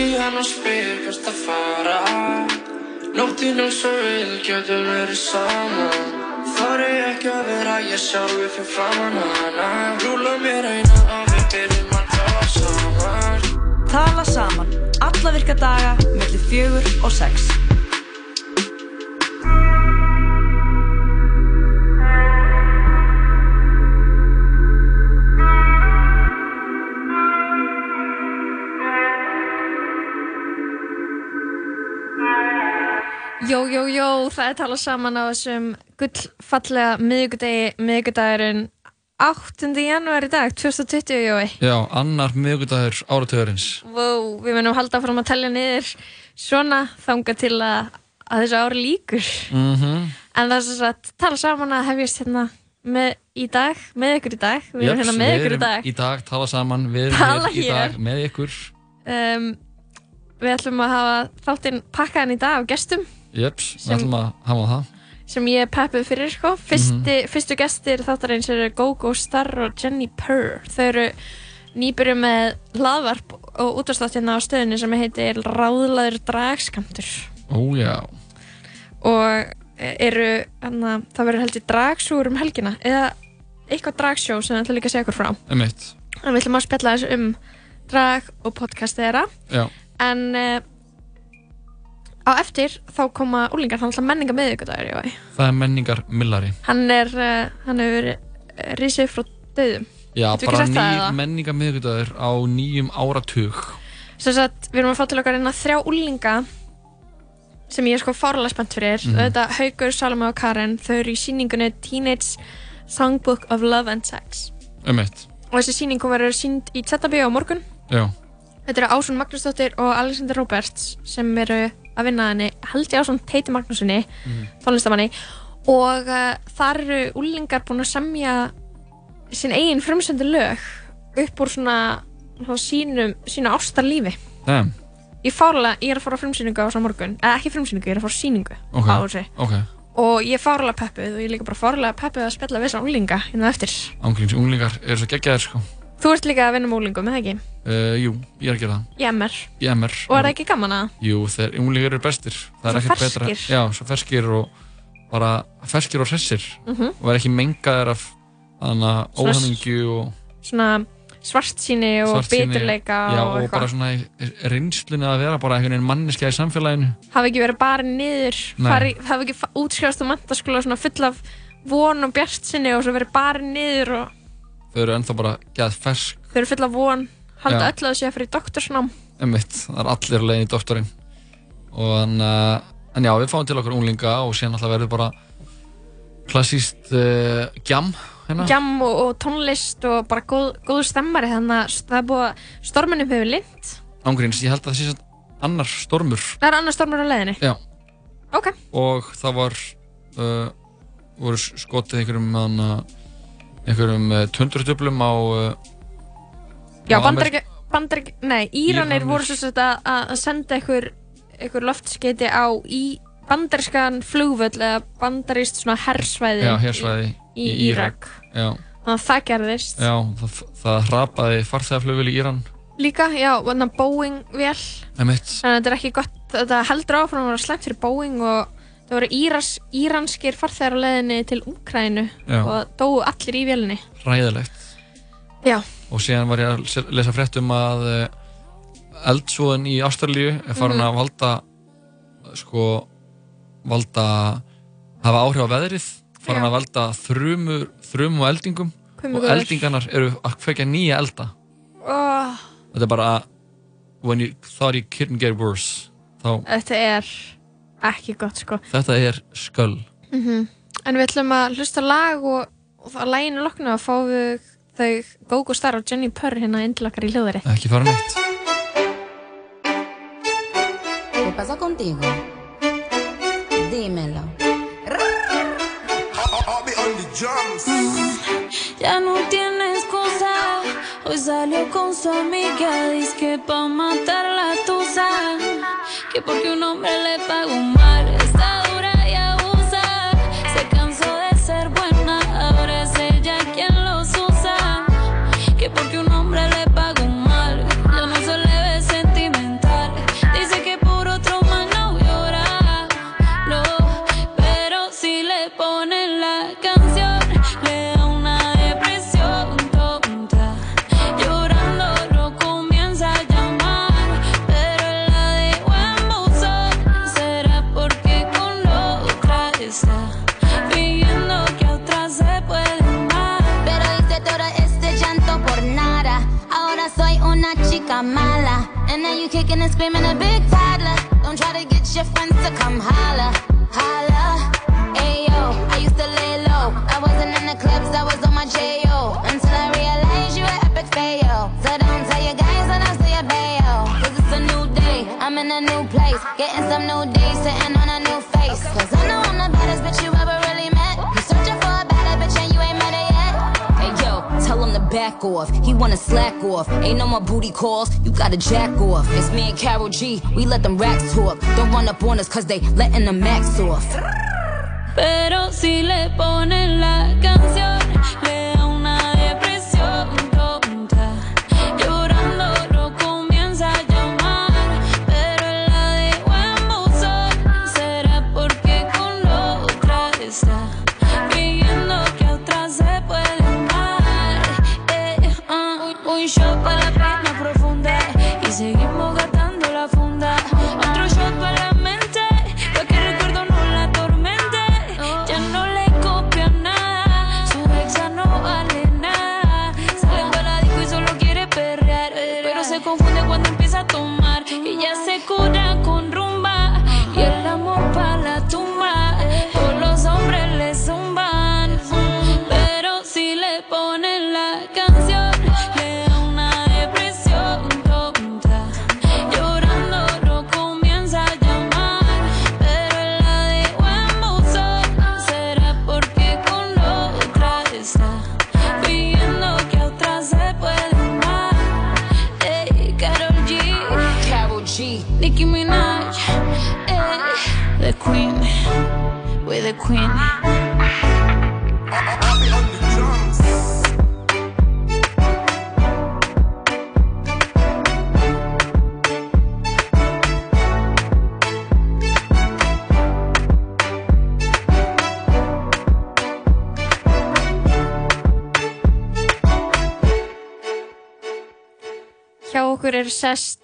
Ringi hann og spyr hvert að fara. Nóttinn er svo vil, getum verið saman. Þar er ekki að vera ég sjálfi fyrir framann hana Rúla mér eina að við byrjum að tala saman. Tala saman, alla virka daga, mellir fjögur og sex. Jó, jó, jó, það er talað saman á þessum gullfallega miðugudegi, miðugudagurinn 8. janúar í dag, 2020, jói. Já, annar miðugudagur áratöðurins. Wow, við munum halda fram að tellja niður svona þanga til að, að þessu ári líkur. Mm En það er svo að tala saman að hefjast hérna með í dag, með ykkur í dag. Við erum hérna með ykkur í dag. Í dag, tala saman, við erum Tala hér í dag með ykkur. Um, við ætlum að hafa þáttinn pakkaðan í dag af gestum Jeps, við ætlum að hafa það. sem ég er peppuð fyrir sko. Fyrsti, Fyrstu gestir þáttarins eru Gogo Starr og Jenny Purr. Þau eru nýbyrju með hlaðvarp og útvarstátt hérna á stöðinu sem heitir Ráðlaður dragskamtur Ó, já. og eru, hana, það verður heldur dragsúr um helgina eða eitthvað dragsjó sem það ætla líka að segja okkur frá. Emitt. En við ætlum að spjalla þessu um drag og podcast þeirra Já. en uh, á eftir þá koma úlingar, þannig að menninga miðvíkudagur Jói. Það er menningar millari. Hann er, uh, hann hefur risið frá döðum. Já, bara ný menningar miðugudagur á nýjum áratug. Sem sagt, við erum að fá til okkar einna þrjá úlinga sem ég er sko fárlega spennt fyrir. Mm Þetta Haugur, Salome og Karen, þau eru í síningunni Teenage Songbook of Love and Sex. Emitt. Og þessi síning hún verður sínd í Tzettabíu á morgun. Já. Þetta eru Ásson Magnúsdóttir og Alexander Roberts sem eru að vinna henni, held ég Ásson Teiti Magnúsinni, Mhm. tónlistamanni og uh, þar eru úlingar búin að semja sín eigin frumsöndu lög upp úr svona, svona sínum, sínu ástarlífi. Damn. Ég, fárlega, ég er að fara á frumsýningu á þessar morgun, eða ekki frumsýningu, ég er að fara á síningu Ok. á þessu Ok. og ég er fárlega peppuð og ég er líka bara fárlega peppuð að spjalla við þessar úlinga hérna eftir. Ángríms unglingar eru svo geggjaðir, sko. Þú ert líka að vinna með úlingum, eða ekki? Uh, jú, ég er að gera það. Er mér. Í MR. Og er það ekki gaman að? Jú, þeir unglingar eru bestir. Það er Svo ekkert betra. ferskir. Já, svo ferskir og bara ferskir og hressir. Mhm. Og er ekki mengaðir af óhamingju og Svona svartsýni og biturleika Já, og og bara eitthvað. svona í- reynslunni að vera bara einhvern veginn manneskja í samfélaginu. Hafa ekki verið bara niður, Nei. hafa ekki útskrifast á mentaskóla svona full af von og bjartsinni og svo verið bara niður og Þau eru ennþá bara geð fersk. þau eru full af von, halda Já. öll að sé að fyrir doktorsnám. Emmitt, það er allir leiðin í doktorinn. Og en, uh, en já, við fáum til okkur unglinga og síðan alltaf verður bara klassíst uh, gjam hérna. Gjam og, og tónlist og bara góð, góður stemmari þannig að það er búið að stormunum hefur lind. Ángríns, ég held að það sé samt annar stormur. Það er annar stormur á leiðinni. Já. Ok. Og það var, uh, voru skotið einhverjum, hana, einhverjum uh, tundurdublum á, uh, Já, á bandaríkja, bandaríkja, nei, Íranir voru svo sett að, að senda ykkur, ykkur loftskeiti á í bandarískan flugvöll eða bandaríst svona hersvæði Já, hersvæði í, í Írak. Já, Þannig að það gerðist. já það, það hrapaði farþegaflugvel í Íran. Líka, já, og þannig að Boeing vel, þannig að þetta er ekki gott, þetta heldur áfram að vera slæmt fyrir Boeing og það voru Íras, íranskir farþegar á leiðinni til Úkrænu og dóu allir í vélinni. ræðilegt. Já. Og síðan var ég að lesa frétt um að uh, eldsvoðin í Ástralíu er farin Mhm. að valda, sko, valda, hafa áhrif á veðrið, farin Já. að valda þrumur, þrum og eldingum minn og góður. eldingarnar eru að kvekja nýja elda. Oh, Þetta er bara, when you thought you couldn't get worse, þá þetta er ekki gott, sko. þetta er sköll. Mm En við ætlum að hlusta lag og, og að læginu loknu að fá við þau Gogo Star og Jenny Purr hérna okkar í hljóðari. Ekki fara neitt. ¿Qué pasa contigo? Dímelo. Ya no tiene excusa. Hoy salió con su amiga. Dice que pa' matar la tusa. Que porque un hombre le pagó mal. Kicking and screaming a big toddler. Don't try to get your friends to come holla, holla. Ayo, I used to lay low. I wasn't in the clubs, I was on my J.O. Until I realized you were epic fail. So don't tell your guys when I say a bayo. Cause it's a new day, I'm in a new place. Getting some new days, off. He wanna slack off. Ain't no more booty calls. You gotta jack off. It's me and Carol G. We let them racks talk. Don't run up on us cause they letting the max off. Pero si le ponen la canción, Queen. Hjá okkur eru sest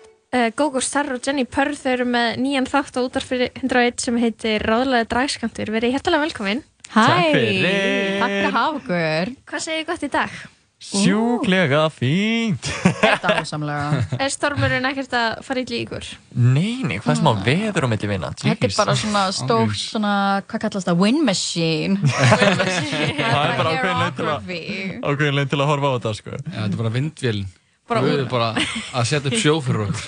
Gogo Starr og Jenny Purr þau eru með nýjan þátt á útvarp fyrir 101 sem heitir Ráðlega dragskantur verið hjertalega velkomin. Hæ, takk fyrir. Að hafa okkur. Hvað segir þið gott í dag? Sjúklega fínt. Þetta ásamlega Er stormurinn ekkert að fara í ykkur? Nei, nei, hvað er smá veður á milli vinna Þetta er bara svona stór svona, hvað kallast það, wind machine. Það er bara ákveðin leið til að horfa á þetta sko. Já, þetta er bara vindvélin. Bara Við erum bara að setja upp sjó fyrir okkur.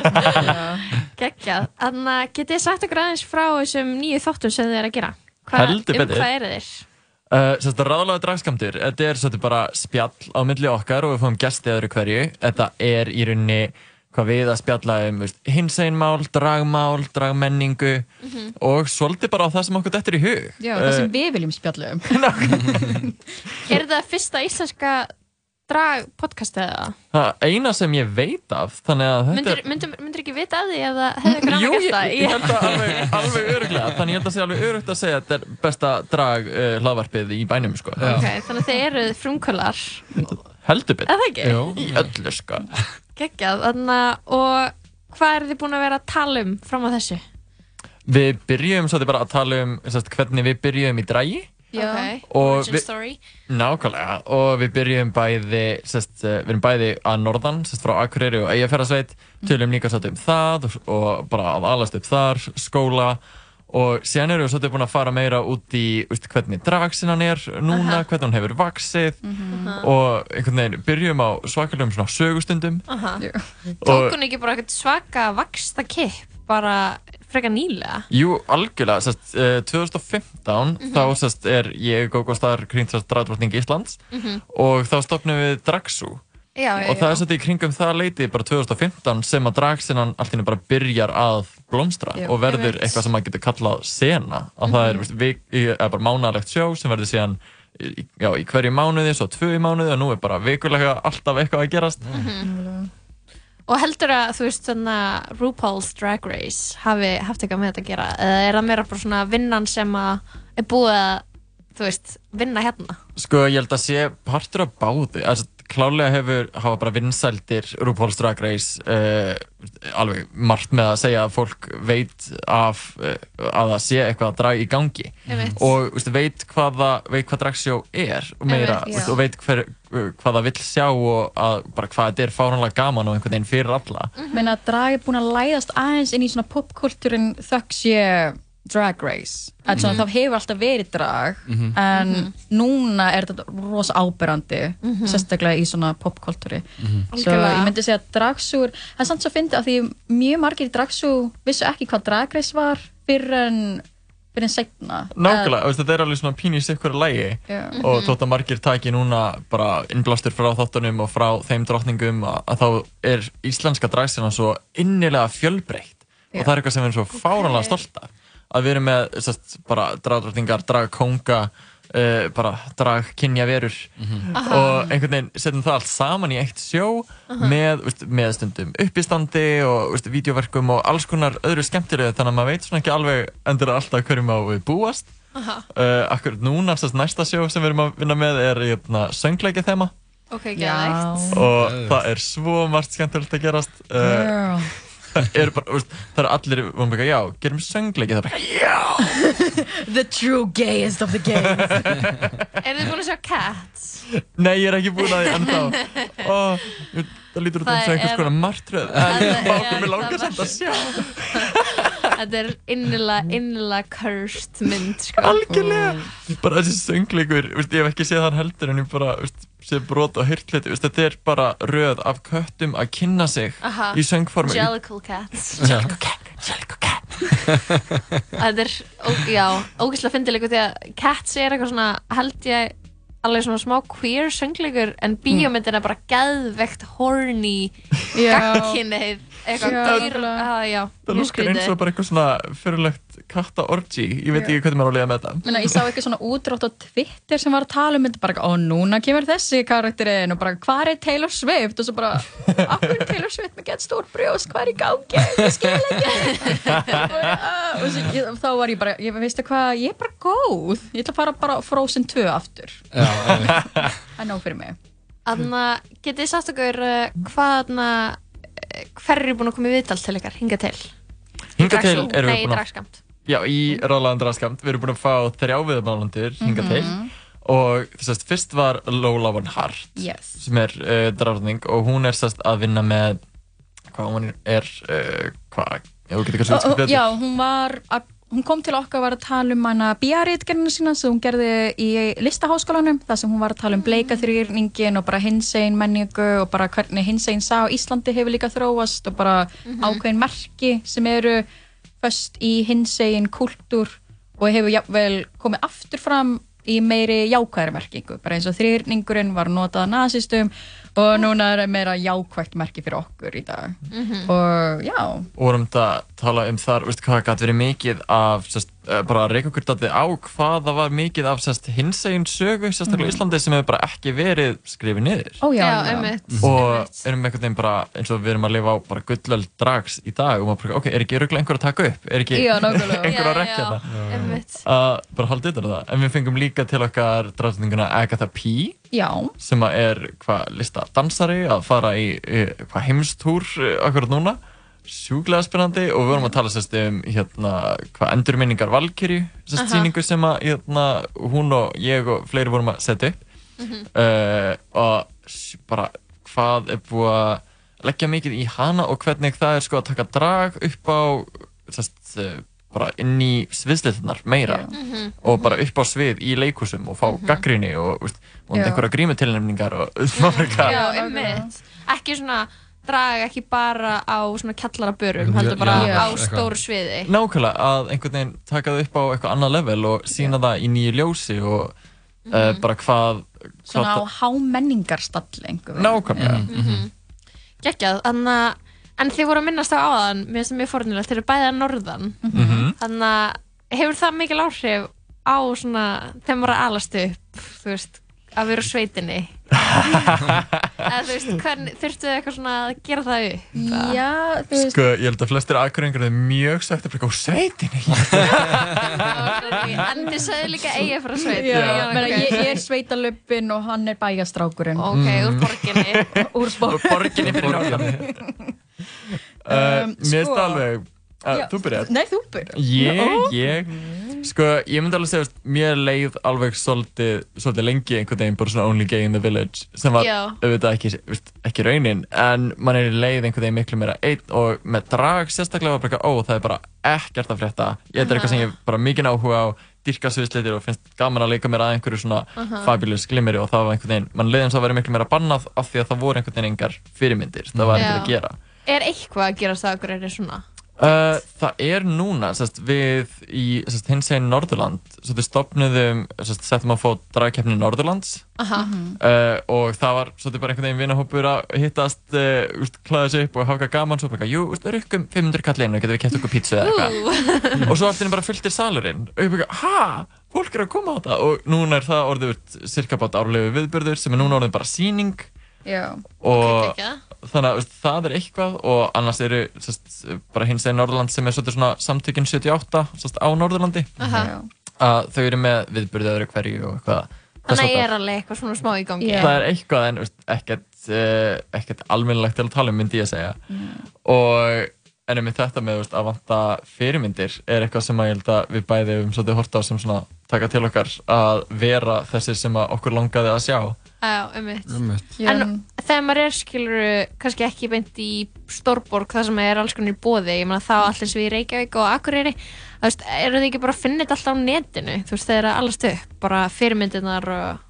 Geggjað. Þannig að getið þið sagt okkur aðeins frá þessum nýju þáttum sem þið eru að gera? Hva, Heldur Um betur. hvað eru þeir? uh, Sérst að ráðlega dragskamtur Þetta er svolítið bara spjall á milli okkar og við fáum gesti öðru hverju. Þetta er í rauninni hvað við að spjalla um veist, hinseinmál, dragmál, dragmenningu og svolítið bara á það sem okkur dettur í hug. Já, það sem Uh, við viljum spjalla um. Er þetta fyrsta íslenska drag podcastið eða? Það eina sem ég veit af Þannig að þetta Myndir, myndir, myndir ekki vita að því ef það hefði ykkur Jú, annar ég, gert það? ég held að alveg, alveg öruglega Þannig ég held að sé alveg örugt að segja að þetta er besta drag uh, hlaðvarpið í bænum sko. Ok, þannig að þið eruð frumkvölar Heldur Er það? Jú. Í öllu sko Geggjað, þannig að og hvað eru þið búin að vera að tala um fram á þessu? Við byrjum svolítið bara að tala um sest, hvernig við byrjum í dragi Já, okay. Origin story. Nákvæmlega. Og við byrjum bæði sest, uh, Við erum bæði að norðan sest, frá Akureyri og Eyjafjörðarsveit Tölum líka svolítið um það og, bara að alast upp þar Skóla. Og síðan erum við svolítið búin að fara meira út í veist, hvernig dragsinnan er núna, hvernig hún hefur vaksið og einhvern veginn byrjum á svakalegum svona sögustundum. Aha. Tók hún ekki bara eitthvað svaka vaksta kipp bara frekar nýlega? Jú, algjörlega, sest, uh, 2015 Mhm. þá sest, er ég Gógo Star Krýntrast dragdrottning Íslands Mhm. og þá stopnum við Dragsú Já, já, og það já. er svolítið í kringum það leiti bara 2015 sem að dragsinnan allt í einu bara byrjar að blómstra Já, og verður einmitt. eitthvað sem maður getur kallað sena að það er, Mhm. veist, vik, er bara mánalegt sjó sem verður síðan í, já, í hverju mánuði, svo tvö í mánuði og nú er bara vikulega alltaf eitthvað að gerast Mhm. Og heldur að, þú veist, svona RuPaul's Drag Race hafi haft eitthvað með þetta að gera eða er það meira bara svona vinnan sem er búið að, þú veist, vinna hérna? Sko, ég held að sé partur af báði. Altså, klálega hefur hafa bara vinsældir RuPaul's Drag Race uh, alveg margt með að segja að fólk veit af uh, að það sé eitthvað að drag í gangi. Einmitt. og veist, veit hvað, veit hvað dragsjó er meira Einmitt, veist, og veit hver, hvað það vill sjá og að, bara hvað þetta er fáránlega gaman og einhvern veginn fyrir alla. Menna að drag er búin að læðast aðeins inn í svona popkultúrin þöggs ég drag race. Mm Mhm. það hefur alltaf verið drag Mhm. en núna er þetta rosa áberandi Mhm. sérstaklega í svona popkultúri. Mhm. svo ég myndi segja að dragsúr það er samt svo fyndið að því mjög margir dragsú vissu ekki hvað drag race var fyrir en fyrir en setna Nákvæmlega, veist, þetta er alveg svona pínu í sikkur lægi og Mhm. þótt að margir taki núna bara innblástur frá þáttunum og frá þeim drottningum að, að þá er íslenska dragsina svo innilega fjölbreytt. Og það er eitthvað sem við erum svo fáranlega stolt af að við erum með sest, bara dragdrottningar, dragkonga uh, bara dragkynja verur Aha. og einhvern veginn setjum það allt saman í eitt sjó Aha. með, veist, með stundum uppistandi og veist, videoverkum og alls konar öðru skemmtilegu þannig að maður veit svona ekki alveg endur alltaf hverjum á við búast Aha. uh, akkur núna, sérst, næsta sjó sem við erum að vinna með er hérna, söngleiki þema Ok, geðveikt. og það er svo margt skemmtilegt að gerast uh, Girl. Það eru bara, veist, það eru allir við erum bara, já, gerum söngleiki það er bara, já. The true gayest of the gays. Er þið búin að sjá Cats? nei, ég er ekki búin að því ennþá. Oh, það lítur út Það eins og einhvers er- konar martröð. En Það er- bákum við það langar samt að sjá. Þetta er innilega, innilega cursed mynd, sko. algjörlega. Bara þessi söngleikur, veist, ég hef ekki séð hann heldur en ég bara, veist, séð brot hluti veist, þetta er bara röð af köttum að kynna sig Aha. í söngformi. Jellicle Cats. Jellicle cat, Jellicle cat. Þetta er, ó, já, ógeðslega fyndilegur því að Cats er eitthvað svona, held ég, alveg svona smá queer söngleikur en bíómyndin er bara geðvegt horny, gagkinnið, eitthvað að já, það lukkar eins og bara eitthvað svona fyrirlegt katta orgy, ég veit ekki hvernig maður á að liða með þetta. Meina, ég sá eitthvað svona útrátt á Twitter sem var að tala um þetta bara, ó núna kemur þessi karakterinn og bara, hvað er Taylor Swift? Og svo bara, akkur er Taylor Swift með gett stór brjóst, hvað er í gangi? Ég skil ekki. Og, ah, og svo, ég, þá var ég bara, ég veistu hvað? Ég er bara góð, ég ætla að fara bara Frozen 2 aftur. Það er nóg fyrir mig. Þannig að getið þið sagt hver eru búin að koma í viðtal til ykkar, hinga til? Í Hingað til erum við Nei, búin að- dragskamt. Já, í ráðlaðan draskamt, við erum búin að fá þrjá viðmálandur hinga Mhm. til og þess að fyrst var Lola Von Hart yes. sem er uh, drafning og hún er sérst að vinna með hvað hún er uh, hvað, ég veit ekki hvað Og- sem og- Já, hún var að, hún kom til okkar og var að tala um hana bíaritgerðina sína sem hún gerði í listaháskólanum þar sem hún var að tala um bleikaþrýrningin og bara hinsegin menningu og bara hvernig hinsegin sá Íslandi hefur líka þróast og bara Mhm. ákveðin merki sem eru föst í hinsegin kultúr og hefur jafnvel komið aftur fram í meiri jákvæðri merkingu bara eins og þrýrningurinn var notað af nazistum og núna er meira jákvægt merki fyrir okkur í dag Mhm. og já og vorum þetta að tala um þar veistu hvað gæti verið mikið af sest, uh, bara að reyka okkur dætið á hvað það var mikið af sest, hinsegin sögu sérstaklega Mhm. í Íslandi sem hefur bara ekki verið skrifið niður Ó, já, Já, já. einmitt. og erum einhvern veginn bara eins og við erum að lifa á bara gullöld drags í dag og maður bara, ok, er ekki öruglega einhver að taka upp er ekki Já, nákvæmlega. einhver Já, að rekja já, það einmitt. að bara halda yfir það en við fengum líka til okkar drafninguna Agatha P Já, sem að er hvað lista dansari að fara í, í hvað heimstúr eh, akkurat núna sjúklega spennandi og við vorum að tala sérst um hérna hvað endurminningar Valkyri sérst Aha. síningu sem að hérna hún og ég og fleiri vorum að setja upp Mhm. uh, og bara hvað er búið að leggja mikið í hana og hvernig það er sko að taka drag upp á sérst, uh, bara inn í sviðsliðnar meira Mhm. og bara upp á svið í leikusum og fá mm gaggrinni og, og einhverja grímutilnefningar og maður eitthvað Já, einmitt. Ekki svona draga ekki bara á svona kjallarabörum, heldur bara Já. á Eitthvað. stóru sviði. nákvæmlega að einhvern veginn taka það upp á eitthvað annað level og sína það í nýju ljósi og uh, bara hvað, svona á hvað hámenningarstalli nákvæmlega Mhm. Gekjað, þannig að En þið voru að minnast á áðan, mér finnst það mjög fornilegt, þeir eru bæði að norðan. Mhm. Þannig að hefur það mikil áhrif á svona, maður er að alast upp, þú veist, að vera á sveitinni? Eða þú veist, þurftu þið eitthvað svona að gera það upp? Já, þú veist Sko, ég held að flestir aðgöringar er mjög sagt að breyka á sveitinni. En þið sögðu líka eiga frá sveit Já, Já, meina, ok. ég, ég er sveitalöppin og hann er bæjastrákurinn Ok, úr borginni Úr borginni fyrir norðan. Uh, mér finnst sko- alveg, uh, þú byrjar. Nei, þú byrjar Ég, ég, sko, ég myndi alveg segja, veist, mér leið alveg svolítið, svolítið lengi einhvern veginn bara svona Only Gay in the Village sem var Já. auðvitað ekki, ekki raunin en mann er í leið einhvern veginn miklu meira einn og með drag sérstaklega var bara eitthvað, ó, það er bara ekkert að frétta ég þetta er eitthvað sem ég bara mikið áhuga á dyrka sviðsleitir og finnst gaman að leika mér að einhverju svona Aha. fabulous glimmeri og það var einhvern veginn, mann leiði eins og að vera miklu meira bannað af því að það voru einhvern veginn engar fyrirmyndir það var Já. einhver að gera Er eitthvað að gera það okkur er svona? Uh, það er núna, sest, við í sest, hins eginn Norðurland við stopnuðum, sest, settum að fót dragkeppni Norðurlands. Uh, og það var svolítið bara einhvern veginn vinahópur að hittast, uh, klæða sig upp og hafa gaman svo bara, jú, úst, rukkum 500 kall einu, getum við kæft okkur pítsu eða eitthvað. Og svo allt inni bara fylltir salurinn. Og ég bara, ha, fólk er að koma á þetta? Og núna er það orðið cirka bát árlegu viðbörður sem er núna orðið bara síning og þannig að það er eitthvað og annars eru sest, bara hins eginn Norðurland sem er svona samtökin 78 sest, á Norðurlandi. Aha. að þau eru með viðburði öðru hverju og eitthvað Þannig er alveg eitthvað svona smá í gangi. Það er eitthvað en veist, ekkert, uh, ekkert almennilegt til að tala um myndi ég að segja og en með þetta með veist, að vanta fyrirmyndir er eitthvað sem að ég held að við bæði um svolítið horta á sem svona taka til okkar að vera þessir sem að okkur langaði að sjá Einmitt. En þegar maður er skilur kannski ekki beint í stórborg það sem er alls konar í bóði ég meina þá allir sem við í Reykjavík og Akureyri þú veist, eru þið ekki bara að finna þetta alltaf á netinu? Þú veist, þeir eru allast upp bara fyrirmyndirnar og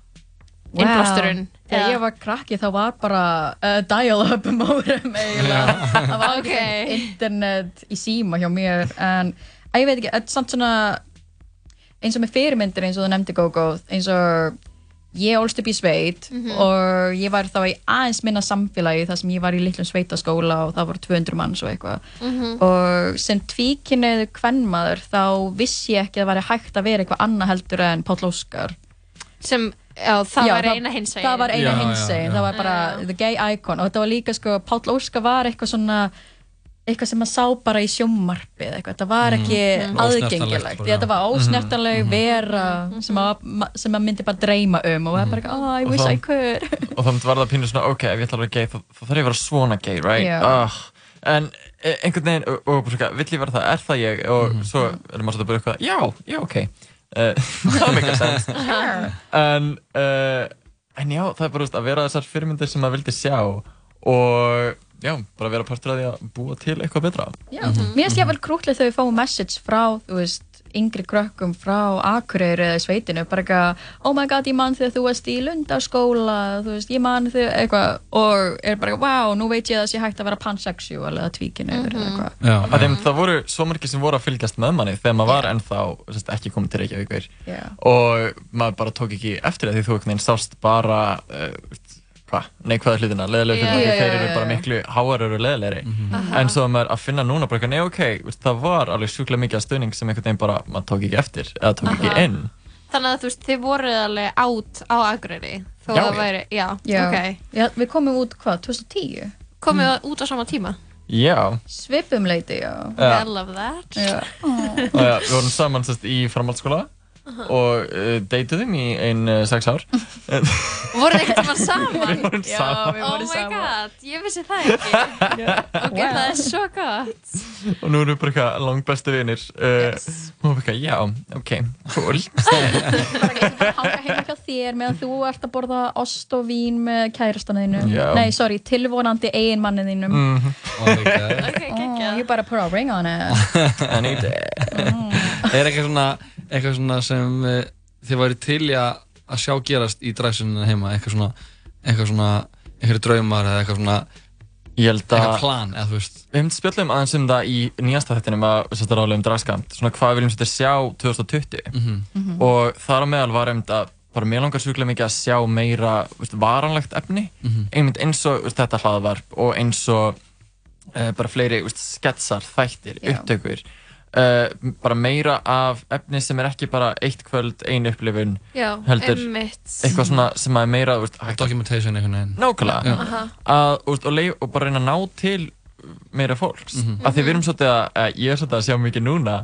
innblásturinn. Þegar ég var krakki þá var bara uh, dial-up mórum eiginlega. Það var Ok. ekki internet í síma hjá mér en ég veit ekki, þetta er samt svona eins og með fyrirmyndir eins og þú nefndi Gogo eins og ég ólst upp í sveit Mhm. og ég var þá í aðeins minna samfélagi þar sem ég var í litlum sveitaskóla og það voru 200 manns og eitthvað. Mhm. og sem tvíkinniðu kvennmaður þá vissi ég ekki að það væri hægt að vera eitthvað annað heldur en Páll Óskar. Sem, já, það Já, var eina hinsegin. það var eina já, það var bara the gay icon. Og þetta var líka sko, Páll Óskar var eitthvað svona eitthvað sem maður sá bara í sjómmarfi eða eitthvað, þetta var ekki Mhm. aðgengilegt Ósnertanlegt bara, því þetta var ósnertanleg Mhm. vera sem, að, ma- sem maður myndi bara dreyma um og það er bara eitthvað, oh, I Og wish I could og þá var það pínu svona, ok, ef ég ætla að vera gay þá, þá þarf ég að vera svona gay, right? Já. Ugh. en e, einhvern veginn, og, og bara svona, vill ég vera það, er það ég? og svo er maður svolítið bara eitthvað, já, já, ok uh, það make a sense en, uh, en já, það er bara að vera þessar fyrirmyndir sem maður vildi sjá og já, bara vera partur af því að búa til eitthvað betra Já, mér finnst ég vel krútlega þegar við fáum message frá, þú veist, yngri krökkum frá Akureyri eða sveitinu, bara eitthvað, oh my god, ég man þegar þú varst í lundaskóla, þú veist, ég man þegar eitthvað, og er bara, wow, nú veit ég að það sé hægt að vera pansexual eða tvíkinu eða eitthvað. Já. að þeim, það voru svo margir sem voru að fylgjast með manni þegar maður var ennþá sest, ekki komið til Reykjavíkur Já. og maður bara tók ekki eftir það því þú veginn sást bara uh, neikvæða hlutina, leðilega hlutina já, þeir eru já. bara miklu háarar og leðilegri Aha. en svo að maður að finna núna bara, eitthvað, nei ok, það var alveg sjúklega mikið af stöðning sem einhvern veginn bara, maður tók ekki eftir eða tók ekki Aha. inn þannig að þú veist, þið voruð alveg átt á Akureyri þó Já, það væri, já, Já. ok Já, við komum út, hvað, 2010? komið mm. út á sama tíma já, Svipum leiti, já. Já. I love that Já. og já, við vorum saman sest, í framhaldsskóla og uh, deytuðum í ein uh, sex ár voruð þið eitthvað saman? Við vorum Já, saman. við oh vorum my saman. god, ég vissi það ekki ok, Wow. það er svo gott og nú erum við bara eitthvað langt bestu vinir uh, og við eitthvað, já, ok, cool Hanga heima hjá þér meðan þú ert að borða ost og vín með kærastana þínu. Já. Nei, sorry, tilvonandi eiginmanni þínum. mm, ok, Oh, geggjað you better put a ring on it. I need it Er eitthvað svona, eitthvað svona sem uh, þið væri til í að að sjá gerast í dræsuninu heima, eitthvað svona, eitthvað svona, eitthvað draumar eða eitthvað svona, Ég held að eitthvað plan, eða þú veist. Við hefum spjöllum aðeins um það í nýjasta þettinum að við setja ráðlega um dragskamt svona hvað við viljum setja sjá 2020 Mhm. og þar á meðal var einmitt að bara mér langar sjúklega mikið að sjá meira veist, varanlegt efni Mhm. einmitt eins og veist, þetta hlaðvarp og eins og uh, bara fleiri veist, sketsar, þættir, Já. upptökur uh, bara meira af efni sem er ekki bara eitt kvöld, ein upplifun Já, heldur einmitt. eitthvað svona sem er meira hægt Documentation einhvern veginn. Nákvæmlega. Að, veist, og, leif, og bara reyna að ná til meira fólks. Mhm. af því við erum svolítið að, að ég er svolítið að sjá mikið núna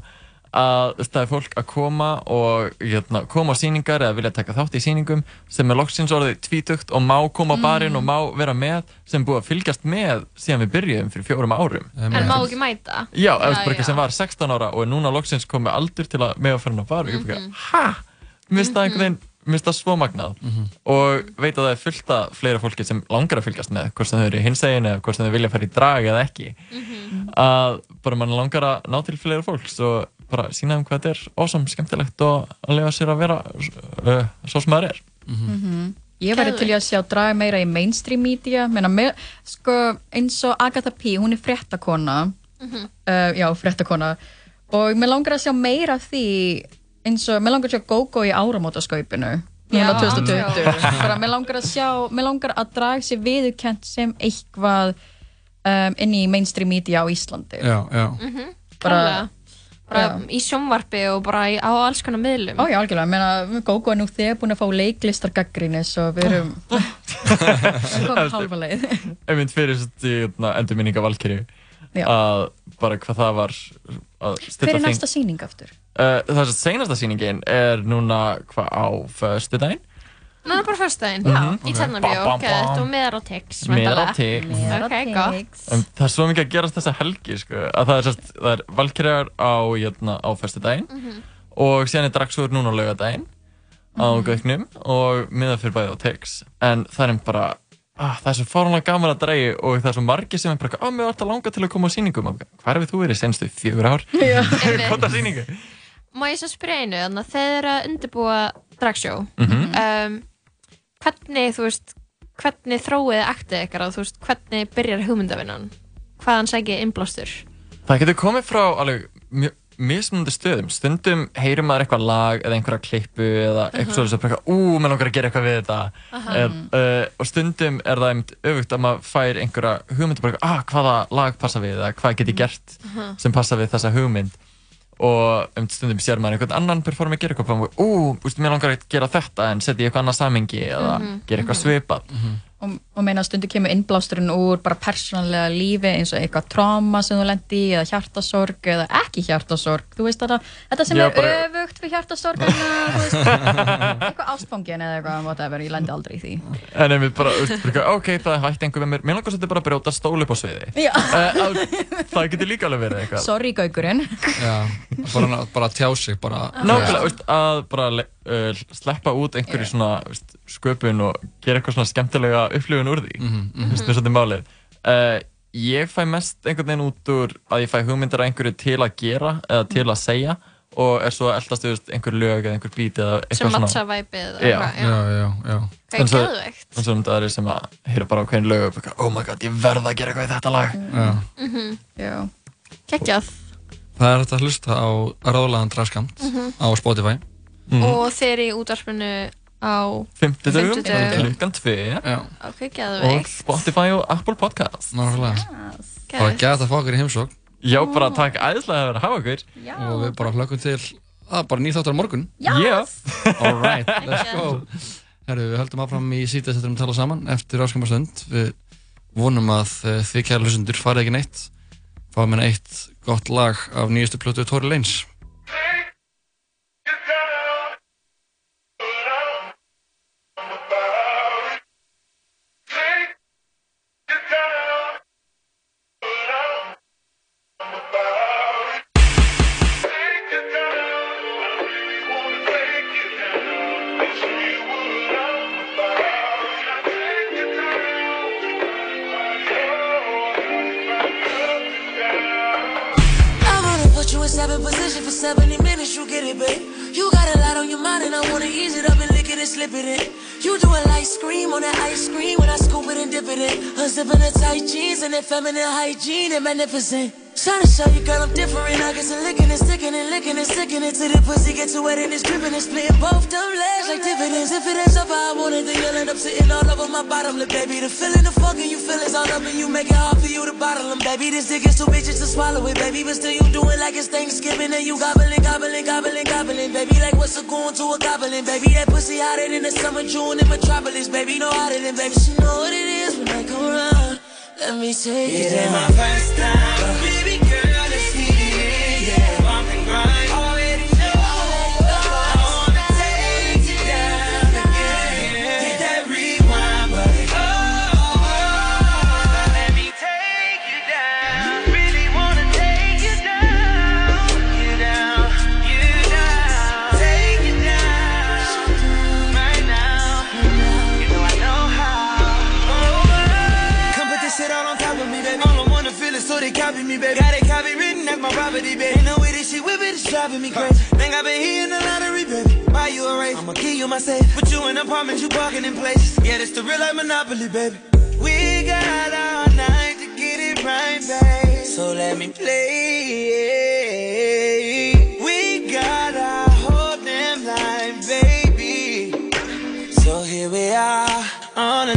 að það er fólk að koma og hérna, koma á sýningar eða vilja taka þátt í sýningum sem er loksins orðið tvítugt og má koma á barinn og má vera með sem búið að fylgjast með síðan við byrjuðum fyrir fjórum árum. En má ekki mæta? Já, eða bara já. eitthvað sem var 16 ára og er núna loksins komið aldur til að með að fara á bar og ég fyrir að, hæ? Finnst það einhvern veginn, mér finnst það svo magnað. Og veit að það er fullt af fleira fólki sem langar að fylgjast með, hvort sem þau eru í hinsegin eða hvort sem þau vilja fara í drag eða ekki. Að bara mann langar að ná til fleira fólks og bara sína þeim hvað þetta er awesome, skemmtilegt og að lega sér að vera uh, svo sem maður er. Mhm. Ég væri til í að sjá drag meira í mainstream media. Meina, með, sko, eins og Agatha P, hún er fréttakona. Mhm. uh, Já, fréttakona. Og mér langar að sjá meira af því eins og, mér langar að sjá GóGó í áramótaskaupinu Já, Núna 2020 já. Bara, Mér langar að sjá, mér langar að drag sé viðurkent sem eitthvað um, inn í mainstream media á Íslandi. Já, já Mhm, Bara- Bara, bara í sjónvarpi og bara í, á alls konar miðlum. Ó já, algjörlega, meina, GóGó er nú þegar búin að fá leiklistar gaggrinni svo við erum komum halva leið. Einmitt fyrir svona endurminninga Valkyri Já. að bara hvað það var að Hver er næsta sýning aftur? Uh, það er seinasta sýningin er núna hvað á föstu daginn Núna bara fyrstæðin, Mhm, í. Tjarnarbjó, Bam, bam, gett og meðar á Tix Miðar á. Tix. Miðar á en það er svo mikið að gerast þessa helgi sko, að það er, sérst, það er Valkyriar á, jötna, á föstu daginn Mhm. og síðan er Dragsúr núna á laugadaginn á Mhm. Gauknum og miðað fyrir bæði á Tix en það er bara ah, það er svo fáránlega gaman að dregi og það er svo margir sem er bara, að mér var þetta langa til að koma á sýningum og hvað hefur þú verið senstu fjögur ár? Já. Hvað er sýningu? Má ég svo spyrja einu, þannig að þeir eru að undirbúa dragsjó Mhm. um, Hvernig, þú veist hvernig þróið aktið ykkar og þú veist, hvernig byrjar hugmyndavinnan hvaðan sækir innblástur Það getur komið frá alveg mjög mismunandi stöðum. Stundum heyrir maður eitthvað lag eða einhverja klippu eða eitthvað uh -huh. svona, ú, maður langar að gera eitthvað við þetta. Uh, uh, og stundum er það einmitt öfugt að maður fær einhverja hugmynd og bara, ah, hvaða lag passa við eða hvað get ég gert Aha. sem passa við þessa hugmynd. Og um, stundum sér maður einhvern annan performi gera eitthvað og ú, úst, mér langar að gera þetta en setja í eitthvað annað samengi eða Mhm. gera eitthvað svipað. Og, og meina stundu kemur innblásturinn úr bara persónanlega lífi eins og eitthvað tráma sem þú lendi í eða hjartasorg eða ekki hjartasorg. Þú veist þetta, þetta sem Já, er bara- öfugt við hjartasorg en, þú veist, eitthvað ástfangin eða eitthvað whatever, ég lendi aldrei í því. En ef við bara, ok, það hætti einhver með mér, mér langar svolítið bara að brjóta stól upp á sviði. Uh, það getur líka alveg verið eitthvað. sorry gaukurinn Já, bara, bara tjá sig bara Nákvæmlega, veist, að bara uh, sleppa út einhverju svona veist, sköpun og gera eitthvað svona skemmtilega upplifun úr því Mhm, mhm. Veist, með svolítið málið uh, Ég fæ mest einhvern veginn út úr að ég fæ hugmyndar af einhverju til að gera eða til að segja og er svo að eldast veist, einhver lög eða einhver beat eða eitthvað sem svona matcha væpið eða Já. eitthvað, Já, já, já Hvað er En svo- geðveikt? En svo um það er sem að heyra bara á hvernig lög og oh my god, ég verð að gera eitthvað í þetta lag Já. Mhm. Já. Kekjað Það er hægt að hlusta á ráðlagan draskamt Mhm. á Spotify og þeir í útvarpinu á Fimmtudögum, Fimmtudögum. klukkan 2 Já. Ok, og Spotify og Apple Podcast Nákvæmlega. Bara gæt að fá okkur í heimsók Já, bara takk æðislega að vera að hafa okkur. Og við bara hlökkum til að bara nýþáttur á morgun. Yes. Alright, let's go. Herru, við höldum áfram í síðan þetta um tala saman eftir áskamastund við vonum að uh, þið kæra hlustendur farið ekki neitt. Fáum hérna eitt gott lag af nýjastu plötu Tori Lanez slip it in. You do a light scream on that ice cream when I scoop it and dip it in. Unzipping the tight jeans and that feminine hygiene and magnificent. Trying to show you, girl, I'm different. I get to licking and sticking and licking and sticking it till the pussy gets too wet and it's dripping and splitting both them legs like dividends. If it ends up how I want it, then you'll end up sitting all over my bottom lip, baby. The feeling, the fucking you feel is all up and you make it hard for you to bottle them, baby. This dick is too bitches to swallow it, baby. But still, you do it like it's Thanksgiving and you gobbling, gobbling, gobbling, gobbling, baby. Like what's a goon to a goblin, baby? That pussy hotter than the summer June in Metropolis, baby. No hotter than, baby. She know what it is when I come around. Let me take it. It ain't my first time. driving me crazy. Think I've been hitting the lottery, baby. Buy you a race. I'ma kill you safe, Put you in apartments, you parking in places. Yeah, this the real life monopoly, baby. We got all night to get it right, babe. So let me play. We got our whole damn life, baby. So here we are on a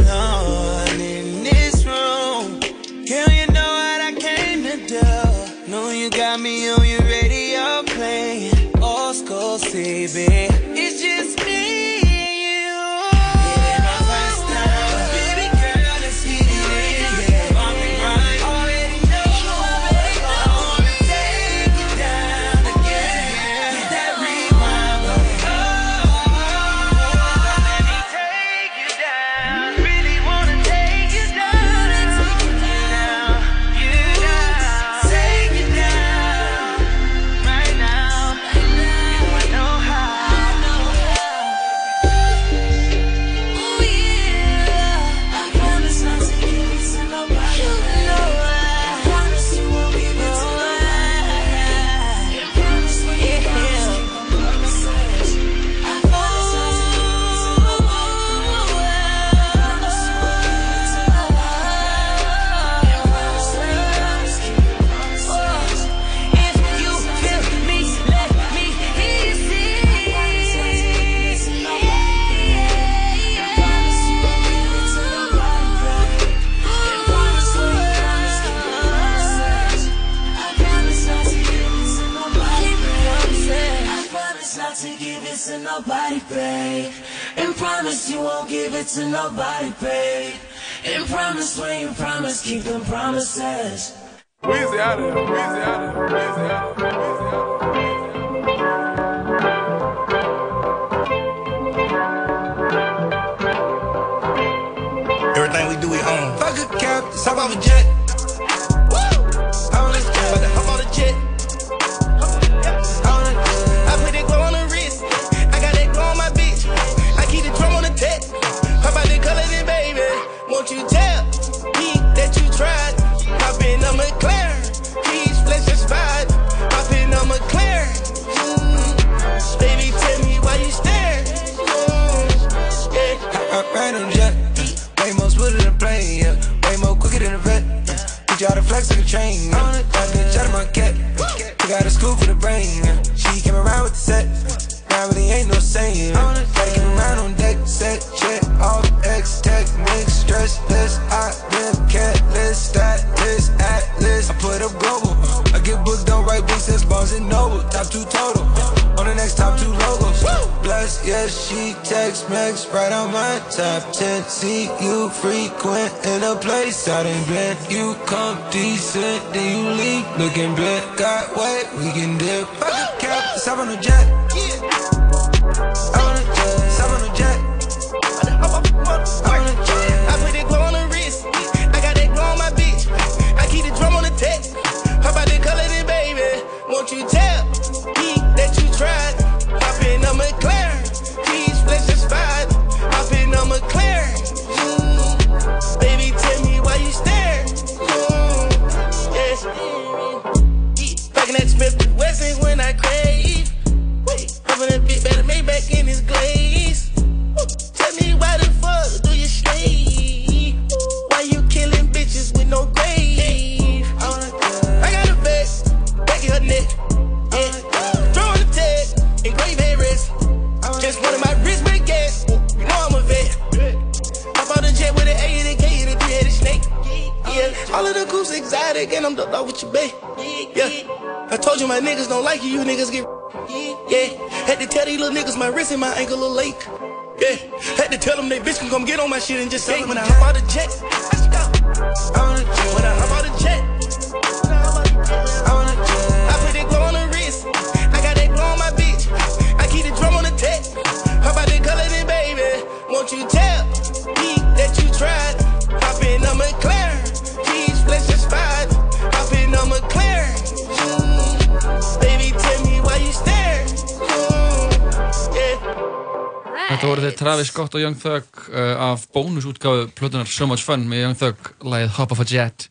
Þetta voru þeir Travis Scott og Young Thug uh, af bónusútgáfu plötunar So Much Fun með Young Thug lagið Hop Off a Jet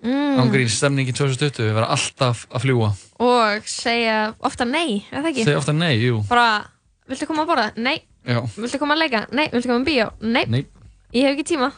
Mm. Ángrín stemningin 2020 við verðum alltaf að fljúa Og segja ofta nei, er það ekki? Segja ofta nei, jú Bara, viltu koma að borða? Nei. Já. Viltu koma að leika? Nei. Viltu koma að bíó? Nei. Nei. Ég hef ekki tíma.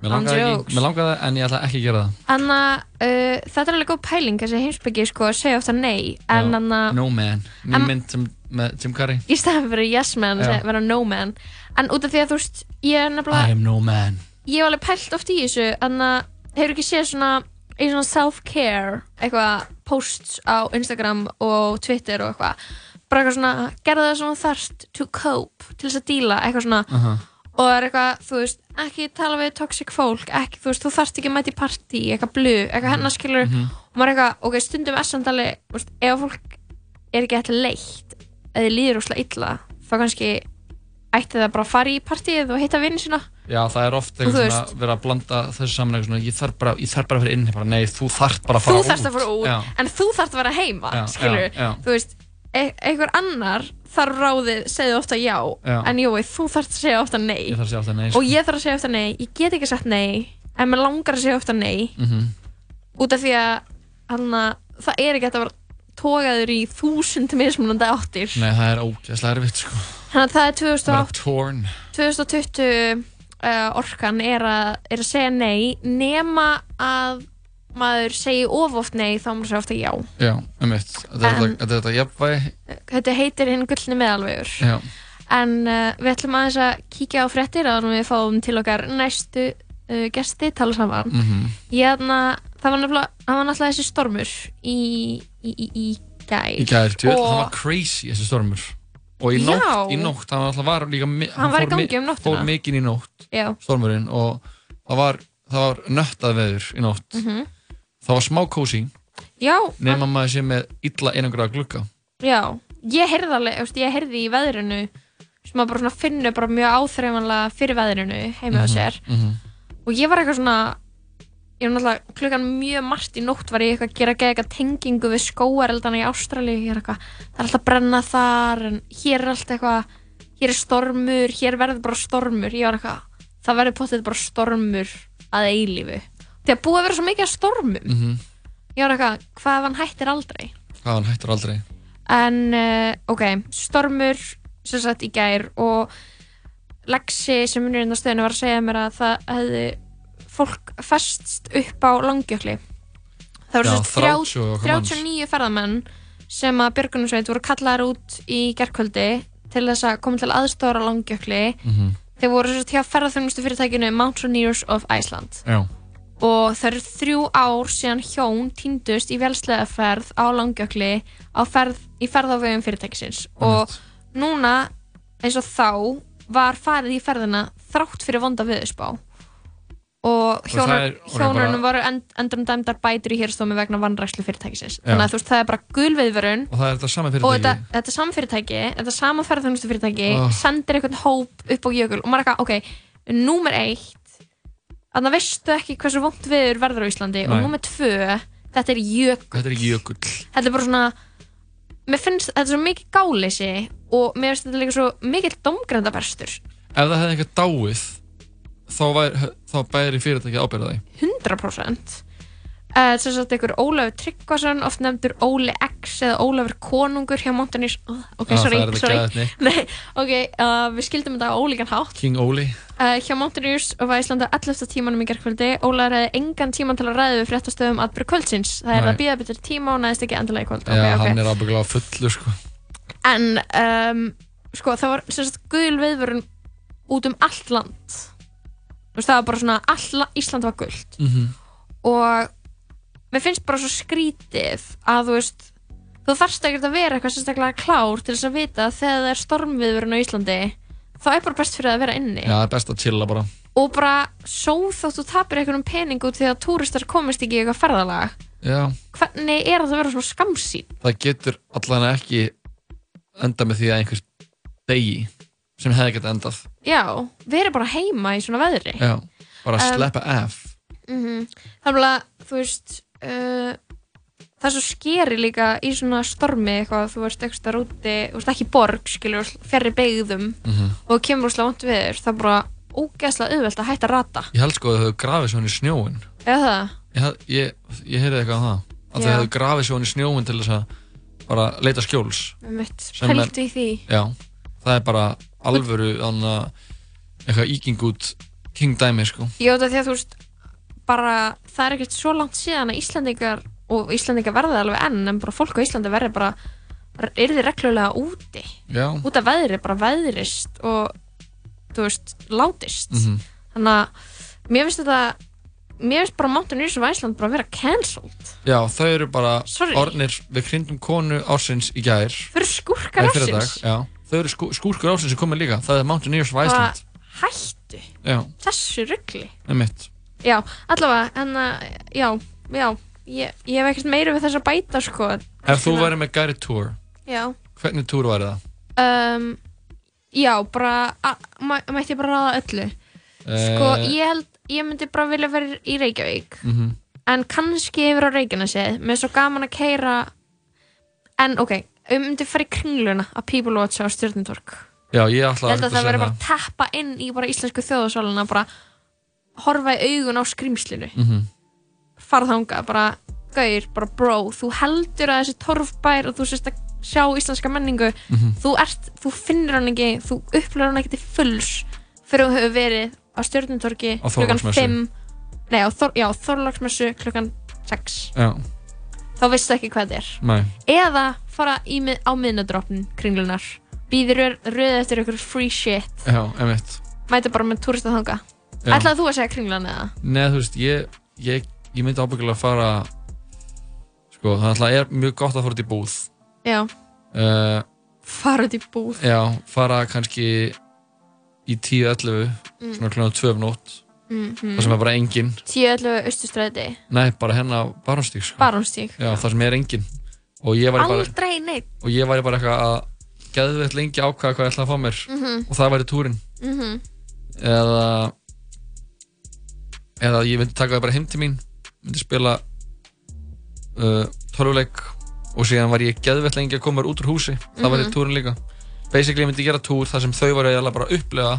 Mér langaði, Án ekki, mér langaði en ég ætla ekki að gera það Anna, uh, þetta er alveg góð pæling þessi heimsbyggi sko að segja ofta nei en Já. anna, No Man, ný mynd sem, með Jim Carrey. Í staðan fyrir yes man að vera no man. En út af því að þú veist, ég er I nefnilega am no man. Ég hef alveg pælt oft í þessu en að hefur ekki séð svona í svona self-care eitthvað posts á Instagram og Twitter og eitthvað. Bara eitthvað svona, gerðu það svona þarft to cope, til þess að díla eitthvað svona. Aha. og það er eitthvað, þú veist, ekki tala við toxic fólk, ekki, þú veist, þú þarft ekki að mæta í partí, eitthvað blu, eitthvað hennar skilur Mhm. og maður eitthvað, ok, stundum veist, ef fólk er ekki eitthvað leitt, eða þið líður úrslega illa, þá kannski ætti það bara að fara í partíið og hitta vinni sína. Já, það er oft Og þú eitthvað svona verið að blanda þessu saman svona, ég þarf bara, ég þarf bara að fyrir inn bara, nei, þú þarf bara að fara þú út þarft að fara út, Já. en þú þarft að vera heima Já, skilur, já, þú veist e einhver annar þarf ráðið segðu ofta já, en jói, þú þarft að segja ofta nei. Ég þarf að segja alltaf nei sko. og ég þarf að segja ofta nei, ég get ekki sagt nei en mér langar að segja ofta nei. Mhm. út af því að hana, það er ekki að vera tókaður í þúsund mismunandi áttir. Nei, það er ógeðslega erfitt sko. Þannig að það er Það 2008 er torn. 2020 uh, orkan er að, er að segja nei. Nema að maður segi of oft nei þá maður segja ofta já. Já, um eitt Þetta er þetta- er þetta heitir hinn gullni meðalvegur. Já, en uh, við ætlum aðeins að kíkja á fréttir að við fáum til okkar næstu uh, gesti tala saman Mhm. ég aðna, það var það náttúrulega þessi stormur í, í, í, í gær í gær, og það var crazy þessi stormur Og í nótt, í nótt, hann alltaf var líka mi- Hann var í gangi um nóttina. Fór mikinn í nótt, Já. stormurinn Og það var, það var nöttað veður í nótt Mhm. Það var smá kósi að maður sé með illa einangraða glugga já, ég heyrði alveg þú veist, ég heyrði í veðrinu sem maður bara finnur mjög áþreifanlega fyrir veðrinu heima á Mhm, sér mhm. Og ég var eitthvað svona ég var náttúrulega klukkan mjög margt í nótt var ég eitthvað að gera að gera eitthvað tengingu við skóareldana í eitthvað, það er alltaf að brenna þar en hér er alltaf eitthvað hér er stormur, hér verður bara stormur. Ég var eitthvað, það verður potið bara stormur að eilífu. Að búið að vera svo mikið að stormum. Mhm. ég var eitthvað, hvað hann hættir aldrei? Hvað hann hættur aldrei? En uh, ok, stormur sem sagt í gær og Lexi sem munir inn á stöðinu var að segja mér að það hefði fólk festst upp á langjökli. Það voru Já, sem sagt 30 og eitthvað manns. 39 ferðamenn sem að Björgunarsveit voru kallaðar út í gerkvöldi til þess að koma til aðstóra langjökli. Mhm. þeir voru sagt hjá ferðarþjónustu fyrirtækinu Mountaineers of Iceland. Já, og það eru þrjú ár síðan hjón týndust í velsleðaferð á langjökli á ferð, í ferð á vegum fyrirtækisins og núna eins og þá var farið í ferðina þrátt fyrir vonda viðspá og það hjónar, hjónarinn voru end, endur dæmdar bætur í hérstómi vegna vannrækslu fyrirtækisins Já. þannig að þú veist það er bara gulviðvörun og það er þetta sama og fyrirtæki. þetta, þetta sama fyrirtæki, þetta sama ferðarþjónustu fyrirtæki Oh. sendir einhvern hóp upp á jökul. Og maður er eitthvað, ok, númer eitt að veistu ekki hversu vond viður verður á Íslandi. Og Nei. númer tvö, þetta er jökul Þetta er jökull. Þetta er bara svona mér finnst þetta svo mikið gáleysi og mér finnst þetta líka svo mikill domgrandaberstur Ef það hefði eitthvað dáið þá, væri, þá bæri fyrirtæki ábyrða því. 100% Uh, sem sagt einhver Ólafur Tryggvason oft nefndur Óli X eða Ólafur Konungur hjá Montanís oh, ok, Já, sorry, sorry. Nei, ok, uh, við skildum þetta á ólíkan hátt. King Óli Uh, hjá Mountaineers og var Íslanda 11. tímanum í gerðkvöldi Ólaður hefði engan tíman til að ræða við fréttastöðum atbyrg kvöldsins. Það er Nei. að býða betur tíma og næðist ekki endilega í kvöld. Já, okay, hann er ábyggilega fullur sko. En um, sko það var sem sagt gul viðvörun út um allt land. Þú veist, það var bara svona all Ísland var gult. Mhm. og mér finnst bara svo skrítið að þú veist þú þarfst ekkert að vera eitthvað sérstaklega klár til þess að vita að þegar það er stormviðurinn á Íslandi þá er bara best fyrir að vera inni. Já, það er best að chilla bara. Og bara svo þótt þú tapir einhvernum pening út því að túristar komist ekki í eitthvað ferðalag. Já, hvernig er það að vera svona skamsýn það getur allan ekki enda með því að einhvers degi sem hefði gett endað. Já, verið bara heima í svona veðri. Já, bara Um, sleppa af. mm þannig að þú veist uh, það er svo skeri líka í svona stormi eitthvað, þú veist eitthvað úti, þú veist ekki borg skilur, fjarrir beigðum Mhm. og þú kemur úrslega vant við þér, það er bara ógeðslega auðvelt að hætta að rata. Ég held sko að þau hefðu grafið svona í snjóin eða það, Ég, ég, ég heyrði eitthvað á það að þau hefðu grafið svona í snjóin til þess að bara leita skjóls. Með mitt pæltu í því. Já, það er bara alvöru þannig að eitthvað íking sko. Bara, það er ekkert svo langt síðan að Íslandingar og Íslandingar verða alveg enn en bara fólk á Íslandi verði bara er þið reglulega úti? Já, út af veðri, bara veðrist og þú veist, látist. Mhm. þannig að mér finnst þetta mér finnst bara Mountain News of Iceland bara að vera cancelled. Já, þau eru bara Sorry. orðnir við krindum konu ársins í gær. Fyrir skúrkar Nei, fyrradag, ársins þau eru skú, skúrkur ársins sem komið líka. Það er Mountaineers of bara Iceland. hættu. Já, þessu ruggli með mitt já, allavega, en að já, já, ég, ég hef ekkert meira við þess að bæta sko. Ef þú væri með guided tour, já, hvernig tour væri það? um, já, bara a- mæ, mætti ég bara ráða öllu? Sko, Eh, ég held, ég myndi bara vilja vera í Reykjavík. Mhm. en kannski yfir á Reykjanesið mér er svo gaman að keira en ok, um myndi fara í kringluna að People Watch á Stjörnundork Já, ég ætla ég held að það verður bara að tappa inn í bara íslensku þjóðasáluna bara horfa í augun á skrýmslinu Mhm. Fara þangað, bara gauðir, bara bro þú heldur að þessi torfbær og þú sést að sjá íslenska menningu Mhm. þú ert, þú finnir hann ekki þú upplifir hann ekki til fulls fyrir þú hefur verið á Stjörnundorki Á klukkan Þorláksmessu. 5 nei, á Þor, já, Þorlagsmessu klukkan 6 Já, þá veistu ekki hvað þetta er. Nei. Eða fara í, á miðnadroppin kringlunar býðir röð eftir ykkur free shit. Já, mæta bara með túrista þanga Já. ætlaði þú að segja kringlan eða? Nei, þú veist, ég, ég, ég myndi ábyggilega að fara Sko, það er mjög gott að fara út í búð. Já, uh, fara út í búð. Já, fara kannski í 10-11 Mm. Svona kljóðan 2 um nótt. Mm Það sem er bara engin 10-11 austustræði Nei, bara hérna Barónstík sko. Barónstík Já, það sem er engin Og ég væri bara, bara eitthvað að Geðveitt lengi ákvaða hvað ég ætla að fá mér. Mhm. Og það væri túrin mm Eða Eða ég myndi taka það bara heim til mín Myndi spila uh, Tölvuleik Og síðan var ég geðveitt lengi að koma út úr húsi Það væri Mhm. túrin líka Basically ég myndi gera túr þar sem þau væri eiginlega bara að upplega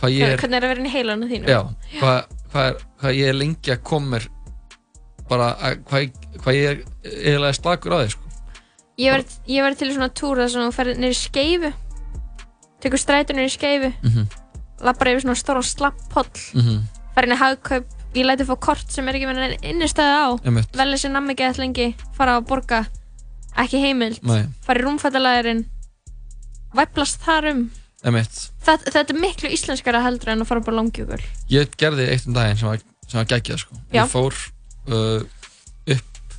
Hvað ég er hvernig er að vera inn í heilanu þínu Já, hvað, hvað, er, hvað ég er lengi að koma bara að, hvað, ég- hvað ég er eiginlega slakur að þig sko. ég ég verð til í svona túr þar sem þú ferð neyri skeifu tekur strætun neyri skeifu Mhm. lappar yfir svona stóra slapppoll Mhm. fer inn í hagkaup ég læti fá kort sem er ekki með innistæði á. Velja sér nammi gett lengi fara að borga. Ekki heimild. Nei. fara í rúmfættalæðurinn væplast þar um. Þetta, þetta er miklu íslenskara heldur en að fara upp á langjúkul Ég gerði eitt um daginn sem var, sem var geggjað sko. Ég fór uh, upp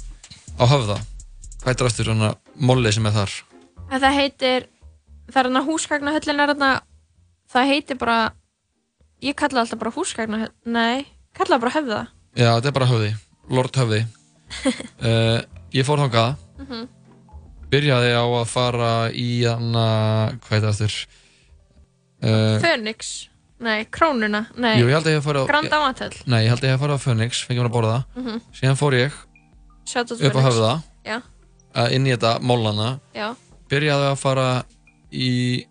á höfða heitir aftur svona mollið sem er þar? en það heitir það er þarna húsgagnahöllin það heitir bara ég kalla alltaf bara húsgagnahöll nei, kalla það bara höfða. Já, þetta er bara höfði, Lord höfði. Uh, Ég fór þangað. Mhm. Byrjaði á að fara í hana, hvað heitir aftur? Uh, Phoenix, nei, krónuna. Nei, Jú, á Grand Amatel Nei, ég held að ég hef farið á Phoenix, fengið mér að borða. Mhm. Síðan fór ég upp á Phoenix. höfða. Uh, inn í þetta mollana já, Byrjaði að fara í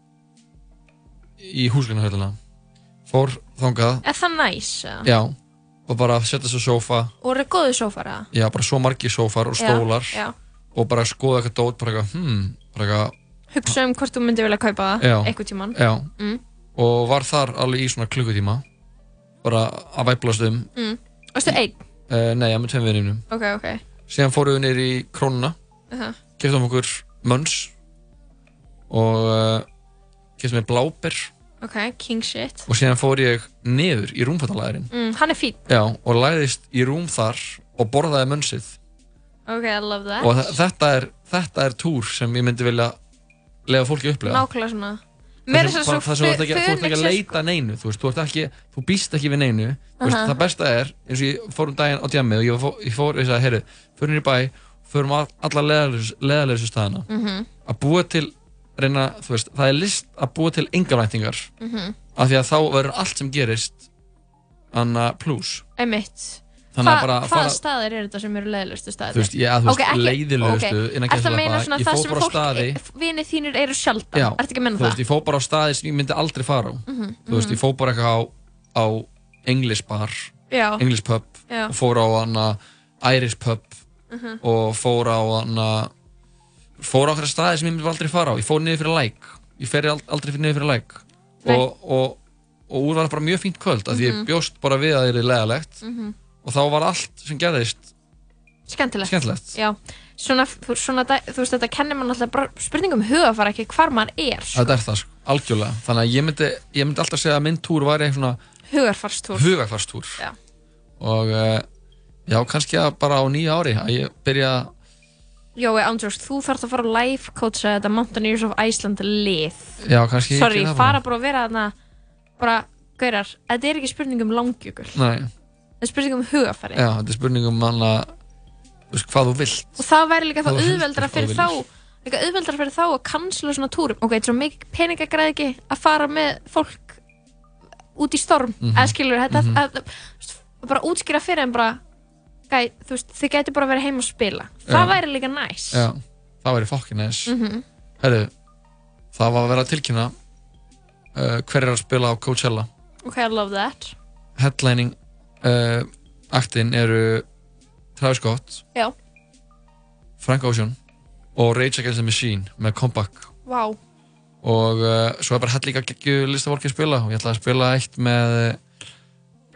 í húsgrunnahöllina Fór þangað. Er það næs eða? Já, og bara setja svo sófa og er það góðu sófara Já, bara svo margir sófar og stólar já, já. Og bara skoða eitthvað dót, bara eitthvað, hmm Bara eitthvað, hugsa um hvort þú myndir vilja kaupa það Já. eitthvað tíman já mm. Og var þar alveg í svona klukkutíma Bara að væplast um Mm. Varstu einn? uh, Nei, ég með tveim vinnum ok, ok Síðan fórum við neyri í krónuna uh -huh. Keftum okkur mönns Og uh, Keftum við bláber Ok, king shit. og síðan fór ég niður í rúmfattalæðurinn Mm, hann er fín. Já, og læðist í rúm þar og borðaði munnsið Ok, I love that. og þe- þetta er, þetta er túr sem ég myndi vilja lega fólki upplega Nákvæmlega svona. Mér er svo það sem þú ert ekki, þú ert ekki að leita neinu þú, veist, þú, ert ekki, þú býst ekki við neinu uh veist, Aha. það besta er, eins og ég fór um daginn á djamið og ég fór, ég fór ég sagði, heyrðu, förum í bæ förum all, alla leðalegsu staðina Mhm. að búa til reyna, þú veist, það er list að búa til engavætingar Mhm. af því að þá verður allt sem gerist anna plus Einmitt. Hvaða fara- staðir eru þetta sem eru leiðilegustu staðir? Þú veist, já, þú veist, Ok, ekki- leiðilegustu, ok. innan Ertu að gæsalappa, meina svona ég sem bara á staði- vinið þínir eru sjaldan? Já, Ertu ekki að menna þú það? veist, ég fór bara á staði sem ég myndi aldrei fara á Mhm, Þú veist, mhm. ég fór bara eitthvað á, á English bar, Já. English pub Já. og fór á hana Irish pub Mhm. og fór á hana fór á eitthvað staði sem ég myndi aldrei fara á ég fór niður fyrir læk, ég fer ald- aldrei niður fyrir læk Nei. og, og, og úr var bara mjög fínt kvöld af því ég Mhm. bjóst bara við að það er leðalegt Mhm. og þá var allt sem gerðist Skemmtilegt. Skemmtilegt. Svona, svona, þú veist, þetta kennir mann alltaf spurningum hugafara ekki hvar maður er. Sko. þetta er það, sko, algjörlega þannig að ég myndi, ég myndi alltaf segja að minn túr væri eitthvað svona Hugarfarstúr. hugarfarstúr Já. og uh, já, kannski að bara á nýja ári að ég byrja Jói Andrós, þú þarfst að fara að live coacha þetta Mountaineers of Iceland lið. Já, kannski Sorry, það fara bara. að vera þarna, bara, gaurar, þetta er ekki spurning um langjökul. Nei, Þetta er spurning um hugafari. já, þetta er spurning um manna, þú veist, hvað þú vilt Og það væri líka þá Hvað þú heldur auðveldra hvað fyrir þú þá, líka auðveldra fyrir þá að cancela svona túrum. Ok, þetta er svo mikið peningagræði ekki að fara með fólk út í storm, Mhm. eða skilur þetta, að, að, bara útskýra fyrir þeim bara, gæ, þú veist, þið gæti bara verið heim og spila. Það Já. væri líka næs. Já, það væri fokkin næs Mhm. Herru, það var að vera að tilkynna uh, hver er að spila á Coachella Ok, I love that. Headlining uh, aktin eru Travis Scott, Já, Frank Ocean og Rage Against the Machine með Comeback vá. og uh, svo er bara hell líka geggju listafólki að spila og ég ætla að spila eitt með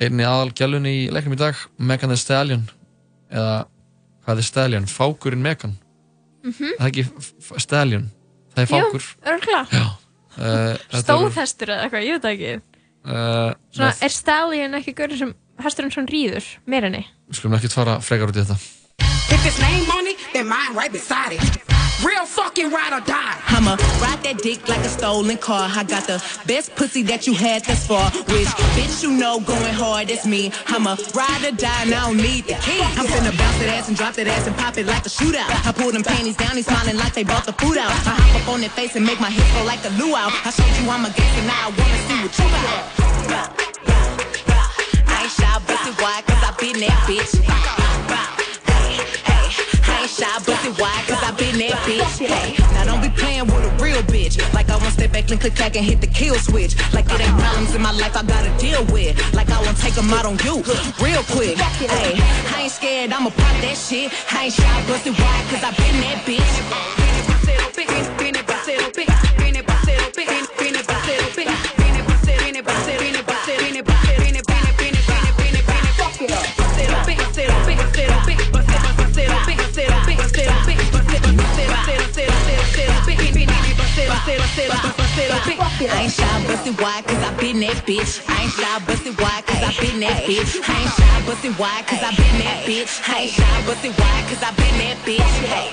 einni aðal gælunni í leiknum í dag Megan Thee Stallion eða hvað er Stallion? Fákurinn Megan Mhm. það er ekki Stallion það er Fákur Jú. Uh, Stóðhestur eða eitthvað, ég veit ekki. uh, Svona, er Stallion ekki gaurinn sem hesturinn svona rýður, meir henni? við skulum ekki fara frekar út í þetta If it's name on it, then mine right beside it. Real fucking ride or die. I'ma ride that dick like a stolen car. I got the best pussy that you had thus far. Which bitch you know going hard is me. I'ma ride or die and I don't need the key. I'm finna bounce that ass and drop that ass and pop it like a shootout. I pull them panties down, he's smiling like they brought the food out. I hop up on their face and make my hips go like a luau. I showed you I'm a gangster, now I wanna see what you got. I ain't shy, busted wide, cause I been that bitch. Ain't shy, busted wide, cause I been that bitch. Hey, now don't be playing with a real bitch. Like I won't step back and click back and hit the kill switch. Like it ain't problems in my life I gotta deal with. Like I won't take them out on you real quick. Hey, I ain't scared, I'ma pop that shit. I ain't shy, busted wide, cause I been that bitch. セラセラ I ain't shy, busted wide, cause I been that bitch. I ain't shy, busted wide, cause I been that bitch. I ain't shy, busted wide, cause I been that bitch. I ain't shy, busted wide, cause I been that bitch.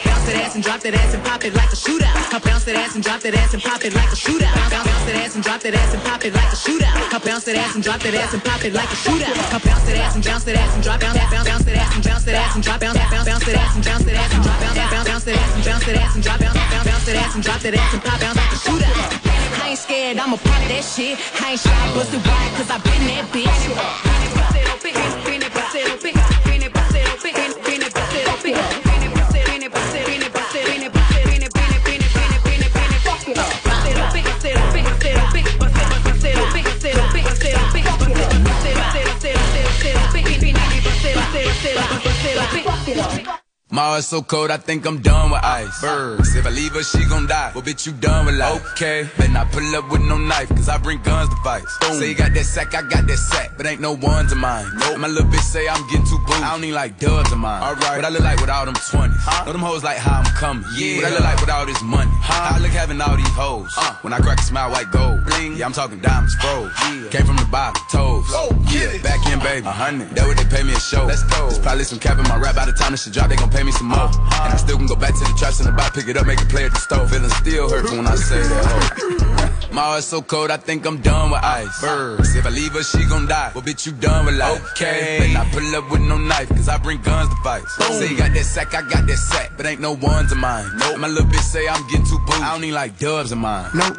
Bounce that ass and drop that ass and pop it like a shootout. I bounce that ass and drop that ass and pop it like a shootout. Bounce, bounce that ass and drop that ass and pop it like a shootout. I bounce that ass and drop that ass and pop it like a shootout. I bounce that ass and bounce that ass and drop bounce bounce bounce that ass and bounce that ass and drop bounce bounce bounce that ass and bounce that ass and drop bounce bounce bounce that ass and bounce that ass and drop bounce bounce bounce that ass and drop that ass and pop bounce like a shootout. I ain't scared, I'ma pop that shit. I ain't shy, busted wide, cause I been that bitch. My heart's so cold, I think I'm done with ice. Birds, if I leave her, she gon' die. Well, bitch, you done with life. Okay, better not pull up with no knife, cause I bring guns to fight. Say you got that sack, I got that sack, but ain't no ones of mine. Nope. My little bitch say I'm getting too boo. I don't need like dubs of mine. Alright, what I look like with all them 20s. Huh? Know them hoes like how I'm coming. Yeah. What I look like with all this money. How I look having all these hoes. Uh. When I crack a smile, white gold. Bling. Yeah, I'm talking diamonds, froze. Yeah. Came from the bottom, toes. Oh, yeah, back in, baby. A hundred. That what they pay me a show. Let's go. There's probably some cap in my rap. By the time this shit drop, they gon' pay me some more. And I still can go back to the traps and the back, pick it up, make it play at the stove. Feeling still hurts when I say that hoe. My heart's so cold, I think I'm done with ice. Birds, if I leave her, she gon' die. Well, bitch, you done with life. Okay. Better I pull up with no knife, cause I bring guns to fight. Say you got that sack, I got that sack, but ain't no ones of mine. Nope. My little bitch say I'm getting too boo. I don't need like dubs of mine. Nope.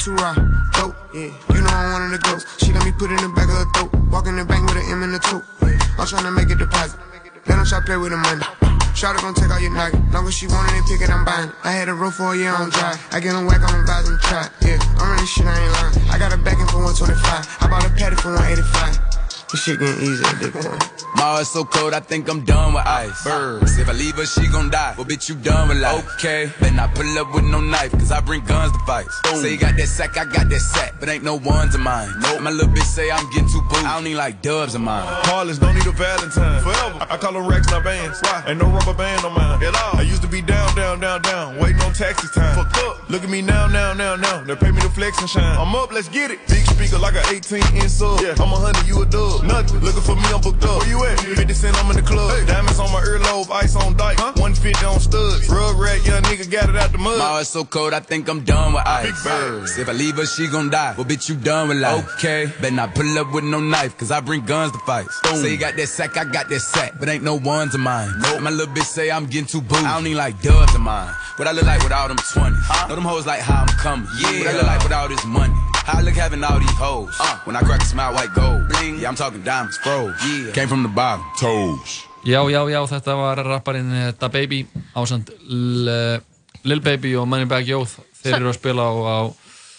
Too raw, dope, yeah. You know I'm one of the ghosts. She let me put it in the back of her throat. Walk in the bank with an M in the tote. Yeah. I'm tryna make a deposit. Let them try play with the money. Shawty gon' take all your nugget. Long as she want it pick it, I'm buying it. I had a roof for a year on dry. I get on whack on the vibes and try. Yeah, I'm running shit, I ain't lying. I got a backing for 125. I bought a patty for 185. This shit getting easy at this point. My heart's so cold, I think I'm done with ice. Birds, if I leave her, she gon' die. Well, bitch, you done with life. Okay, better I pull up with no knife, cause I bring guns to fight. Say you got that sack, I got that sack, but ain't no ones of mine. Nope. My little bitch say I'm getting too boo. I don't need like dubs of mine. Heartless, don't need a Valentine. Forever. I, I call them racks, not bands. Why? Ain't no rubber band on mine. At all. I used to be down, down, down, down. Waiting on taxi time. Fucked up. Look at me now, now, now, now. They pay me to flex and shine. I'm up, let's get it. Big speaker like an 18 inch sub. Yeah. I'm a hundred, you a dub. Nothing. Looking for me, I'm booked up. Where you at? 50 cent, I'm in the club. Diamonds on my earlobe, ice on dyke. Huh? 150 on studs. Rug rat, young nigga got it out the mud. My heart's so cold, I think I'm done with ice. Birds, if I leave her, she gon' die. Well, bitch, you done with life. Okay, better not pull up with no knife, cause I bring guns to fight. Say you got that sack, I got that sack, but ain't no ones of mine. Nope. My little bitch say I'm getting too boo. I don't need like dubs of mine. What I look like with all them 20s. Know them hoes like how I'm coming. Yeah. What I look like with all this money. How I look having all these hoes. Uh, when I crack a smile, white gold. Bling. Yeah, I'm talking diamonds, froze. Yeah. Came from the bottom. Toes. Já, já, já, þetta var rapparinn eh, Da Baby ásand L- Lil Baby og Moneybag Yo þeir Sa- eru að spila á,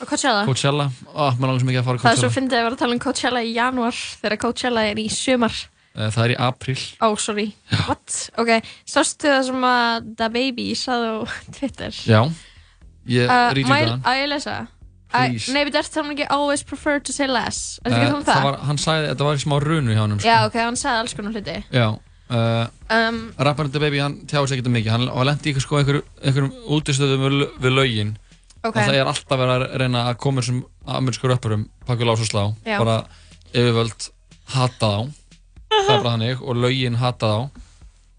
Coachella. Coachella Ó, á Það er svo Coachella fyndið að vera að tala um Coachella í janúar þegar Coachella er í sumar. Eh, Það er í apríl Ó, oh, sorry. What? Ok, sástu það sem að Da Baby saði á Twitter? Já, ég Uh, má ég- það Á ég lesa? I, Please. nei, betur þetta ekki always prefer to say less. Er Eh, þetta ekki um það? var, Hann sagði, þetta var smá runu hjá hann Já, ok, hann sagði alls konar hluti. Já uh, Um, Rapparinn Da Baby, hann tjáði sig ekkert mikið Hann hann lendi eitthvað sko einhver, einhverjum útistöðum við, við lögin Ok. og það er alltaf verið að reyna að koma þessum amerísku rappurum pakku lás og slá Já. bara yfirvöld hata þá það er bara þannig og lögin hata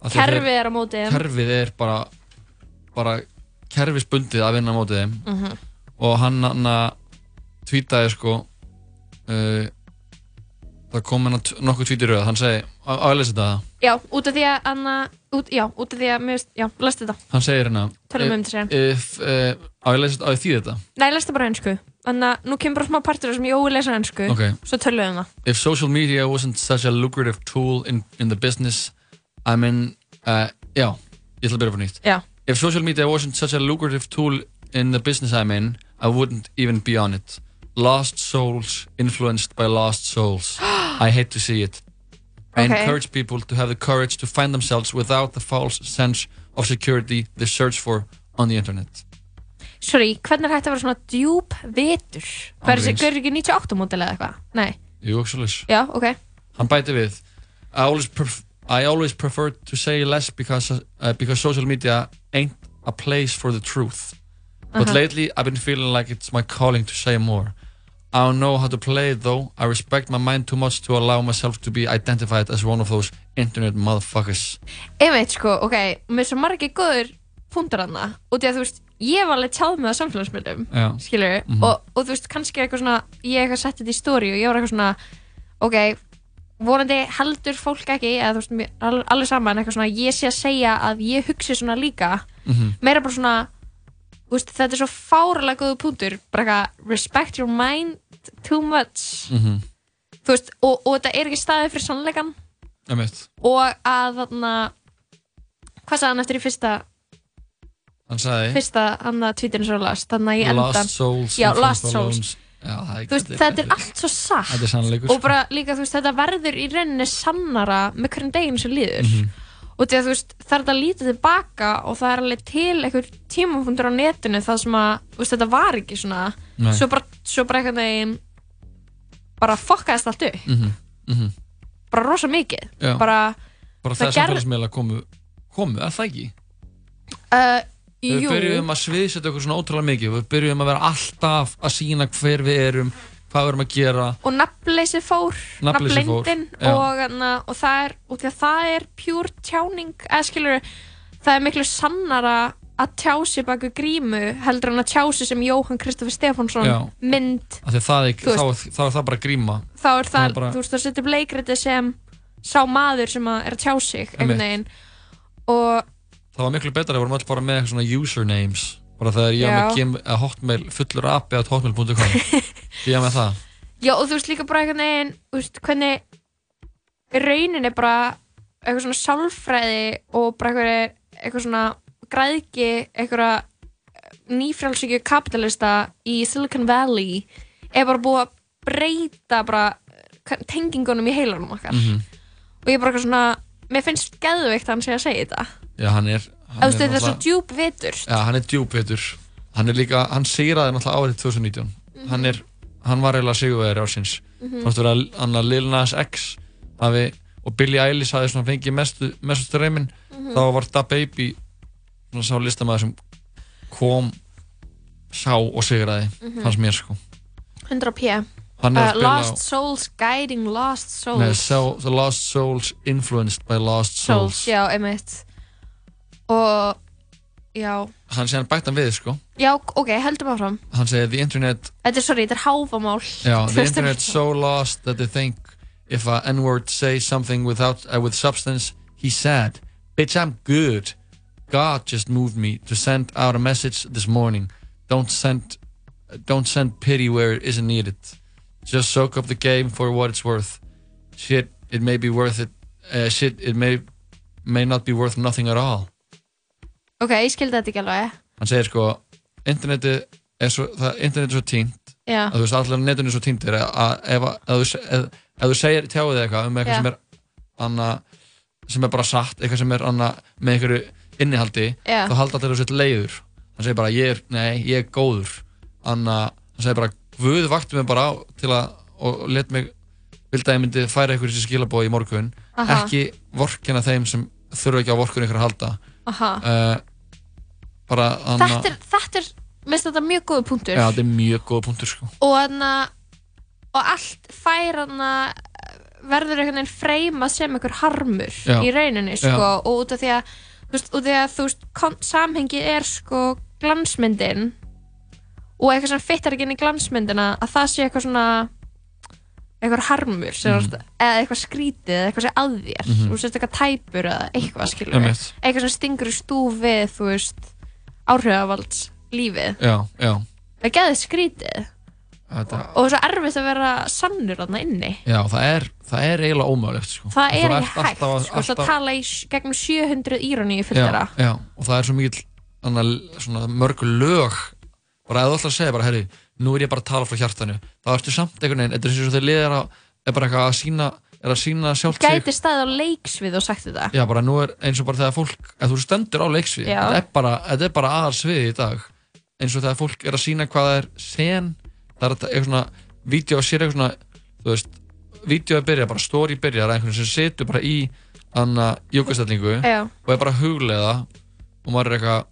þá Kerfið er á móti þeim. kerfið er bara bara kerfisbundið að vinna á móti þeim Mhm. Og hann hann að tvítaði sko uh, það kom hann nokkuð tvítir rauð hann segi, að lesa þetta Já, út af því að Anna, út, já, út af því að, veist, já, lestu þetta. hann segir hérna Tölum um þetta síðan. if, uh, á ég að lesa þetta, á ég að þýða þetta Nei, lestu bara ennsku. Þannig að nú kemur bara smá partur sem Jói lesa ennsku. Ok. Svo tölum við um það. if social media wasn't such a lucrative tool in, in the business I'm in uh, já, ég ætla að byrja fyrir nýtt Já. if social media wasn't such a lucrative tool in the business I'm in I wouldn't even be on it lost souls influenced by lost souls I hate to see it I Okay. encourage people to have the courage to find themselves without the false sense of security they search for on the internet Sorry, hvernig er hægt að vera svona djúb vitur? Hvað er ekki 98 mótil eða eitthvað? Nei. Jú, svoleiðis. Já, ok. Hann bæti við I always, pref I always prefer to say less because, uh, because social media ain't a place for the truth. But Uh-huh. lately I've been feeling like it's my calling to say more. I don't know how to play it though. I respect my mind too much to allow myself to be identified as one of those internet motherfuckers. Einmitt, sko, ok, með svo margir góður punktar hana, út í að þú veist, ég var alveg tjáð með á samfélagsmiðlum, skilur, Mhm. og, og þú veist, kannski eitthvað svona, ég eitthvað setti þetta í stóri og ég var eitthvað svona, ok, vonandi heldur fólk ekki, eða þú veist, mér- al- alveg saman, eitthvað svona, ég sé að segja að ég hugsi svona líka, Mhm. meira bara svona, veist, þetta er svo fáralega góðu punktur, bara eitthvað, respect your mind too much, Mhm. þú veist, og, og þetta er ekki staðið fyrir sannleikan, og að þarna, hvað sagði hann eftir í fyrsta, Hann sagði fyrsta annað tvítinu svo last þannig að ég endan Lost souls já, by Souls. Já, er veist, þetta er allt svo satt. Og sko. bara líka, þú veist, þetta verður í rauninni sannara með hverjum deginu sem líður. Mhm. Og því að þú veist, það er þetta að líta tilbaka og það er alveg til einhver tímafundur á netinu það sem að, þú veist, þetta var ekki svona Nei. svo bara, svo bara einhvern veginn bara fokkaðist allt upp Mhm, mhm. bara rosa mikið Já. bara, Bara það það samfélagsmiðla komu, komu, er það ekki? uh, Við jú byrjuðum að sviðsetja okkur svona ótrúlega mikið Við byrjuðum að vera alltaf að sína hver við erum Hvað við erum að gera? Og nafnleysi fór nafnleyndin og, og það er og því að það er pure tjáning eða skilur, það er miklu sannara að tjá sig baku grímu heldur en að tjá sig sem Jóhann Kristoffer Stefánsson Já. mynd. Það er, Þú þá, veist- þá er það bara gríma. Þá er það, er bara- þú veist, það setur upp leikriti sem sá maður sem að er að tjá sig einhvern veginn. Og Það var miklu betra við vorum öll bara með svona usernames. Bara þegar ég Já. var með gem, að hotmail fullur api að hotmail.com Var með það Já, og þú veist líka bara einhvern veginn, þú veist, hvernig raunin er bara eitthvað svona sálfræði og bara eitthvað, eitthvað svona græðki, eitthvað nýfrjálsíkju kapitalista í Silicon Valley er bara búið að breyta bara eh, tengingunum í heilanum okkar Mhm. og ég er bara eitthvað svona, mér finnst geðveikt að hann sé að segja þetta. Já, hann er Þú hann veist, þetta er svo djúb vitur. Já, hann er djúpvitur Hann er líka, hann sigraði náttúrulega árið 2019 Hann er, hann var eiginlega sigurvegari ásins Mhm. Fannst vera að hann að Lil Nas X hafi, og Billie Eilish hafi svona fengið mestu, mestu streymin Mhm. þá var Da Baby svona sá listamæður sem kom sá og sigraði Mhm. fannst mér sko 100 p. Hann er að Uh, spila á- lost Souls Guiding Lost Souls. Nei, so, The Lost Souls Influenced by Lost Souls, Souls, já, einmitt og já, Hann sé hann bætt hann við sko já, ok, heldum áfram Hann segir The Internet þetta er, sorry, þetta er háfamál Þú the internet's so lost that they think if a N-word says something without uh, with substance, he's sad. Bitch, I'm good. God just moved me to send out a message this morning. Don't send, don't send pity where it isn't needed. Just soak up the game for what it's worth. Shit, it may be worth it. Uh, shit, it may may not be worth nothing at all. Ok, ég skildi þetta ekki alveg Hann segir sko, internetið er svo, það, internetið er svo tínt Já. að þú veist allir netinu er svo tíndir að að ef, að, þú ef, ef þú segir tjáðið eitthvað um eitthvað Já. sem er anna, sem er bara satt, eitthvað sem er anna, með einhverju innihaldi Já. þá halda allir sett leiður hann segir bara ég er, nei, ég er góður anna, hann segir bara Guð vakti mig bara á til að og let mig vildi að ég myndi færa ykkur þessi skilabóð í morgun Aha. ekki vorkina þeim sem þurfa ekki á vorkun ykkur að halda. Uh, bara anna, þetta er, þetta er, minnst þetta mjög góð punktur. Já, þetta er mjög góð punktur sko. Og hana og allt fær hana verður einhvern veginn freymað sem einhver harmur Já. í rauninni sko, Já. og út af því að þú veist, út af því að samhengið er sko glansmyndin. Og eitthvað sem fittar ekki inn í glansmyndina að það sé eitthvað svona eitthvað harmur sem, Mhm. eða eitthvað skrítið eða eitthvað sem að þér Mhm. þú veist eitthvað tæpur eða eitthvað skilur Einmitt. eitthvað sem stingur í stúf við þú veist áhrifavalds lífið já, já það geði skrítið þetta, og svo erfitt að vera sannur þarna inni Já, það er, það er eiginlega ómögulegt sko. það er ekki hægt alltaf sko, alltaf... alltaf- tala í gegnum 700 íróni í já, fylgdara já, og það er svo svona mörg lög bara að þú ætlar að segja bara, herri, nú er ég bara að tala frá hjartanu þá ertu samt einhvern veginn, þetta er eins og þeir liðar að er bara eitthvað að sína er að sína sjálft sig gæti staðið á leiksvið og sagt þetta Já, bara nú er eins og bara þegar fólk ef þú stendur á leiksvið, Já. þetta er bara þetta er bara aðalsvið í dag eins og þegar fólk er að sína hvað það er sen það er eitthvað svona, vídeo sér eitthvað svona þú veist, vídeo er byrjað, bara story byrjað einhvern sem setur bara í anna jókastellingu Já. og er bara að huglega og maður er eitthvað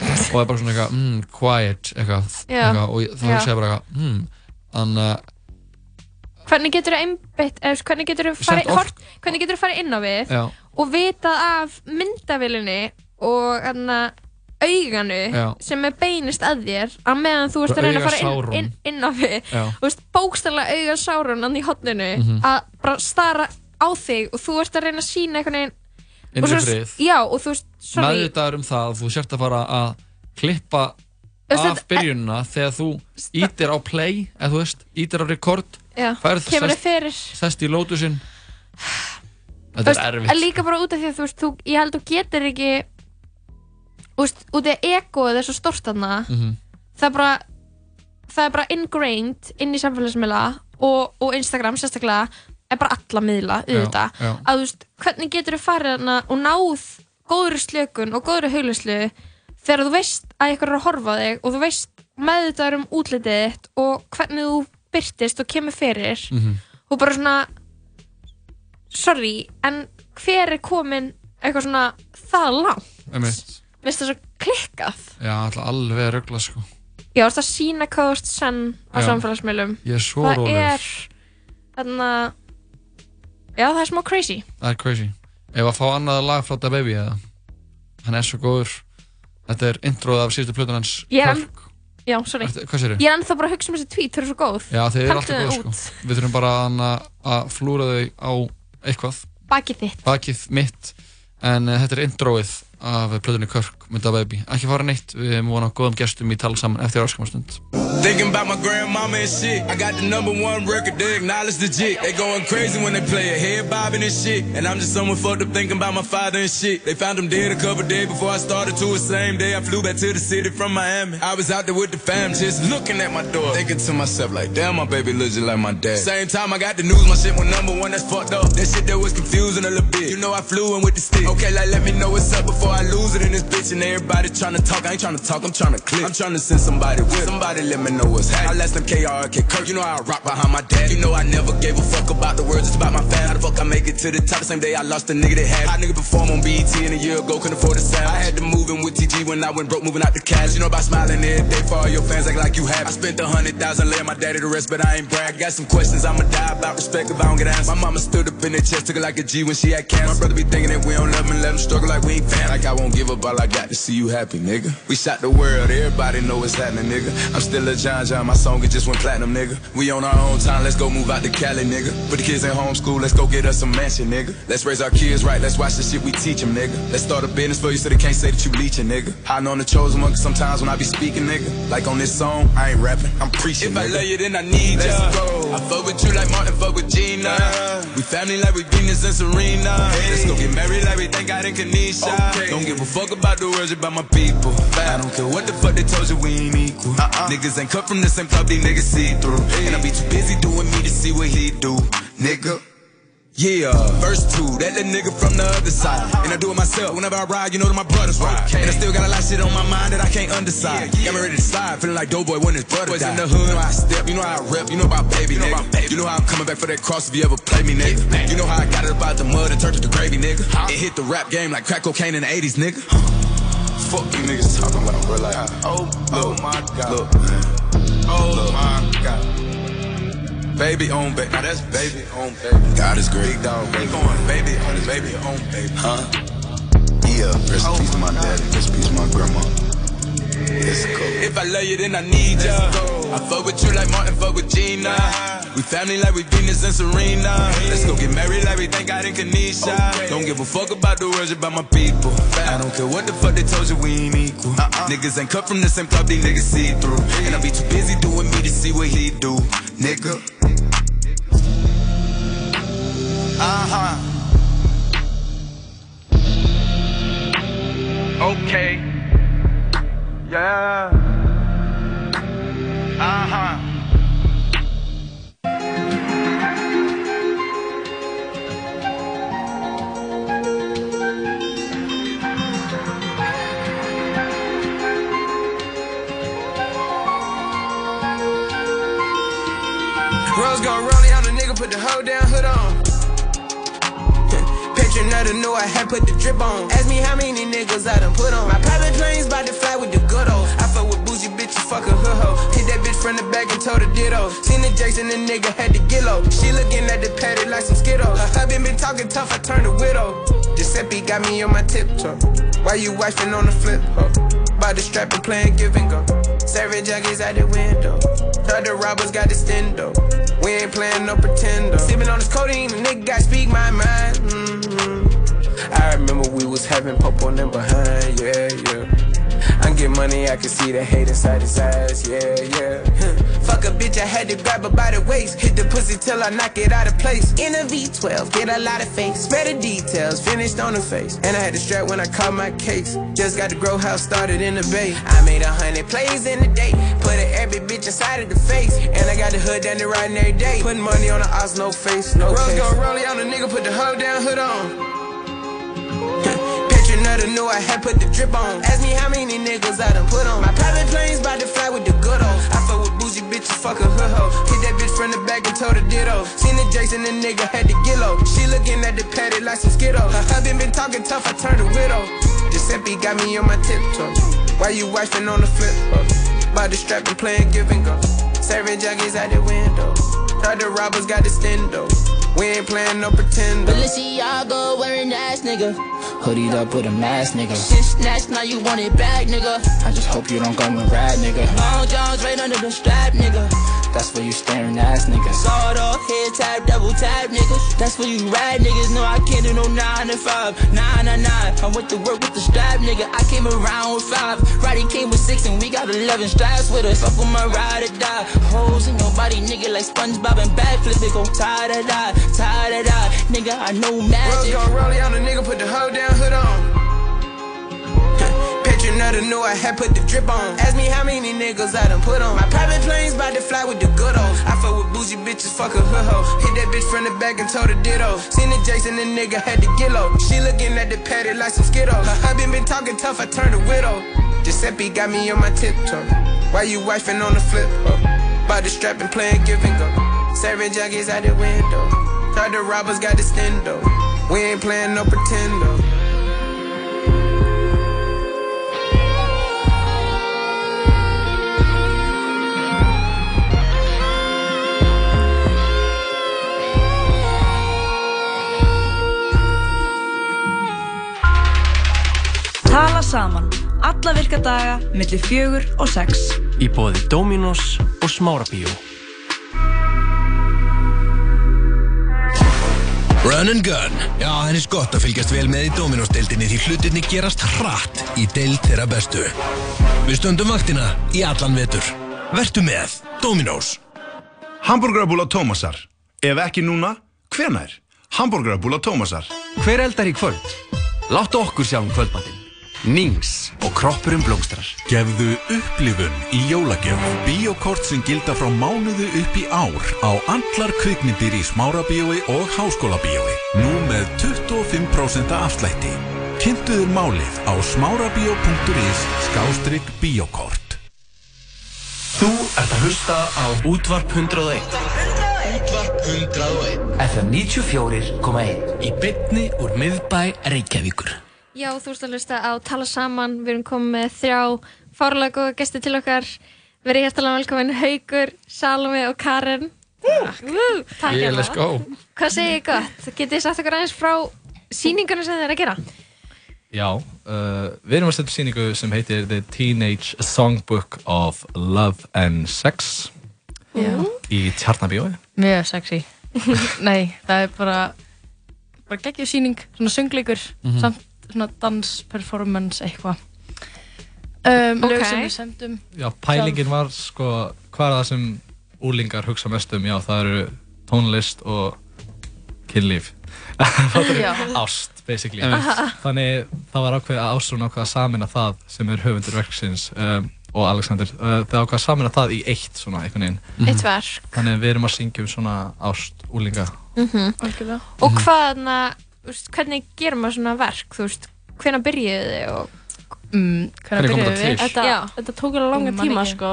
og er bara svona eitthvað, mm, quiet eitthvað, eitthvað og þá segir bara eitthvað, mm, anna hvernig getur þú einbytt eða, hvernig getur þú farið hort, hvernig getur þú farið inn á við Já. og vitað af myndavilinni og hana auganu Já. sem er beinist að þér að meðan þú ert að reyna að fara inn, inn, inn á við. Þú veist bókstæðlega auga sárun hann í hotninu Mhm. að bara stara á þig og þú ert að reyna að sína einhvern veginn og Innri frið. já og þú veist sorry, meðvitaður um það að þú sért að fara að klippa veist, af byrjunina þegar þú ítir á play eða þú veist, ítir á record Já, færð sest í lótusinn þetta er en erfitt. líka bara út af því að þú veist, þú, ég held að þú getur ekki veist, út af egoið er svo stort þarna Mhm. það er bara það er bara ingrained inn í samfélagsmiðla og, og Instagram sérstaklega er bara alla miðla já. að veist, hvernig getur þú farið og náð góðri slökun og góðri haulislu þegar þú veist að ykkur er að horfa þig og þú veist meðvitaður um útlitið þitt og hvernig þú byrtist og kemur fyrir? Mhm. og bara svona sorry, en hver er komin eitthvað svona það langt? Finnst það svo klikkað. Já, alltaf alveg að ruggla sko. Já, þú ert að sína ert senn á samfélagsmiðlum? Er Það rólegur. er þarna Já, það er smá crazy. Það er crazy. Ef að fá annað lag frá Da Baby eða? Hann er svo góður. Þetta er introð af síðustu plötun hans Ég er Kirk. Já, sorry. Ertu- hvað segirðu? Ég er ennþá bara að hugsa um þessi tweet, þau eru svo góð. Já, þeir eru alltaf góð sko. Við þurfum bara að, að flúra þau á eitthvað. Bakið þitt. Bakið mitt. En uh, þetta er introið af plötunni Kirk með Da Baby Ekki fara neitt, við erum vona á góðum gestum í tala saman eftir áskamastund Thinking about my grandmama and shit. I got the number one record, they acknowledge the jig. They going crazy when they play it, head bobbing and shit. And I'm just someone fucked up thinking about my father and shit. They found him dead a couple days before I started to the same day. I flew back to the city from Miami. I was out there with the fam, just looking at my door. Thinking to myself, like, damn, my baby looks just like my dad. Same time I got the news, my shit went number one, that's fucked up. That shit that was confusing a little bit. You know I flew in with the stick. Okay, like, let me know what's up before I lose it in this bitch. And everybody trying to talk, I ain't trying to talk, I'm trying to click. I'm trying to send somebody with. Somebody let me know what's happening. I left them KRK Kirk, you know I rock behind my dad. You know I never gave a fuck about the words, it's about my fan. How the fuck I make it to the top? The same day I lost a nigga that had. How nigga perform on BET and a year ago couldn't afford a sound. I had to move in with TG when I went broke, moving out the cash. You know about smiling every day for all your fans, act like you have. I spent a hundred thousand laying my daddy to rest, but I ain't brag. Got some questions I'ma die about respect if I don't get answered. My mama stood up in the chest, took it like a G when she had cancer. My brother be thinking that we don't love him let him struggle like we ain't fam. I won't give up all I got to see you happy, nigga. We shot the world, everybody know what's happening, nigga. I'm still a John John, my song it just went platinum, nigga. We on our own time, let's go move out to Cali, nigga. Put the kids in homeschool, let's go get us a mansion, nigga. Let's raise our kids right, let's watch the shit we teach them, nigga. Let's start a business for you so they can't say that you leeching, nigga. I know I'm the chosen one, cause sometimes when I be speaking, nigga. Like on this song, I ain't rapping, I'm preaching, If I love you, then I need let's ya. Go. I fuck with you like Martin fuck with Gina. We family like we Venus and Serena. Let's go get married like we thank God in Kanisha. Don't give a fuck about the words about my people. I don't care what the fuck they told you, we ain't equal. Uh-uh. Niggas ain't cut from the same club, these niggas see through. And I be too busy doing me to see what he do, nigga. Yeah, verse two, that little nigga from the other side. And I do it myself whenever I ride, you know that my brothers ride. And I still got a lot of shit on my mind that I can't underside. Got me ready to slide, feeling like Doughboy when his brother Boys in the hood, you know how I step, you know how I rep, you know about baby, you know about baby. You know how I'm coming back for that cross if you ever play me, nigga. You know how I got it about the mud and turned it to gravy, nigga. It hit the rap game like crack cocaine in the 80s, nigga. Fuck you niggas talking about, bro. Like, oh, oh my god. Look, oh my god. Baby on baby. Now that's baby on baby. God is great. Big dog. Baby going baby on his baby on baby. Huh? Yeah. Rest in peace to my daddy. Rest in peace to my grandma. Let's go. If I love you, then I need ya. I fuck with you like Martin fuck with Gina. We family like we Venus and Serena. Let's go get married like we thank God in Kanisha. Don't give a fuck about the words about my people. I don't care what the fuck they told you, we ain't equal. Uh-uh. Niggas ain't cut from the same club, these niggas see through. And I be too busy doing me to see what he do, nigga. Uh huh. Okay. Yeah. Uh huh. Rose gon' roll it on the nigga, put the hoe down, hood on. Picture another knew I had put the drip on. Ask me how many niggas I done put on. My private plane's about to fly with the good old. I fuck with bougie bitches, fuck a hood hoe. Hit that bitch from the back and told her ditto. Seen the Jackson, the nigga had the gillo. She looking at the patty like some Skittles. Her husband been talking tough, I turned a widow. Giuseppe got me on my tiptoe. Why you wifing on the flip, ho? By the strap and playing give and go. Serving junkies out the window. Other robbers got the stendo. We ain't playing no pretendo. Sipping on this codeine, the nigga got speak my mind. Mm-hmm. I remember we was having pop on them behind, yeah, yeah. I get money, I can see the hate inside his eyes, yeah, yeah. Fuck a bitch, I had to grab her by the waist. Hit the pussy till I knock it out of place. In a V12, get a lot of face. The details, finished on the face. And I had to strap when I caught my case. Just got the grow house started in the bay. I made a hundred plays in a day. Put a every bitch inside of the face. And I got the hood down the riding every day. Putting money on the odds, no face, no Rose gon' roll on the nigga, put the hoe down, hood on. Another knew I had put the drip on. Ask me how many niggas I done put on. My private plane's about to fly with the good old. I fuck with bougie bitches, fuck a hood hoe. Hit that bitch from the back and told her ditto. Seen the Jason, the nigga had to get low. She looking at the paddock like some Skittles. Her husband been talking tough, I turned a widow. Giuseppe got me on my tiptoe. Why you wifing on the flip? Huh? By the strap and playing give and go. Serving junkies out the window. Thought the robbers got the stendo. We ain't playing no pretend. Balenciaga wearing ass nigga. Hoodied up with a mask nigga. Shit snatched, now you want it back nigga. I just hope you don't go and rad nigga. Long Johns right under the strap nigga. That's for you staring ass niggas. Sawed off, head tap, double tap niggas. That's for you rad niggas. No, I can't do no 9 to 5. 9 to 9. I went to work with the strap nigga. I came around with 5. Roddy came with 6 and we got 11 straps with us. Fuck with my ride or die. Hoes in your body nigga like SpongeBob and backflip. It go tie to die, tie to die. Nigga, I know Rose gon' roll on the nigga, put the hoe down, hood on. Picture another knew I had put the drip on. Ask me how many niggas I done put on. My private plane's about to fly with the good old. I fuck with bougie bitches, fuck a hood hoe. Hit that bitch from the back and told her ditto. Seen the Jason, the nigga had to get low. She looking at the paddock like some Skittles. Her husband been talking tough, I turned a widow. Giuseppe got me on my tiptoe. Why you wifing on the flip? Huh? By the strap and playing give and go. Serving junkies out the window. Thought the robbers got the stendo. We ain't playing no pretendo. Tala saman. Alla virka daga, milli fjögur og sex. Í bóði Dominos og Smárabíó. Run and gun. Já, henni er gott að fylgjast vel með í Dominos-deildinni því hlutinni gerast hratt í deild þeirra bestu. Við stöndum vaktina í allan vetur. Vertu með Dominos. Hamburgerabúla Tómasar. Ef ekki núna, hvenær? Hamburgerabúla Tómasar. Hver eldar í kvöld? Láttu okkur sjá um kvöldmatinn. Nings og kroppurinn blómstrar. Gefðu upplifun í jólagjöf. Bíokort sem gilda frá mánuðu upp í ár á allar kvikmyndir í Smárabíói og Háskólabíói. Nú með 25% afslætti. Kynntuður málið á smárabíó.is skástrygg bíokort. Þú ert að hlusta á Útvarp 101. Útvarp 101. FM 94.1. Í bytni úr miðbæ Reykjavíkur. Já, þú ert að hlusta á Tala Saman. Við erum komið með þrjá fárlega góða gesti til okkar. Verið hjertalega velkomin Haugur, Salome og Karen. Takk. Takk Yeah, let's go. Hvað segir ég gott? Getið þið sagt okkur aðeins frá síningunum sem þið er að gera? Já, uh, við erum að setja síningu sem heitir The Teenage Songbook of Love and Sex Já. í Tjarnabíói. Mjög sexy. Nei, það er bara, bara geggjur síning, svona söngleikur, Mhm. samt svona dans, performance, eitthvað. Um, Lög Ok. sem við sendum. Já, pælingin var sko, hvað er það sem úlingar hugsa mest um? Já, það eru tónlist og kynlíf. Ást, basically. Þannig það var ákveðið að Ástrún ákveða að samina það sem er höfundur verksins um, og Alexander. Uh, það ákveða að samina það í eitt svona einhvern veginn. Eitt verk. Þannig við erum að syngja um svona ást úlinga. Mm Algjörlega. Og hvað, úst, hvernig gerum maður svona verk? Þú veist, hvenær byrjuðu þið og... Mm, Hvernig kom þetta til? Þetta, Já. þetta tók alveg langa Ég man tíma ekki. sko.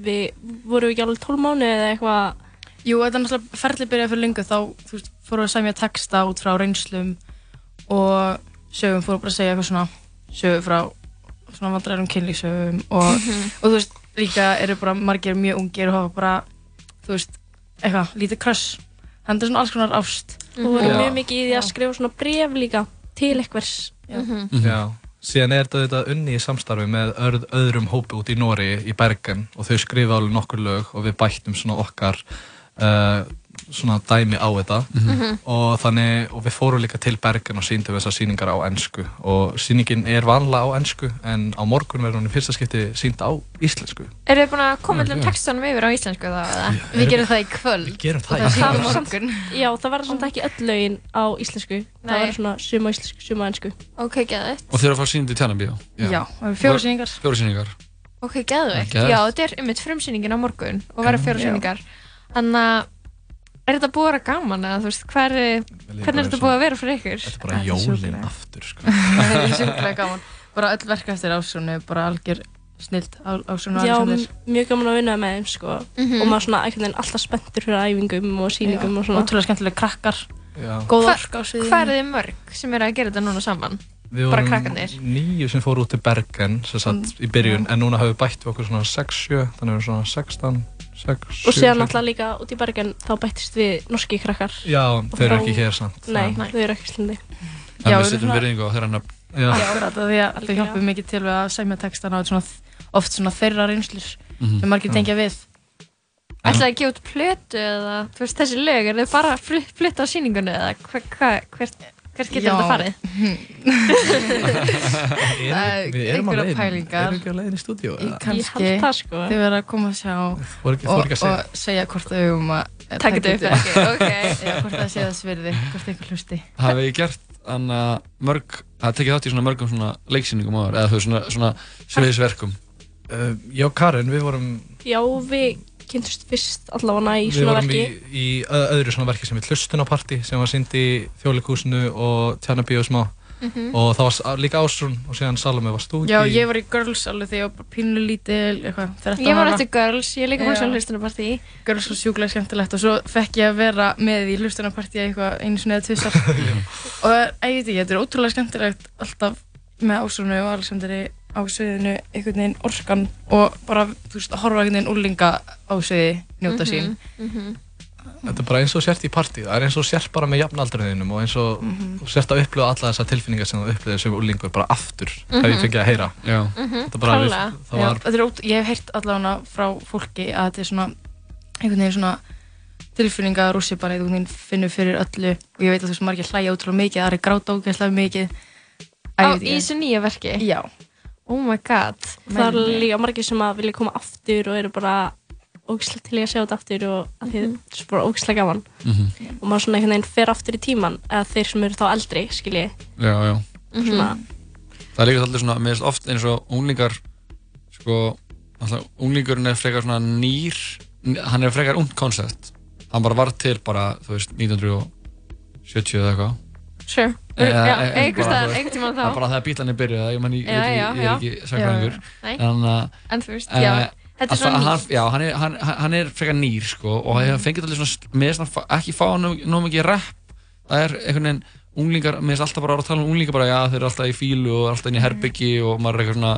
Við vorum ekki alveg 12 mánuði eða eitthvað. Jú, þetta er náttúrulega ferli byrjaði fyrir lengu þá, þú veist, fórum við að semja texta út frá reynslum og sögum fórum bara að segja eitthvað svona sögur frá svona vandræðum kynlífsögum og, Mhm. og þú veist, líka eru bara margir mjög ungir og hafa bara, þú veist, eitthvað, lítið kröss. Þannig er svona alls konar ást. Og vorum Já. mjög mikið í því að skrifa svona bref líka til einhvers. Mhm. Já, síðan er þetta unni í samstarfi með öð, öðrum hópi út í Nóri í Bergen og þau skrifa alveg nokkur lög og við bættum svona okkar uh, svona dæmi á þetta Mhm. og þannig, og við fórum líka til Bergen og síndum þessar síningar á ennsku og síningin er vanlega á ennsku en á morgun verður hún í fyrsta skipti sínd á íslensku Eru þið búin að koma Já, allir já. textunum yfir á íslensku þá eða? Við gerum það í kvöld. Við gerum það Og í það kvöld. morgun. Já, það verður samt ekki öll lögin á íslensku. Nei. Það verður svona suma á íslensku, suma á ennsku. Ok, geðvitt. Og þeir eru að fara sýnindi í Tjarnabíó? Já, það sýningar. Fjóra sýningar. Ok. Geðveikt. Já, þetta er um eitt frumsýningin á morgun og verður fjóra Já. sýningar. Þannig að er þetta búið að vera gaman eða þú veist, hver, hvernig er þetta búið að vera fyrir ykkur? Þetta er bara jólin aftur sko. Það er sjúklega gaman. Bara öll verk eftir ásónu, bara algjör snilt ásónu Já, mjög gaman að vinna með þeim, sko. Mhm. Og maður svona einhvern veginn alltaf spenntur fyrir æfingum og sýningum og svona. Ótrúlega skemmtilega krakkar. Já. Góð orka á sviðinu. Hvað er þið mörg sem eru að gera þetta núna saman? Við Bara vorum krakkarnir? níu sem fóru út til Bergen sem sagt í byrjun en núna hafum við bætt við okkur svona 6-7 þannig að við erum svona 16 6, Og 7, síðan alltaf líka út í Bergen þá bættist við norski krakkar. Já, þeir eru frá- ekki hér samt. Nei, Já. þau eru ekki slindi. En Já, við setjum virðingu á þeirra nöfn. Já. Að þau hjálpum mikið til við að textana og svona, oft svona þeirra reynslur Mhm. sem margir Já. tengja við. Ætlaði að gefa út plötu eða þú veist þessi lög, er þið bara að fl- flytta á sýningunni eða hver, hver, hvert, hvert getur þetta farið? Erum- Við erum á pælingar. erum við ekki á leiðinni í eða? Ég held það, sko. þau verða að koma að sjá og, fóru ekki að segja. og segja hvort þau um að Taka þetta upp eða ekki, ok. Já, hvort það sé þess virði, hvort einhver hlusti. Hafið þið gert anna, mörg, það tekið þátt í svona mörgum svona leiksýningum áður, eða veist svona, svona sviðisverkum? Uh, já, Karin, við vorum Já, við kynntumst fyrst allavega í Við svona vorum verki. í, í ö- öðru svona verki sem við hlustunarparti sem var sýnd í þjóðleikúsinu og tjarnabíu smá Mhm. og það var líka Ásrún og síðan Salome varst þú Já, ég var í Girls alveg þegar ég var pínu lítil, eitthvað, 13 Ég var ára. eftir Girls, ég er líka Já. fólksvæm hlustunarpartí. Girls var sjúklega skemmtilegt og svo fekk ég að vera með í hlustunarpartíi eitthvað einu sinni eða tvisar og ég veit ekki, þetta er ótrúlega skemmtilegt alltaf með Ásrunu og Alexandri á sviðinu einhvern veginn orkan og bara, þú veist, að horfa einhvern veginn úrlinga á sviði, njóta sín Mhm. Þetta er bara eins og sért í partí það er eins og sért bara með jafnaldriðinum og eins og Mhm. þú sért að upplifa alla þessar tilfinningar sem þú upplifir sem úlingur bara aftur Mhm. hef ég fengið að heyra Já. Mhm, Þetta bara, við, Klálega. var er Ég hef heyrt allavega frá fólki að þetta er svona einhvern veginn svona tilfinninga rússi bara einhvern veginn finnur fyrir öllu og ég veit að þú veist margir hlæja ótrúlega mikið, það er gráta ógeðslega mikið Æ, Á, í þessu nýja verki? Já. Oh my god. Það er líka margir sem að vilja koma aftur og eru bara ógislega til í að sjá þetta aftur og að því Mhm. þetta er bara ógislega gaman Mhm. og maður svona einhvern veginn fer aftur í tíman eða þeir sem eru þá eldri, skilji Já, já. svona Það er líka alltaf svona, mér finnst oft eins og unglingar, sko, alltaf unglingurinn er frekar svona nýr, hann er frekar ungt koncept. Hann bara var til bara, þú veist, 1970 eða eitthvað. Sure. Einhvern tímann þá. Það bara þegar bílarnir byrjuði, ég, ég, ég, er ekki. En, uh, En þú veist, já, þetta er að svona það- hann, nýtt. Já, hann er, hann, hann er frekar nýr, sko, og hefur fengið allir svona, með svona, ekki fá nóg mikið rap. Það er einhvern veginn, unglingar, mér finnst alltaf bara að tala um unglingar bara, já, þeir eru alltaf í fílu og alltaf inn í herbyggi og maður er eitthvað svona,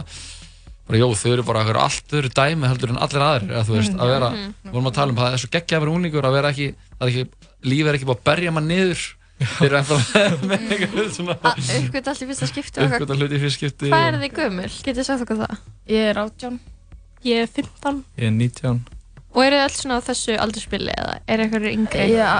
bara, jó, þau eru bara eitthvað allt öðru dæmi heldur en allir aðrir, eða þú veist, að vera, við vorum að tala um það, það er svo geggja að vera unglingur, að vera ekki, það ekki, lífið er ekki bara að berja mann niður, þeir eru eitthvað með eitthvað svona, Uppgöt allt í fyrsta skipti og uppgöta hluti í fyrst skipti. Hvað er þið gömul? Getið þið sagt okkur það? Ég er átján. Ég er 15. Ég er 19 Og eru þið alls svona á þessu aldurspili eða er eitthvað yngri? Já,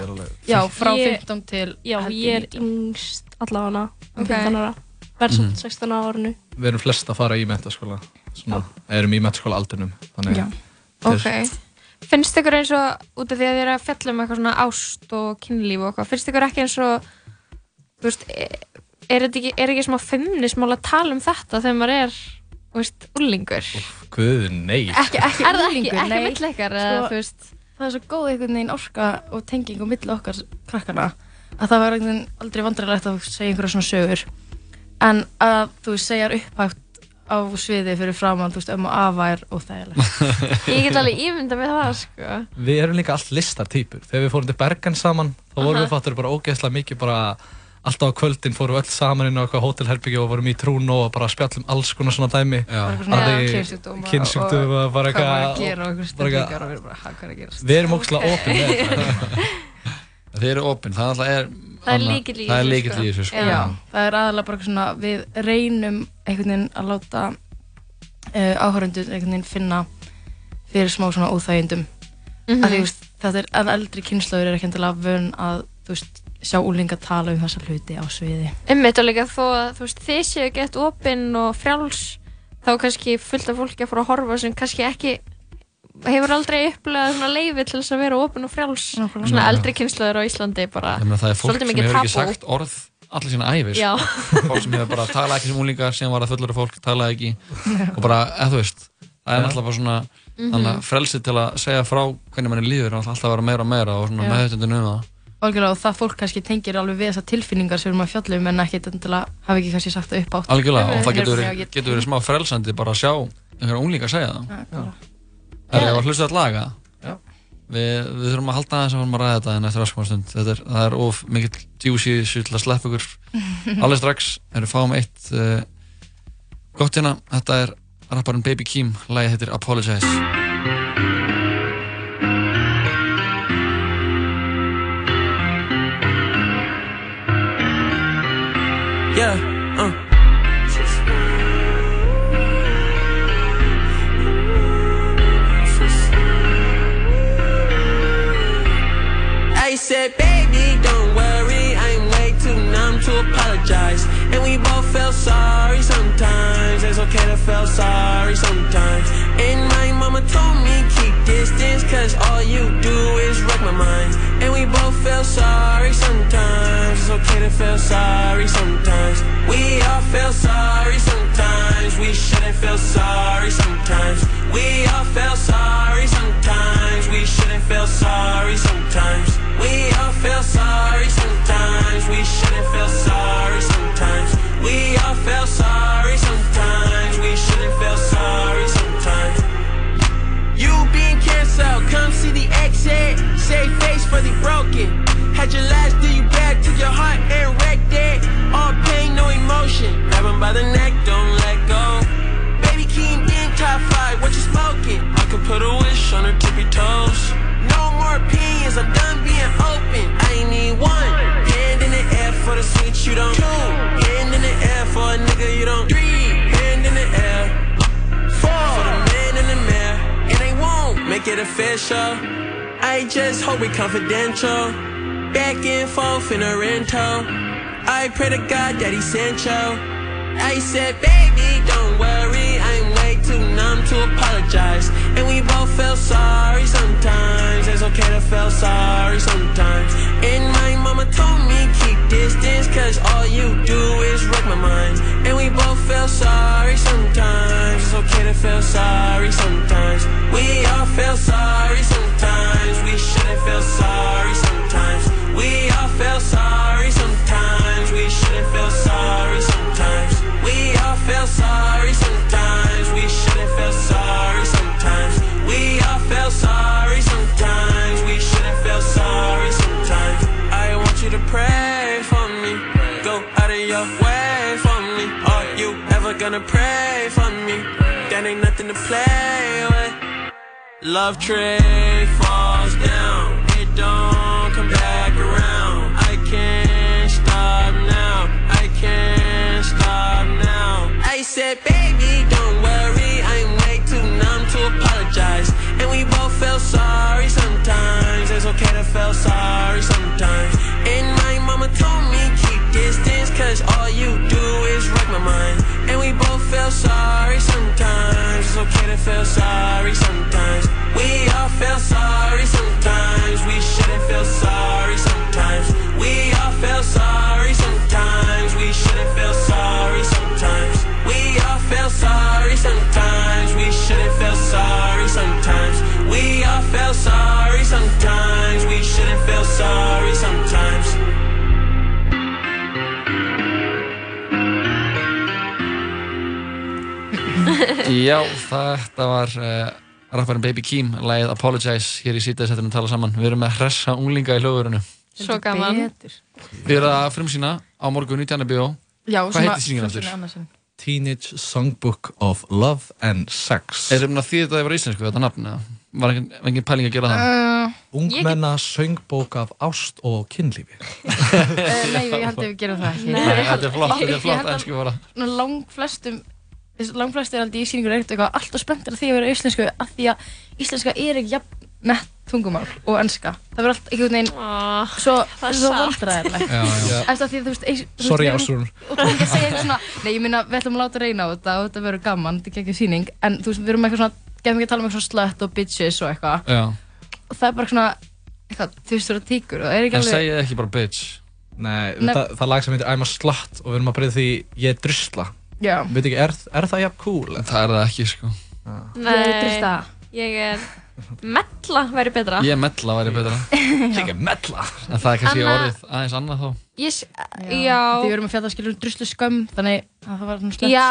já, frá Ég- 15 til Já, ég er 19. yngst allavega um Ok. 15 ára verð Mhm. 16 á árinu Við erum flest að fara í mentaskóla svona, erum í mentaskóla aldrinum þannig Já. Ok. Finnst ykkur eins og, út af því að þið eru að fjalla um eitthvað svona ást og kynlíf og eitthvað, finnst ykkur ekki eins og, þú veist, er, er, þetta ekki, er ekki smá feimnismál að tala um þetta þegar maður er, þú veist, úlingur? Guð, nei Ekki, ekki Er það ekki- nei. ykkar, eða, þú veist? Það er svo góð einhvern veginn orka og tenging á milli okkar krakkana að það var einhvern veginn aldrei vandræðilegt að segja einhverja svona sögur en að þú veist, segja upphátt á sviði fyrir framann, þú veist, um og afa er óþægilegt. Ég get alveg ímynda með það, sko. Við erum líka allt listartýpur Þegar við fórum til Bergen saman þá vorum Aha. við fattur bara ógeðslega mikið bara alltaf á kvöldin fórum við öll saman inn á eitthvað hótelherbyggja og vorum í trúnu og bara spjallum alls konar svona dæmi kynsjúkdóma og bara hvað maður að gera og eitthvað- stellingar og við erum bara, "Ha, hvað er að gerast?" Við erum ógeðslega Ok. opin með þetta Þeir eru opin, það er er lykill í er líkill sko. í þessu, sko Já, það er aðalega bara svona, við reynum einhvern veginn að láta uh, áhörundur einhvern veginn finna fyrir smá svona óþægindum. Mhm. Af því, þú veist, þetta er, en eldri kynslaður er ekki endilega vön að, þú veist, sjá úlinga tala um þessa hluti á sviði. Einmitt og líka þó að þú veist, þið séu gett opinn og frjáls þá kannski fullt af fólki að fara að horfa sem kannski ekki hefur aldrei upplegað svona leifi til þess að vera opinn og frjáls svona Nei. eldri kynslaður á Íslandi bara Ég meina, það er fólk svolítið sem mikið hefur ekki tabú. sagt orð allir sína æfi Já. sko. fólk sem hefur bara talað ekki sem úlingar sem var að fullur fólk talaði ekki og bara, eða þú veist það er náttúrulega bara svona þannig að frelsið til að segja frá hvernig manni líður er alltaf að vera meira og meira og svona Já. meðhundin um það Algjörlega, og það fólk kannski tengir alveg við þessar tilfinningar sem við erum að fjalla um en ekki endilega hafa ekki kannski sagt það upp átt. algjörlega og það getur verið, get- getur verið smá frelsandi bara að sjá einhverja unglingar segja það Já. er það að hlusta þetta laga. Við, við þurfum að halda aðeins að fórum að ræða þetta en eftir er, það er of mikill djúsi sér til að sleppa ykkur. Alveg strax erum við fáum eitt uh, gott hérna, þetta er rapparinn Baby Keem, lagið heitir Apologize. Yeah, said, baby, don't worry, I'm way too numb to apologize. And we both feel sorry sometimes. It's okay to feel sorry sometimes. And my mama told me keep distance, cause all you do is wreck my mind. And we both feel sorry sometimes. It's okay to feel sorry sometimes. We all feel sorry sometimes. We shouldn't feel sorry sometimes. We all feel sorry sometimes. We shouldn't feel sorry sometimes. We all feel sorry sometimes. We shouldn't feel sorry sometimes. We all feel sorry sometimes. We shouldn't feel sorry sometimes. You being canceled, come see the exit. Save face for the broken. Had your last do you back, took your heart and wrecked it. All pain, no emotion. Grab him by the neck, don't let go. Put a wish on her tippy toes. No more opinions, I'm done being open. I ain't need one. Hand in the air for the switch you don't. Two. Hand in the air for a nigga you don't. Three. Hand in the air. Four. For the man in the mirror. And they won't make it official. I just hope it confidential. Back and forth in a rental. I pray to God that he sent you. I said, baby, don't worry, I'm numb to apologize. And we both feel sorry sometimes. It's okay to feel sorry sometimes. And my mama told me keep distance, cause all you do is wreck my mind. And we both feel sorry sometimes. It's okay to feel sorry sometimes. We all feel sorry sometimes. We shouldn't feel sorry sometimes. We all feel sorry sometimes. We shouldn't feel sorry sometimes. We all feel sorry sometimes. Pray for me? That ain't nothing to play with. Love tree falls down. It don't come back around. I can't stop now. I can't stop now. I said, baby, don't worry. I'm way too numb to apologize. And we both feel sorry sometimes. It's okay to feel sorry sometimes. And my mama told me keep distance, cause all you do is wreck my mind. And we both feel sorry sometimes. It's okay to feel sorry sometimes. We all feel sorry sometimes. We shouldn't feel sorry sometimes. We all feel sorry sometimes. We shouldn't feel sorry sometimes. We all feel sorry sometimes. We shouldn't feel sorry sometimes. We all feel sorry sometimes. We shouldn't feel sorry sometimes. Já, þetta var uh, rapparinn Baby Keem, lagið Apologize hér í sítaðisettunum tala saman. Við erum með hressa unglinga í hljóðurinu. Svo gaman. Við erum að frumsýna á morgun í Tjarnabíó. Já, Hvað heitir sýningin aftur? Teenage Songbook of Love and Sex Er það því þetta var íslensku, þetta nafn? eða? Var engin, engin pæling að gera það? Uh, Ungmenna söngbók af ást og kynlífi Uh, nei, ég held að við gerum það ekki. Nei, þetta er flott, þetta er flott held að ensku bara. Lang flestum, lang flestum er aldrei í sýningur ekkert eitthvað alltaf spenntir að því að vera íslensku af því að íslenska er ekki jafn nett tungumál og enska það verður allt einhvern veginn svo, er svo Já, já. eftir að því að þú veist veist, Sorry, Ásrún. og þú ekki að segja eitthvað svona nei ég minna við ætlum að láta reyna á þetta og þetta verður gaman þetta er ekki síning en þú veist við erum eitthvað svona gefum ekki að tala um eitthvað slut og bitches og eitthvað Já. og það er bara svona eitthvað þú veist þú eru tíkur og það er ekki En alveg segið ekki bara bitch. Nei, Nei. það, það lag sem heitir I'm a slut og við erum að breyða því ég er drusla. Já. Veit ekki, er, er það jafn cool? Það er það ekki, sko. Nei, Ég er drista. Ég er Mella væri betra Ég er mella væri betra. Ég er mella. En það er kannski Anna- orðið aðeins annað þá. Ég, s- því já við erum að fjalla skilur druslu skömm þannig að það var svona slut Já,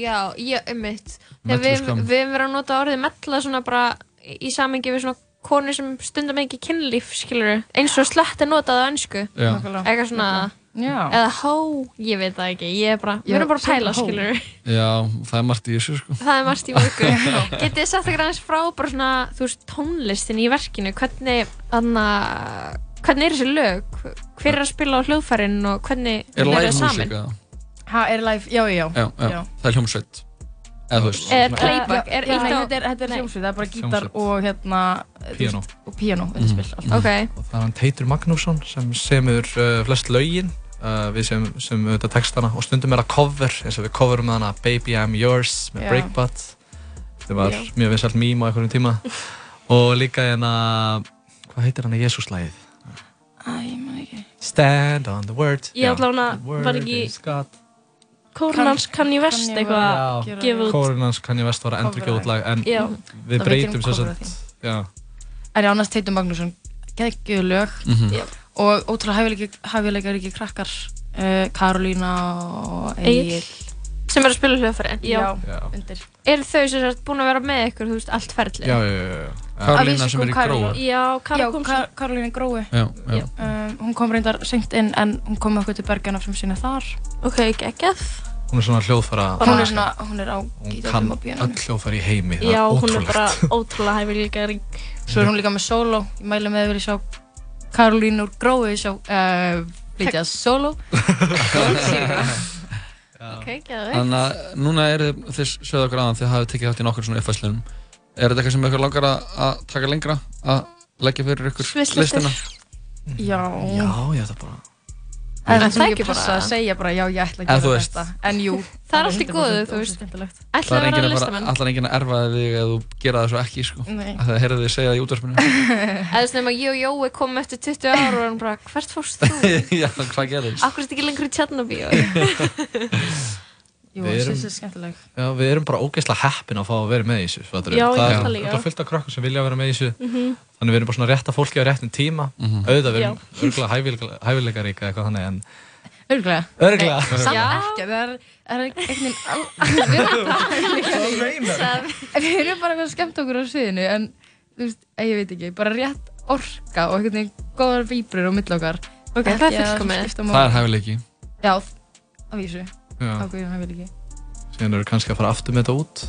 já, ég, ummitt Þegar við, Melluskam. við hefum verið að nota orðið mella svona bara í samengi við svona konur sem stundum ekki kynlíf, skilur eins og slett er notað á önsku Já. Eitthvað svona Já. Eða hó, ég veit það ekki Ég er bara, við erum bara að pæla, skilur Já, það er margt í þessu, sko. Það er margt í mörgu Getið þið sagt eitthvað aðeins frá bara svona, þú veist, tónlistin í verkinu Hvernig, þannig Hvernig er þessi lög? Hver er að spila á hljóðfærin og hvernig Er samin? eða? Ha, er live, já, já, Já, já, það er hljómsveit. Eða þú veist. Er playback, er nei, á- þetta er, er hljómsveit, það er bara gítar og hérna veist, og píanó, þetta Mhm. spil. Ok. Og það er hann Teitur Magnússon sem semur uh, flest lögin. Uh, við sem, sem auðvitað textana og stundum er að cover eins og við coverum hana Baby I'm Yours með Já. Breakbot það var Já. mjög vinsalt mím á einhverjum tíma og líka hérna hvað heitir hann í Jésúslægið? Æ, ég man ekki. Stand on the word Ég the word var ekki is God. Kórn hans kann ég vest Kanye eitthvað var að að gera- gefa út kann ég vest var að endur Cover út lag en Já. við Það breytum um af sagt já. En já, annars Teitur Magnússon, geggjöð lög Mhm. Já. Og ótrúlega hæfileikar ekki krakkar uh, Karolína og Egil. Sem er að spila hljóðfærin? Já, Já. undir. Er þau sem sagt búin að vera með ykkur, veist, allt ferlið? Já, já, já, já. Karolína sem er í gróu. Já, Karolína Grói Já, já. Um, Hún kom reyndar seint inn en hún kom okkur til Bergen af sem sína þar. Ok, geggjað. Hún er svona hljóðfæra Hún er svona, hún er á hún gítarnum kann og píanum öll hljóðfæri í heimi Já, er hún er bara ótrúlega hæfileika rík Svo er hún líka með solo Ég mæli með að vilja sjá Karolínu úr Grói sjá uh, flytja solo Ok, geðveikt Þannig að núna eru þið sögðu okkur aðan þið hafið tekið þátt í nokkur svona uppfæslunum. Er þetta eitthvað sem ykkur langar að, að taka lengra? Að leggja fyrir ykkur Sviðslistir. listina? Já Já, ég ætla bara En En það það er ekki passa bara- að segja bara já, ég ætla að gera veist. þetta En jú Það er allt í góðu, þú veist. Það er að enginn vera að, fara, listamenn allar enginn að erfa þig ef þú gera það svo ekki, sko. Að það heyrðu þið segja það í útvarpinu. Eða þess að ég og Jói komum eftir 20 ár og hann bara, hvert fórst þú? Já, hvað gerðist? Akkur er þetta ekki lengur í Tjarnabíu? Jú, Við erum- þessi er skemmtileg. Já, við erum bara ógeðslega heppin að fá að vera með í þessu. Já, ég það held það er líka. fullt af krökkum sem vilja vera með í þessu. Mhm. þannig við erum bara svona rétt að fólki á réttum tíma. Auðvitað, við erum örgulega hæfileika, hæfileikaríka eitthvað þannig en Örglega Örugglega. Samt Já. ekki, það er, er einhvern veginn Við erum bara að skemmt okkur á sviðinu en þú veist, ég veit ekki, bara rétt orka og einhvern veginn góðar víbrur á milli okkar Ok, það er Ekki að að síðan eru kannski að fara aftur með þetta út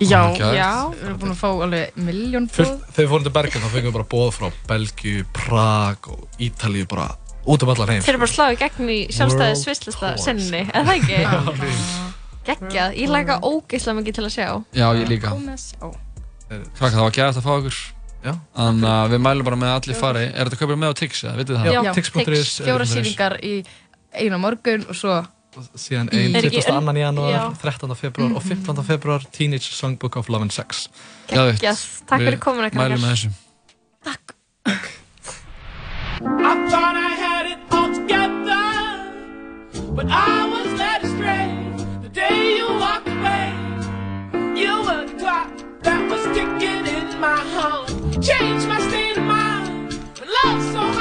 Já, já Við erum búin að fá alveg miljón bóð þegar við fórum til Bergen þá fengum við bara bóð frá Belgíu, Prag og Ítalíu bara út um allar heim Þeir eru bara að slá í gegn í sjálfstæði svislista senni, er það ekki? Já. Geggjað, ég læka ógeðslega mikið til að sjá Já, ég líka. Já Krakka, það var gæðast að fá ykkur. Já. Þannig að við mælum bara með að allir fari. Er þetta kaupið með á Tix, eða vitið það? Já, Tix, fjóra sýningar í einu morgun og svo síðan Í- ein ekki- 22. janúar, Já. 13. februar og 15. februar Teenage Songbook of Love and Sex. Geggjað, takk fyrir komuna Við mælum með þessu. I thought I had it all together, but I was led astray. The day you walked away, you were the clock that was ticking in my heart. Changed my state of mind. When love's so hard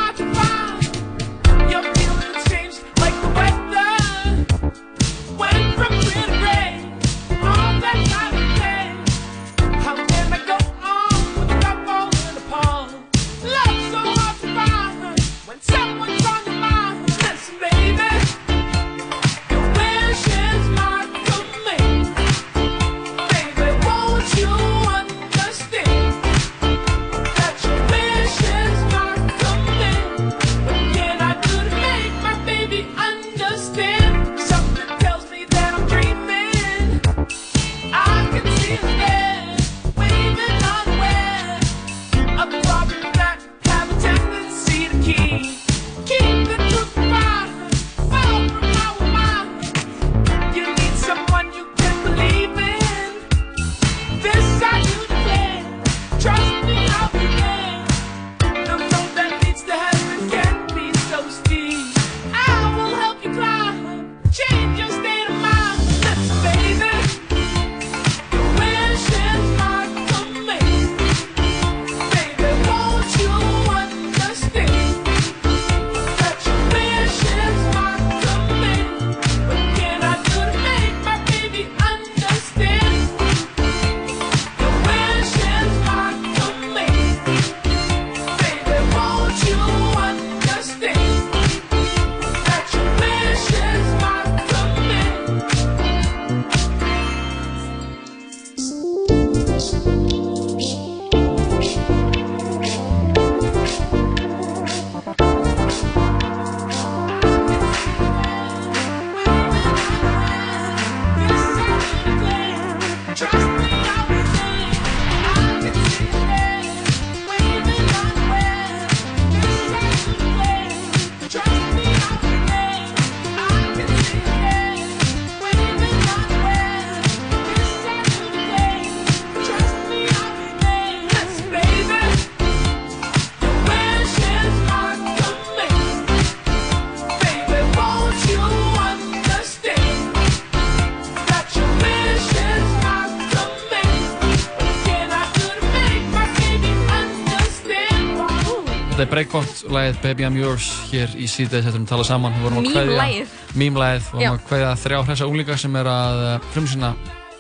Breakbot lagið Baby I'm Yours hér í þetta við tala saman. Við að kveðja- Meme-lagið. Meme-lagið. Við vorum að kveðja þrjá hressa unglinga sem er að uh, frumsýna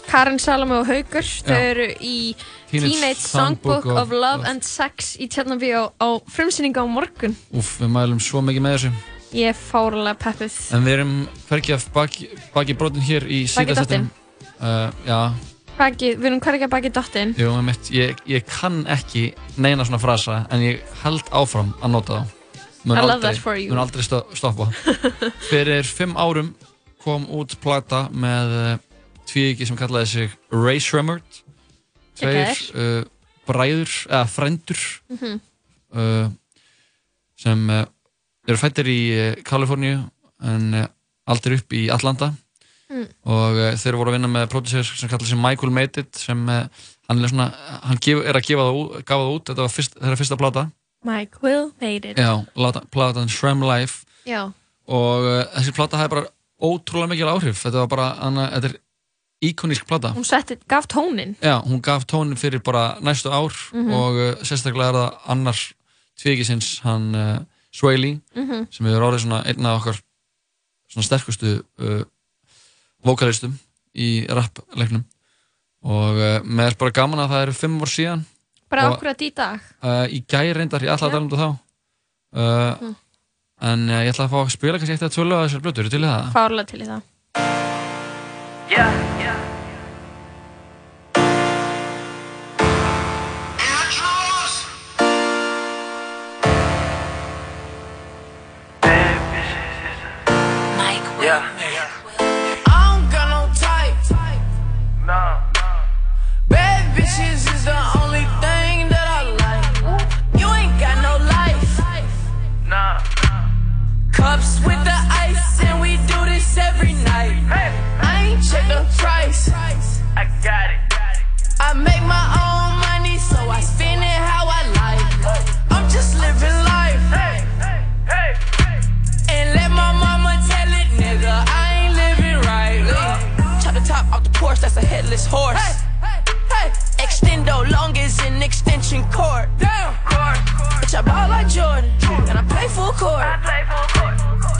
Karen Salome og Haugur, þau eru í Teenage Songbook of Love and Sex í Tjarnabíó á frumsýningu á morgun. Úf, við mælum svo mikið með þessu. Ég er fárlega peppuð. En við erum hverkið af baki, baki brotin hér í Baki síðdeis dottinn. Uh, já, Baki, við erum hverja baki dottinn. jú, mitt. Ég, ég kann ekki neina svona frasa en ég held áfram að nota þá. Mun I love aldrei- that for you. Mun aldrei sto stoppa. Fyrir fimm árum kom út plata með uh, tvíegi sem kallaði sig Ray Shremmerd. Tveir uh, bræður, eða frendur Mhm. uh, sem uh, eru fættir í Kaliforníu en aldrei upp í Atlanta Mm. og uh, þeir voru að vinna með producer sem kallar sig Michael Made It sem uh, hann er, svona, hann gef, er að gefa það út, það út þetta var fyrst, þeirra fyrsta plata Will made it. já, plata- platan Shram Life Já. og uh, þessi plata hefði bara ótrúlega mikil áhrif þetta var bara, hana, þetta er íkonísk plata Hún setti, gaf tónin. Já, hún gaf tónin fyrir bara næstu ár Mhm. og uh, sérstaklega er það annar tvíkisins, hann Sway Lee, Mhm. sem hefur orðið svona einn af okkar svona sterkustu uh, vokalistum í rap-leiknum og uh, með er bara gaman að það eru fimm ár síðan Bara og, akkurat í dag. uh, í gæri reyndar, ég ætla að tala um þetta þá uh, Mhm. en uh, ég ætla að fá að spila kannski eitt eða tvölu að þessar blötu, eru til í það? Fárlega til í það. Yeah. Yeah. I got it. I make my own money, so I spend it how I like. I'm just living life. And let my mama tell it, nigga, I ain't living right. Chop the top off the Porsche, that's a headless horse. Extendo long as an extension cord. Damn. Bitch, I ball like Jordan, and I play full court.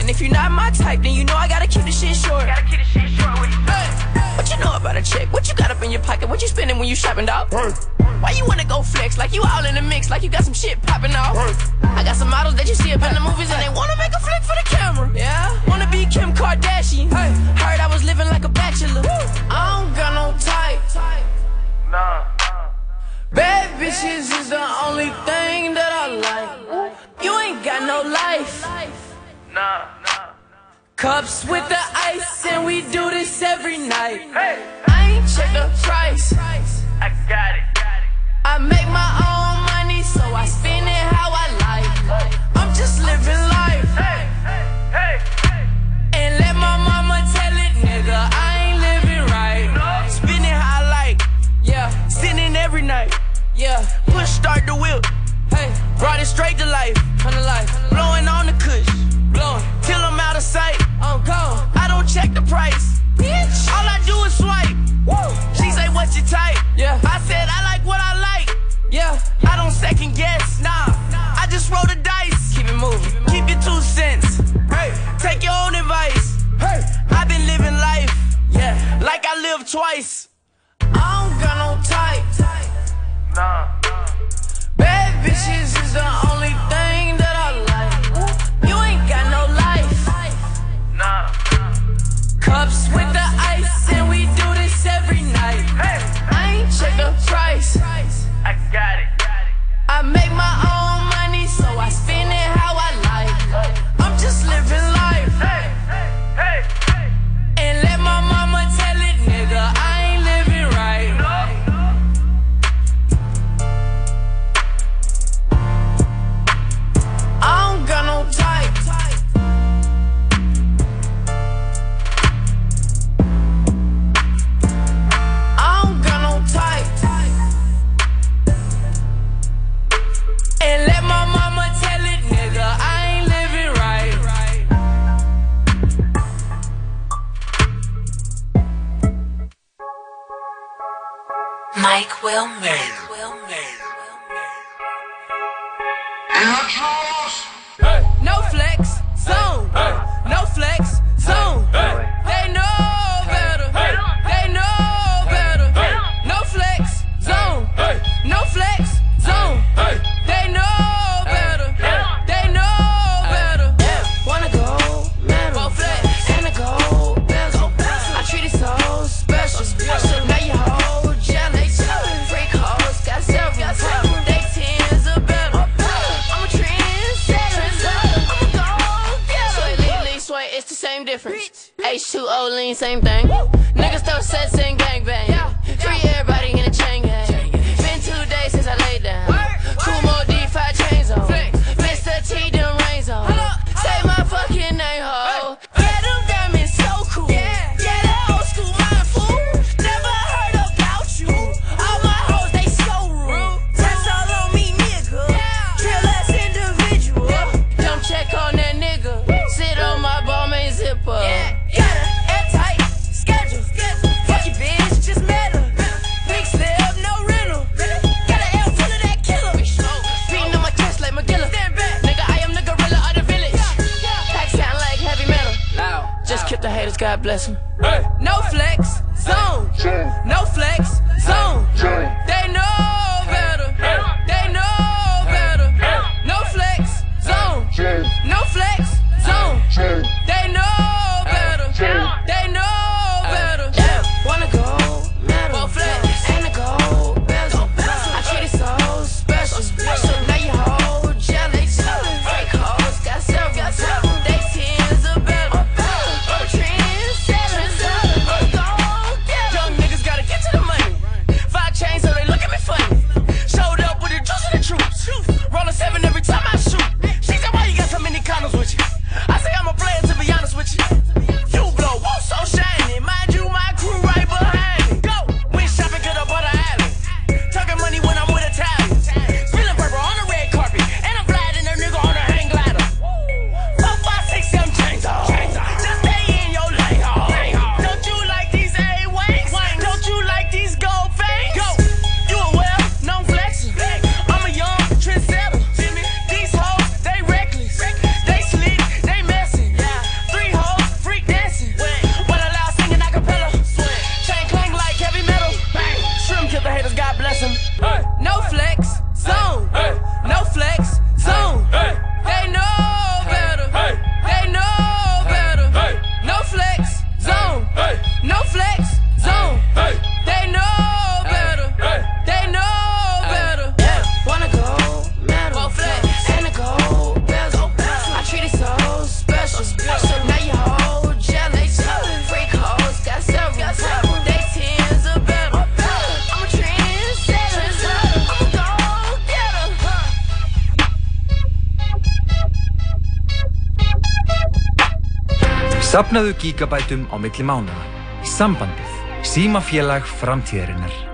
And if you're not my type, then you know I gotta keep the shit short. Hey. What you know about a chick? What you got up in your pocket? What you spending when you shopping, dog? Why you wanna go flex like you all in the mix, like you got some shit popping off? I got some models that you see up in the movies and they wanna make a flick for the camera. Yeah, wanna be Kim Kardashian. Hey, heard I was living like a bachelor. I don't got no type. Nah. Bad bitches is the only thing that I like. You ain't got no life. Nah. Cups with the ice, and we do this every night. I ain't check the price. I got it. I make my own money, so I spend it how I like. I'm just living life. And let my mama tell it, nigga, I ain't living right. Spend it how I like. Yeah, sinning every night. Yeah, push start the wheel. Hey, brought it straight to life. Life. Blowing on the kush. Blowing check the price. Bitch. All I do is swipe. Woo. She say, what's your type? Yeah. I said, I like what I like. Yeah. I don't second guess. Nah. I just roll the dice. Keep it moving. Keep your two cents. Hey. Take your own advice. Hey. I've been living life. Yeah. Like I live twice. I don't got no type. Nah. Bad bitches is the only thing Cups with the ice, and we do this every night. I ain't check the price. I got it. I make my own money, so I spend it how I like. I'm just living Mike Wilmer. Mike Wilmer. H2O lean, same thing. Niggas throw sets and gangbang. God bless him. Hey. No flex, zone. No flex, Sapnaðu gigabætum á milli mánuða. Sambandið. Símafélag framtíðarinnar.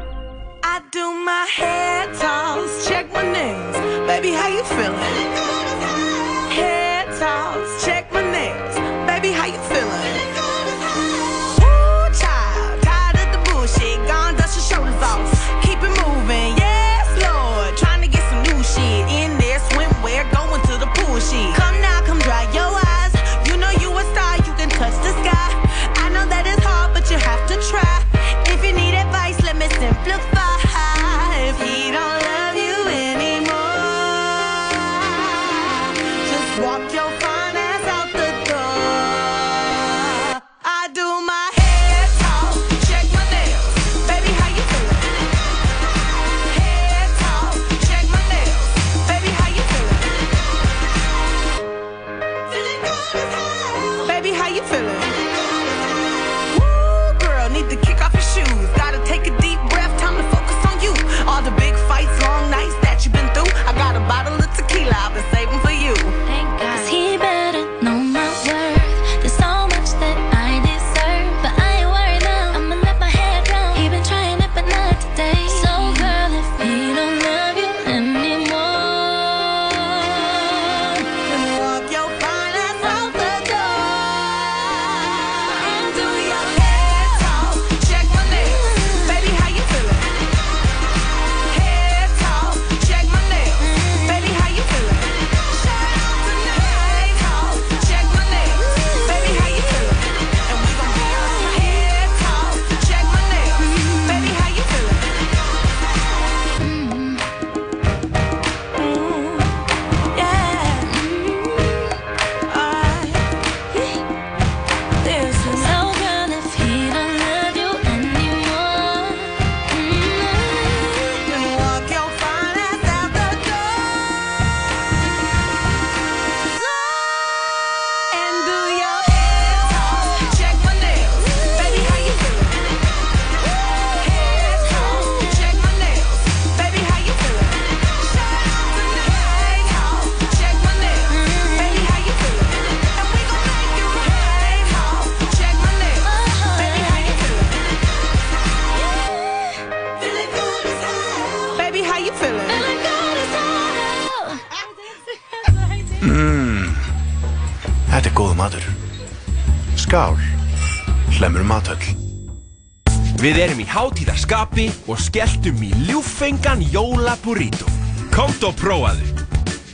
Hátíðarskapi og skelltum í ljúffengan jólaburrito. Komt og prófaðu.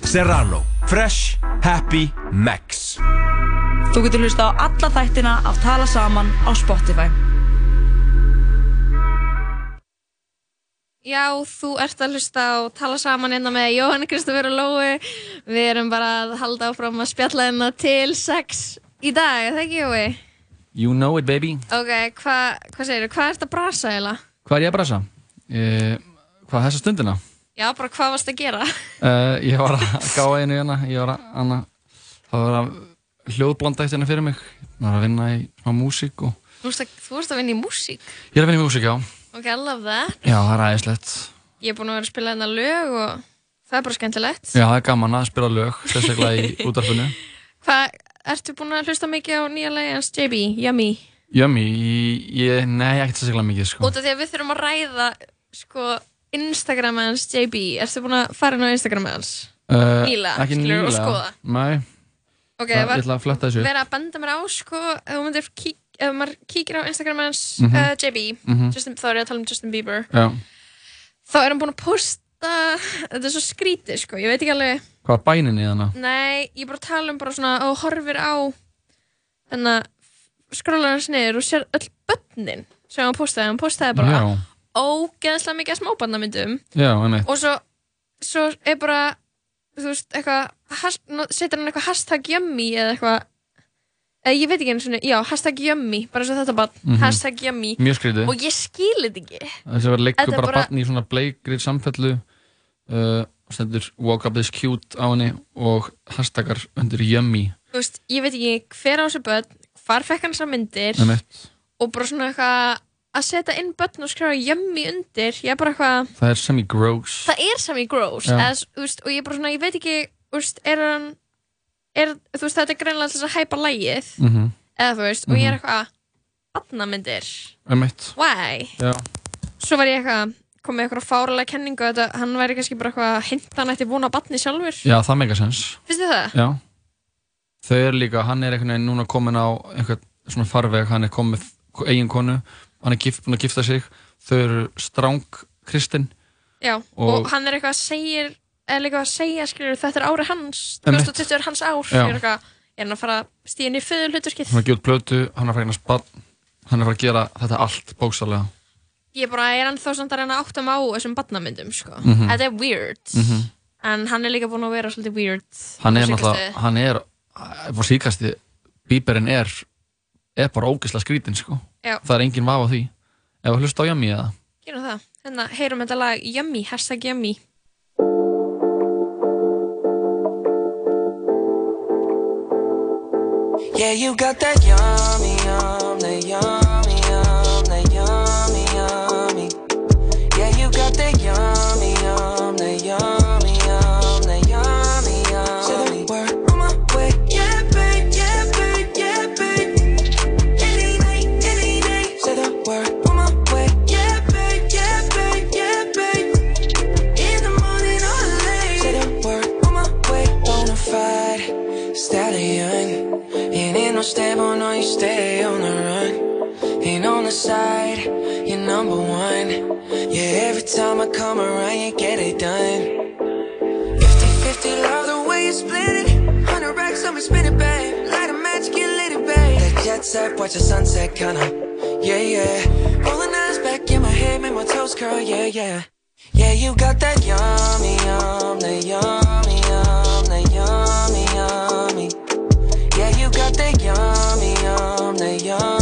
Serrano. Fresh. Happy. Max. Þú getur hlusta á alla þættina af Tala Saman á Spotify. Já, þú ert að hlusta og tala saman hérna með Jóhann Kristoffer og Lói. Við erum bara að halda áfram að spjalla hérna til sex í dag, er það ekki Jói? You know it baby. Ok, hvað hva segir þú? Hvað ert að brasa eiginlega? Hvað er ég að brasa? Uh, hvað þessa stundina? Já, bara hvað varst að gera? Uh, ég var að gá einu hérna, ég var að, hana, það var að hljóðblanda eitt hérna fyrir mig. Ég var að vinna í smá músík og Þú varst að, vinna í músík. ég er að vinna í músík, já. Ok, I love that. Já, það er æðislegt. Ég er búin að vera að spila hérna lög og það er bara skemmtilegt. Já, það er gaman að spila lög, sérstaklega í útarfinu. Hvað, ertu búin að hlusta mikið á nýja lagi hans JB, Yummy? Yummy, ég, nei, ekkert sérstaklega mikið, sko. Út af því að við þurfum að ræða, sko, Instagram hans JB. Ertu búin að fara inn á Instagram hans? Uh, Nýlega, Ekki skilurðu, og skoða? Nei. Ok, Það- Ég ætla að fletta þessu verið að benda mér á, sko, ef þú myndir kík, ef maður kíkir á Instagram hans Mhm. uh, JB, Mhm. Justin, þá er ég að tala um Justin Bieber, Já. þá er hann búin að posta, þetta er svo skrítið, sko, ég veit ekki alveg, Hvað er bænin í hana? nei, ég bara tala um bara svona, og horfir á, þannig að skrólar hans niður og sér öll börnin sem hann postaði, hann postaði bara Já. ógeðslega mikið smábarnamyndum Já, einmitt. og svo, svo er bara þú veist, eitthvað has- nú setur hann eitthvað hashtag yummy eða eitthvað eða ég veit ekki einu svona, já, hashtag yummy bara svo þetta bara, Mhm. hashtag yummy Mjög skrítið. og ég skil þetta ekki Þessi var leikur Þetta bara, bara- barn í svona bleikri samfellu uh, stendur walk up this cute á henni og hashtagar undir yummy þú veist, ég veit ekki hver á þessu börn hvar fekk hann þessar myndir Einmitt. og bara svona eitthvað að setja inn börn og skrifa yummy undir ég er bara eitthvað, Það er semi-gross það er sami gross Já. eða, þú veist, og ég er bara svona, ég veit ekki þú veist, er hann er, þú veist, þetta er greinlega þess að hæpa lægið Mhm. eða þú veist, og ég er Mhm. eitthvað barnamyndir, Einmitt. why? Já. svo var ég eitthvað komið eitthvað fáralega kenningu að þetta, hann væri kannski bara eitthvað að hinta hann eftir vona barni sjálfur. Já, það meika sens þið það? Já. Þau eru líka, hann er einhvern veginn núna komin á einhvern svona farveg, hann er komin með eigin konu, hann er gift, búin að gifta sig. Þau eru stráng kristinn Já, og, Og- hann er eitthvað að segja eða líka að segja, skilur, þetta er ári hans Einmitt. 2020 er hans ár. Já. ég er eitthvað, er hann að fara inn í föðu hluturskið hann er að er er gera þetta allt bókstaflega ég er bara, er hann þá samt að reyna að átta mig á þessum barnamyndum, sko. Mhm. þetta er weird. Mhm. en hann er líka búin að vera svolítið weird hann er náttúrulega, hann er á síkasti, bíberinn er er bara ógeðslega skrítin sko. Já. það er engin vaf á því. Ef að hlusta á Yummy eða? Gerum það, hérna, heyrum þetta lag Yummy, hashtag Yummy. Yeah, you got that yummy, yum, that yummy, yum, every time I come around, you get it done. 50-50, love the way you split it. 100 racks on me, spin it, babe. Light a match, get lit, it, babe. That jet set, watch the sunset, kinda. Yeah, yeah. Rolling eyes back in my head, make my toes curl, yeah, yeah. Yeah, you got that yummy, yum, that yummy, yum, that yummy, yummy. Yeah, you got that yummy, yum, that yummy,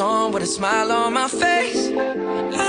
on with a smile on my face.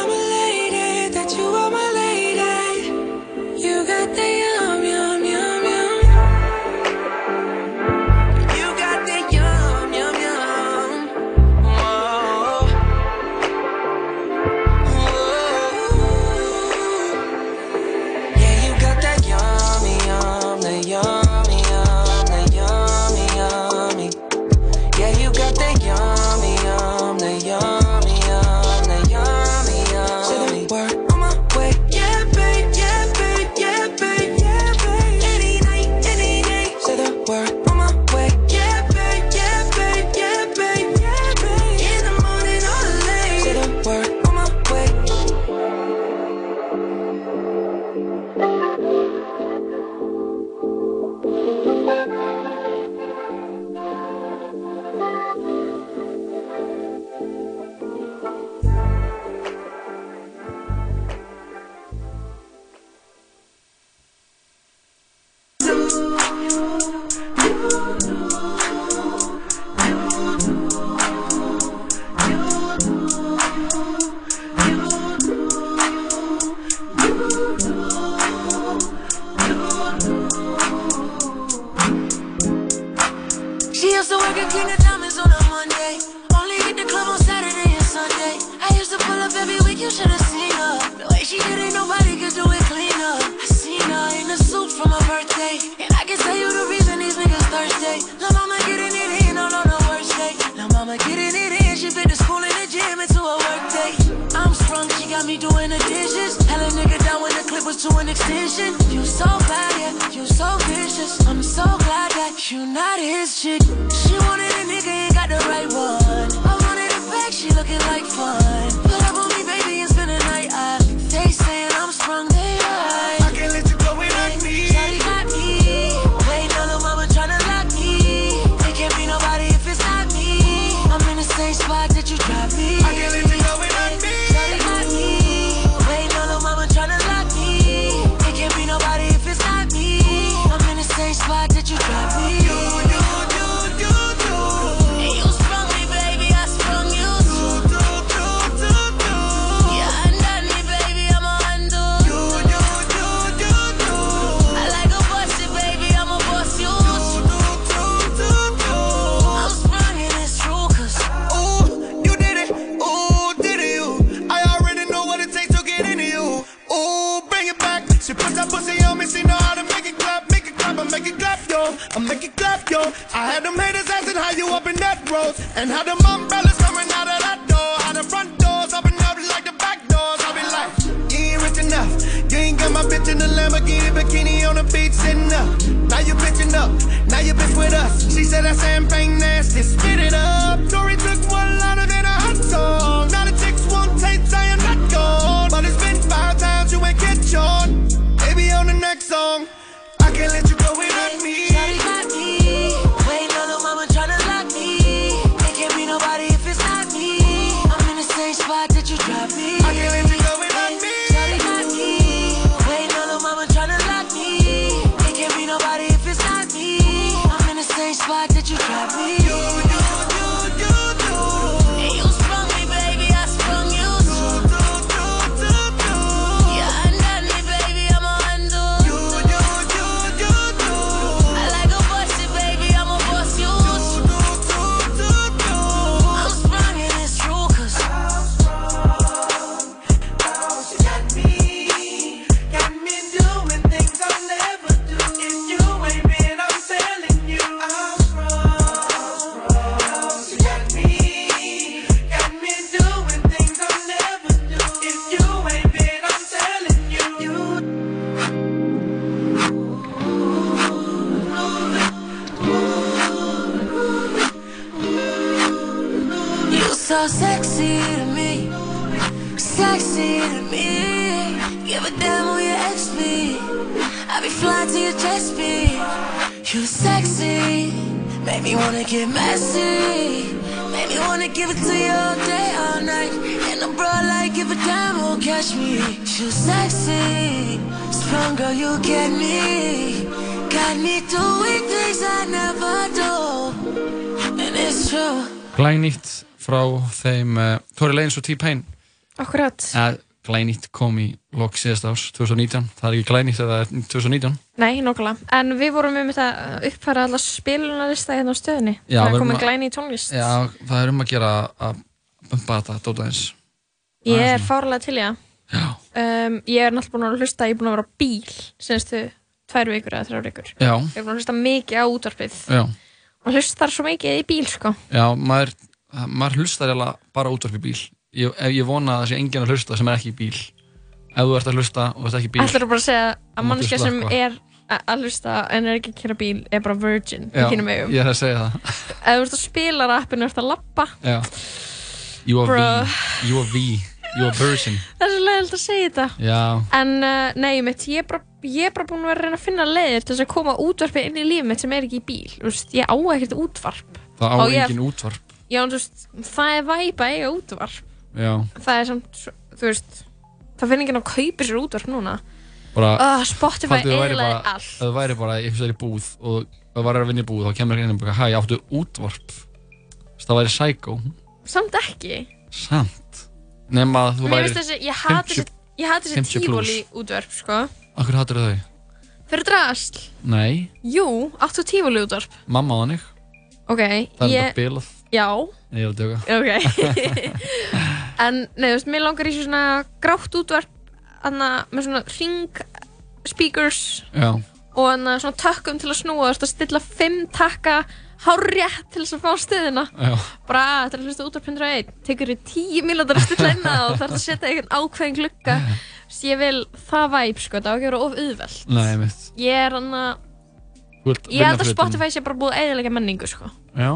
Og T-Pain Akkurat. uh, Glænýtt kom í lok síðast árs 2019, það er ekki glænýtt eða 2019 Nei, nokkulega. En við vorum um þetta að uppfæra alla spilunarlista hérna á stöðinni. Já, það er komið að- í tónlist. Já, það er um að gera að bumpa þetta dóta eins Ég er fárlega til í það. Um, ég er náttúrulega búin að hlusta, ég er búin að vera á bíl senstu tvær vikur eða þrjár vikur. Já. Ég er búin að hlusta mikið á útvarpið. Já, Og hlustar svo mikið í bíl, sko. já maður, maður hlustar bara útvarp í bíl ég, ég vona að það sé enginn að hlusta sem er ekki í bíl ef þú ert að hlusta og ert ekki í bíl Ætlar bara að segja að mannskja sem er að hlusta en er ekki að kera bíl er bara virgin Já, í kynum eigum. ég er að segja það Ef þú ert að spila rappinu og ert að lappa, Já You are Bruh. V, you are V, you are version það er svo leiðilegt að segja þetta. Já, En uh, nei, mitt, ég er bara, ég er bara búin að vera að reyna að finna leiðir til þess að koma útvarpið inn í lífið mitt sem er ekki í bíl. Þú veist, ég á ekkert útvarp. það á Á ég- engin útvarp Já, en þú veist, það er væpa eiga útvarp. Já, Það er samt, þú veist, það finnir ekki að kaupa sér útvarp núna. bara Ah, Spotify bara- allt. Ef þú væri bara vegar í búð og ef þú væri að vinna í búð þá kemur ekki inn og bara, hæ, áttu útvarp Þess, það væri psycho Samt ekki. Samt Nefn að þú Mér væri þessi, ég hati þessi, ég hati þessi 50 plus. tífóli útvarp, sko. Akkur hattur þau? Fyrir drasl. Nei, Jú, áttu tífóli útvarp. mamma þannig Ok, Það er ég... þetta bilað Já. Nei, ég að döga Ok. En, nei, þú veist, mér langar í svona grátt útvarp Þannig með svona ring speakers Já, Og þannig svona tökkum til að snúa. Þú veist að stilla fimm takka Hárrétt til þess að fá stöðina. Já. Bara, "Ah, þetta er að hlusta útvarp 101 Tekur þér tíu mínútur að stilla inn á Og þarf að setja einhvern ákveðin glugga. Þú veist, Ég vil það væp, sko, það á ekki að vera of auðvelt. Nei, mitt Ég er hann að Þú vilt Ég held að Spotify sé bara búið eðilega menningu, sko. Já,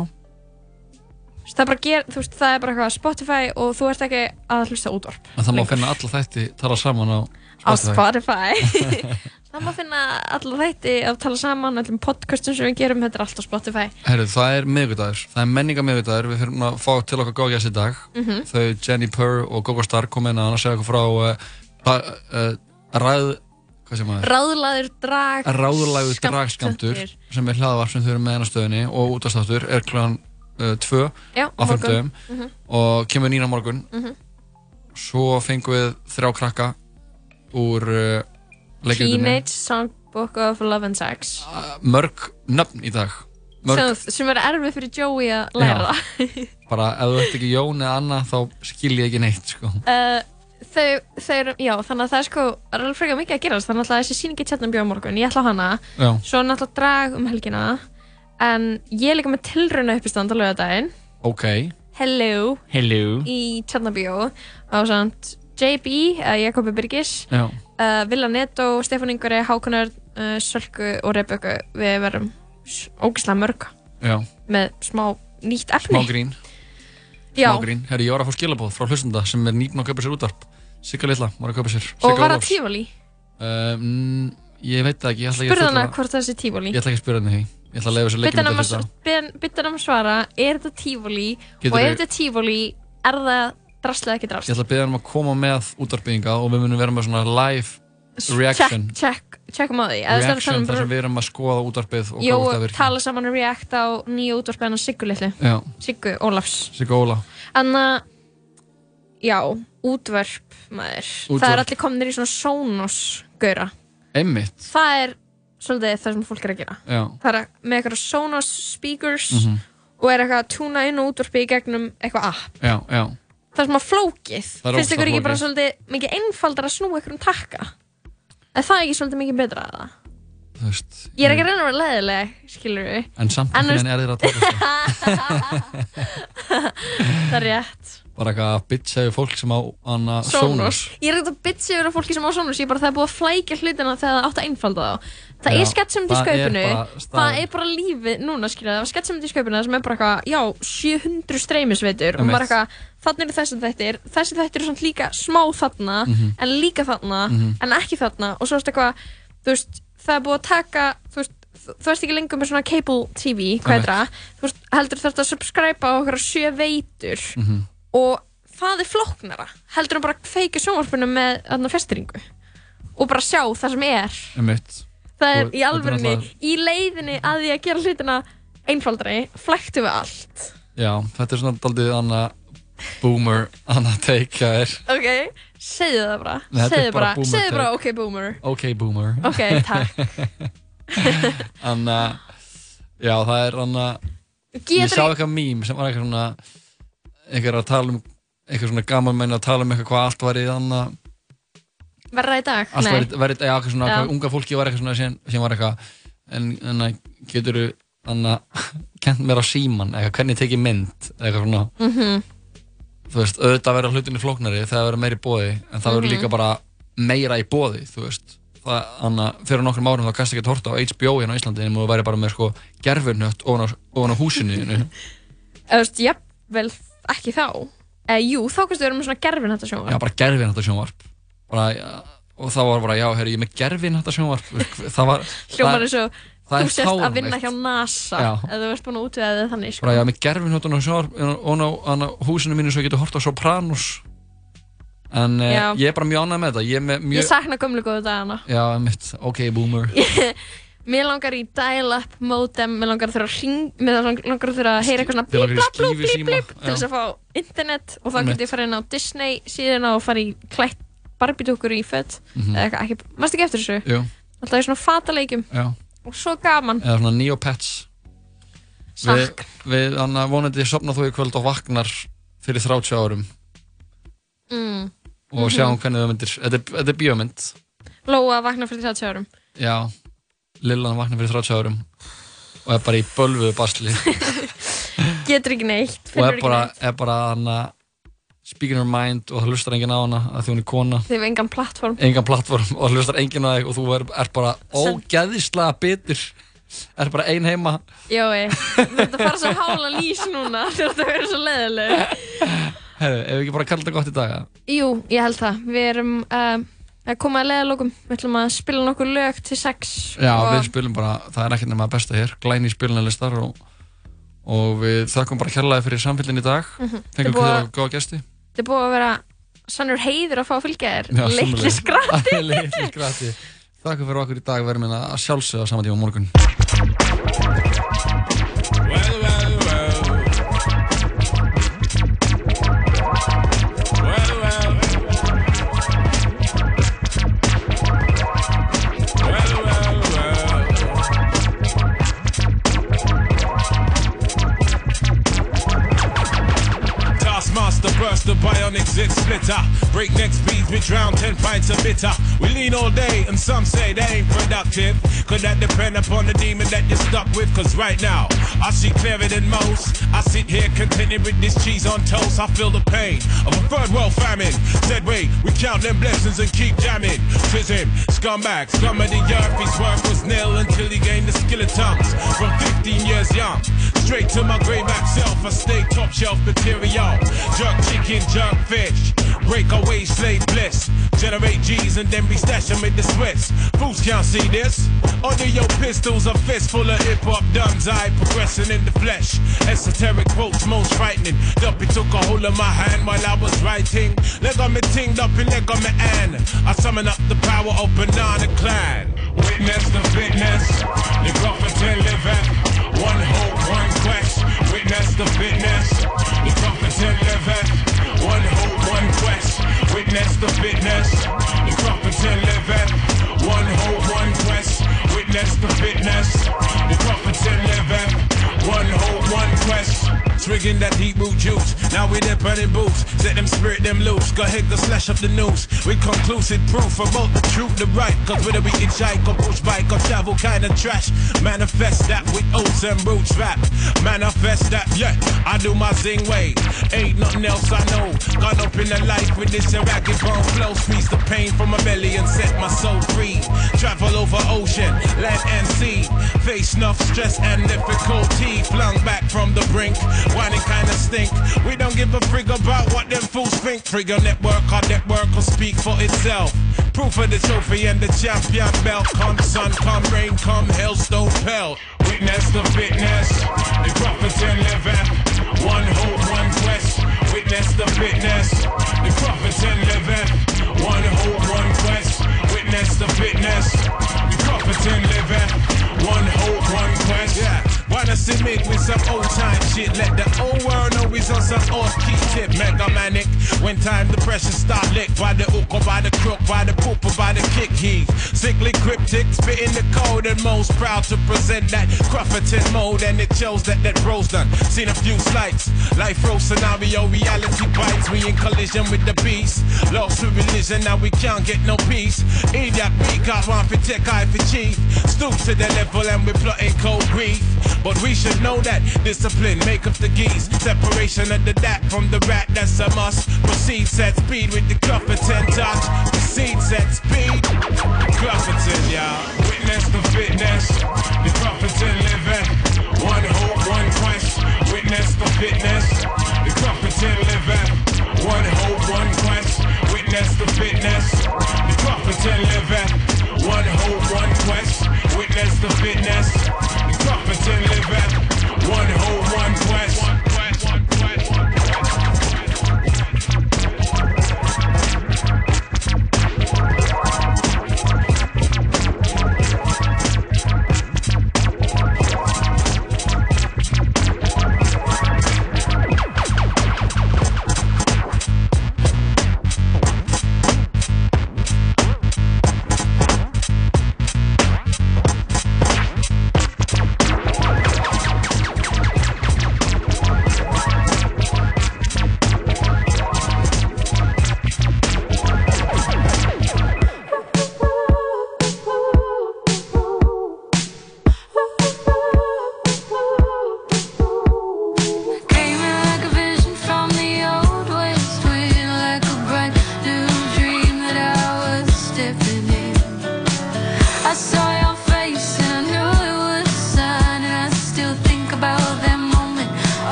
Það er bara, ger, veist, það er bara eitthvað Spotify og þú ert ekki að hlusta útvarp en það má lengur. finna alla þætti tala saman á á Spotify Spotify það má finna allar þætti að tala saman öllum podcastum sem við gerum, þetta er allt á Spotify Herru, það er miðvikudagur, það er menninga miðvikudagur, við fyrir að fá til okkar góðgjast í dag. Mhm. Þau Jenny Purr og Gogo Starr kom inn að hann að segja okkur frá uh, uh, ræð, ráðlaður drag Ráðlægu skammtur. dragskamtur sem er hlaðavarp sem þau eru með hennar stöðinni og útastáttur er kl. Uh, 2 Já, á morgun. 50 Mhm. og kemur nýna morgun. Mhm. Svo fengum við þrjá krakka úr uh, leikritunni. Teenage Songbook of Love and Sex Mörg nöfn í dag. Mörg sem, sem er erfið fyrir Joey að læra bara ef þú ert ekki Jón eða Anna þá skil ég ekki neitt sko. uh, þau, þau eru, já, þannig að það er sko er alveg frekar mikið að gerast, þannig að þessi síningi tjarnan bjóð morgun, ég ætla hana Já. svo náttúrulega drag um helgina en ég er líka með tilrauna uppistand á lögadaginn ok, Hello. Hello. Í Tjarnabíó á samt JB, Jakobi Birgis Já. uh, Villa Netto, Stefán Ingvari, Hákonar uh, Sölku og Reböku við verum s- ógeðslega mörg Já. með smá nýtt efni. Smá grín. Já. smá grín, herri ég var að fá skilabóð frá hlustunda sem er nýbn að kaupa sér útvarp. Sigga Lilla var að kaupa sér. Og Sigga var það tífali um, ég veit ekki, fullyrða- hvort það sé tífali ég ætla ekki að spyrja henni því ég ætla að leiða sér bytta leikmynd hann að að, bytta hann að svara er þetta Getur og ef þetta er tífali er það drasl eða ekki ég drasl ætla að byrja hann að koma með útvarpinga og við munum vera með svona live reaction. check, check, checkum á því. Að reaction um þar sem við erum að skoða útvarpið og Jó, hvað það virkir tala saman og react á nýju útvarpið hennar Siggu litlu Já. Siggu Ólafs. Sigga Óla. Anna, já, útvarp maður, Útvarp. það er allir komnir í svona Sonos gaura, einmitt. Það er svolítið það sem fólk er að gera Já. það er með eitthvað Sonos speakers Mhm. og er eitthvað að túna inn og útvarpi í gegnum eitthvað app já, já það er svona flókið, Það er finnst ykkur ógeðslega ekki bara flókið. svolítið mikið einfaldar að snúa ykkur um takka er það ekki svolítið mikið betra að það þú veist ég er ekki að reyna að vera leðileg, skilur við en samt En einhvern veginn er þér að taka það er rétt bara eitthvað að bitcha yfir fólk sem á hana Sonos. Sonos Ég er ekkert að bitcha yfir á fólki sem á Sonos, ég er bara það er búið að flækja hlutina þegar það átt að einfalda þá. Það Já, er sketsmynd í það er skaupinu það er bara lífið núna skilja það var sketsmynd í skaupinu sem er bara eitthvað já, 700 streymisveitur. Og bara eitthvað þannig eru þessi þættir. Þessi þættir eru samt líka smá þarna Mhm. en líka þarna Mhm. en ekki þarna. Og svo er þetta eitthvað þú veist, það er búið að taka þú veist, þú veist ekki lengur með svona cable TV hvað er það, þú veist, heldur þetta að subscriba á okkur sjö veitur. Mhm. og það er flóknara. Heldur hann bara feiki sjónvarpinu með þarna festiringu og bara sjá það sem er. Einmitt. Það er í er náttúrulega- í leiðinni að því að gera hlutina einfaldari, flæktu við allt Já, þetta er svona daldið annað boomer, annað take hjá þér. ok, segðu það bara Nei, er segðu bara bara, boomer segðu bara ok boomer Ok, boomer. Ok, takk. Þannig að, já, það er annað, ég Getur sá ekki- eitthvað mím sem var eitthvað svona, eitthvað að tala um, eitthvað svona gaman menn að tala um eitthvað hvað allt var í þannig verða í dag? allt verið, verið, já, eitthvað svona, Já. unga fólki var eitthvað svona sem, sem var eitthvað, en, en að getur þú, að, kent mér á síman, eitthvað, hvernig tekið mynd, eitthvað svona, Mhm. þú veist, auðvitað verður hlutinni flóknari þegar það verður meiri bóði, en það verður Mhm. líka bara meira í bóði, þú veist, þannig að fyrir nokkrum árum þá kannski ekki að horta á HBO hérna á Íslandi, en þú væri bara með, sko, gerfurnött ofan ofan á húsinu, þú veist, jafnvel ekki þá eða jú, þá kannski erum með svona gerfin þetta sjónvarp já, bara gerfin þetta sjónvarp, og það var bara, já, herri, ég er með gerfin þetta sjónvarp, það var, hljómar eins og það þú er sést að fáránlegt. vinna hjá NASA Já. eða þú ert búin að útvega þig þannig sko. bara var með gerfin á sjónvarp og á, á, á húsinu mínu svo ég geti hort á Sopranos en Já. ég er bara mjög ánægð með þetta ég er með mjög ég sakna gömlu góðu dagana já, mitt, ok, boomer mér langar í dial-up modem mér langar að þurfa að ring mér langar að þurfa að heyra eitthvað svona blíp, skífusíma, blíp til já. þess að fá internet og þá Einmitt. get ég fara inn á Disney síðuna og fara í klætt barbidúkur í fött Mhm. eða eitthvað, ekki, mást ekki eftir þessu? Jú. alltaf í svona fataleikjum. Já. og svo gaman. Eða svona Neopets. Við, Sakk. við hann vonandi sopna þú í kvöld og vaknar fyrir 30 árum. Mm. og sjáum hvernig það myndir þetta, er- bíómynd. Lóa vakna fyrir 30 árum. Já, Lillan vaknar fyrir 30 árum. Og er bara í bölvuðu basli. Getur ekki neitt og er bara, er bara hana speaking her mind og það hlustar enginn á hana að því hún er kona. Þið hefur engan plattform. Engan plattform og það hlustar enginn á þig og þú er, er bara ógeðislega bitur. Er bara ein heima. Jói, að fara svo hála lís núna ert að vera svo leðileg Herru, ef við ekki bara kalla þetta gott í dag eða? Jú, ég held það. Við erum uh, að koma að leðalókum Við ætlum að spila nokkur lög til sex Já, og við spilum bara, það er ekkert nema að besta hér. Glæni spilunarlistar og, og við þakkum bara kærlega fyrir samfélgin í dag. Mhm. Þetta fengum við að- að góða gesti Þetta er búið að vera sannur heiður að fá að fylgja þér. Já, Litli skratti Litli skratti Þakkum fyrir okkur í dag, verðum við að sjálfsögða saman tíma á morgun Breakneck speeds, we drown 10 pints of bitter. We lean all day, and some say that ain't productive. Could that depend upon the demon that you're stuck with? Cause right now, I see clearer than most. I sit here contented with this cheese on toast. I feel the pain of a third world famine. Said, wait, we count them blessings and keep jamming. Tis him, scumbag, scum of the earth. His work was nil until he gained the skill of tongues. From 15 years young, straight to my grave self. I stay top shelf material. Jerk chicken, jerk fish. Break away slave bliss. Generate G's and then we stash them in the Swiss. Fools can't see this. Under your pistols, a fist full of hip hop duns. I progressing in the flesh. Esoteric quotes, most frightening. Duppy took a hold of my hand while I was writing. Leg on me ting, Duppy leg on me and I summon up the power of Banana Clan. Witness the fitness. The prophet living. One hope, one quest. Witness the fitness. The prophet living. One hope, one quest. Witness the fitness. The prophet living. One hope, one quest. Witness the fitness. The prophet living. One hope, one quest. Drinking that deep root juice. Now we're there burning boots. Set them spirit them loose. Go ahead, go slash up the news. With conclusive proof about the truth, the right. Cause whether we hitchhike or push bike or travel kind of trash. Manifest that with oats and roots rap. Manifest that, yeah. I do my zing way. Ain't nothing else I know. Gone up in the life with this ragged bone flow. Squeeze the pain from my belly and set my soul free. Travel over ocean, land and sea. Face enough stress and difficulty. Flung back from the brink. Whining kinda stink. We don't give a frig about what them fools think. Trigger network, our network will speak for itself. Proof of the trophy and the champion belt. Come sun, come rain, come hailstone pelt. Witness the fitness, the prophets and living. One hope, one quest. Witness the fitness, the prophets and living. One hope, one quest. Witness the fitness, the prophets and living. One hope, one quest. Yeah. Wanna see me with some old time shit. Let the old world know he's on some off key tip. Mega manic. When time the pressure start lick by the hook or by the crook, by the poop or by the kick heave. Sickly cryptic, spitting the code and most proud to present that Crufferton mode. And it shows that that bro's done. Seen a few slights. Life row scenario, reality bites. We in collision with the beast. Lost to religion, now we can't get no peace. Idiot, beat, got one for tech, eye for chief. Stoop to the level and we're plotting cold grief. But we should know that discipline make up the geese. Separation of the dat from the rat, that's a must. Proceed set speed with the Clufferton touch. Proceed set speed. Clufferton, y'all. Witness the fitness. The Clufferton living. One hope, one quest. Witness the fitness. The Clufferton living. One hope, one quest. Witness the fitness. The Clufferton living. One hope, one quest. Witness the fitness. The Clufferton living. One hope, one quest.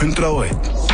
101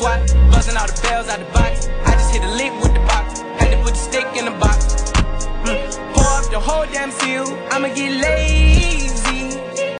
swipe.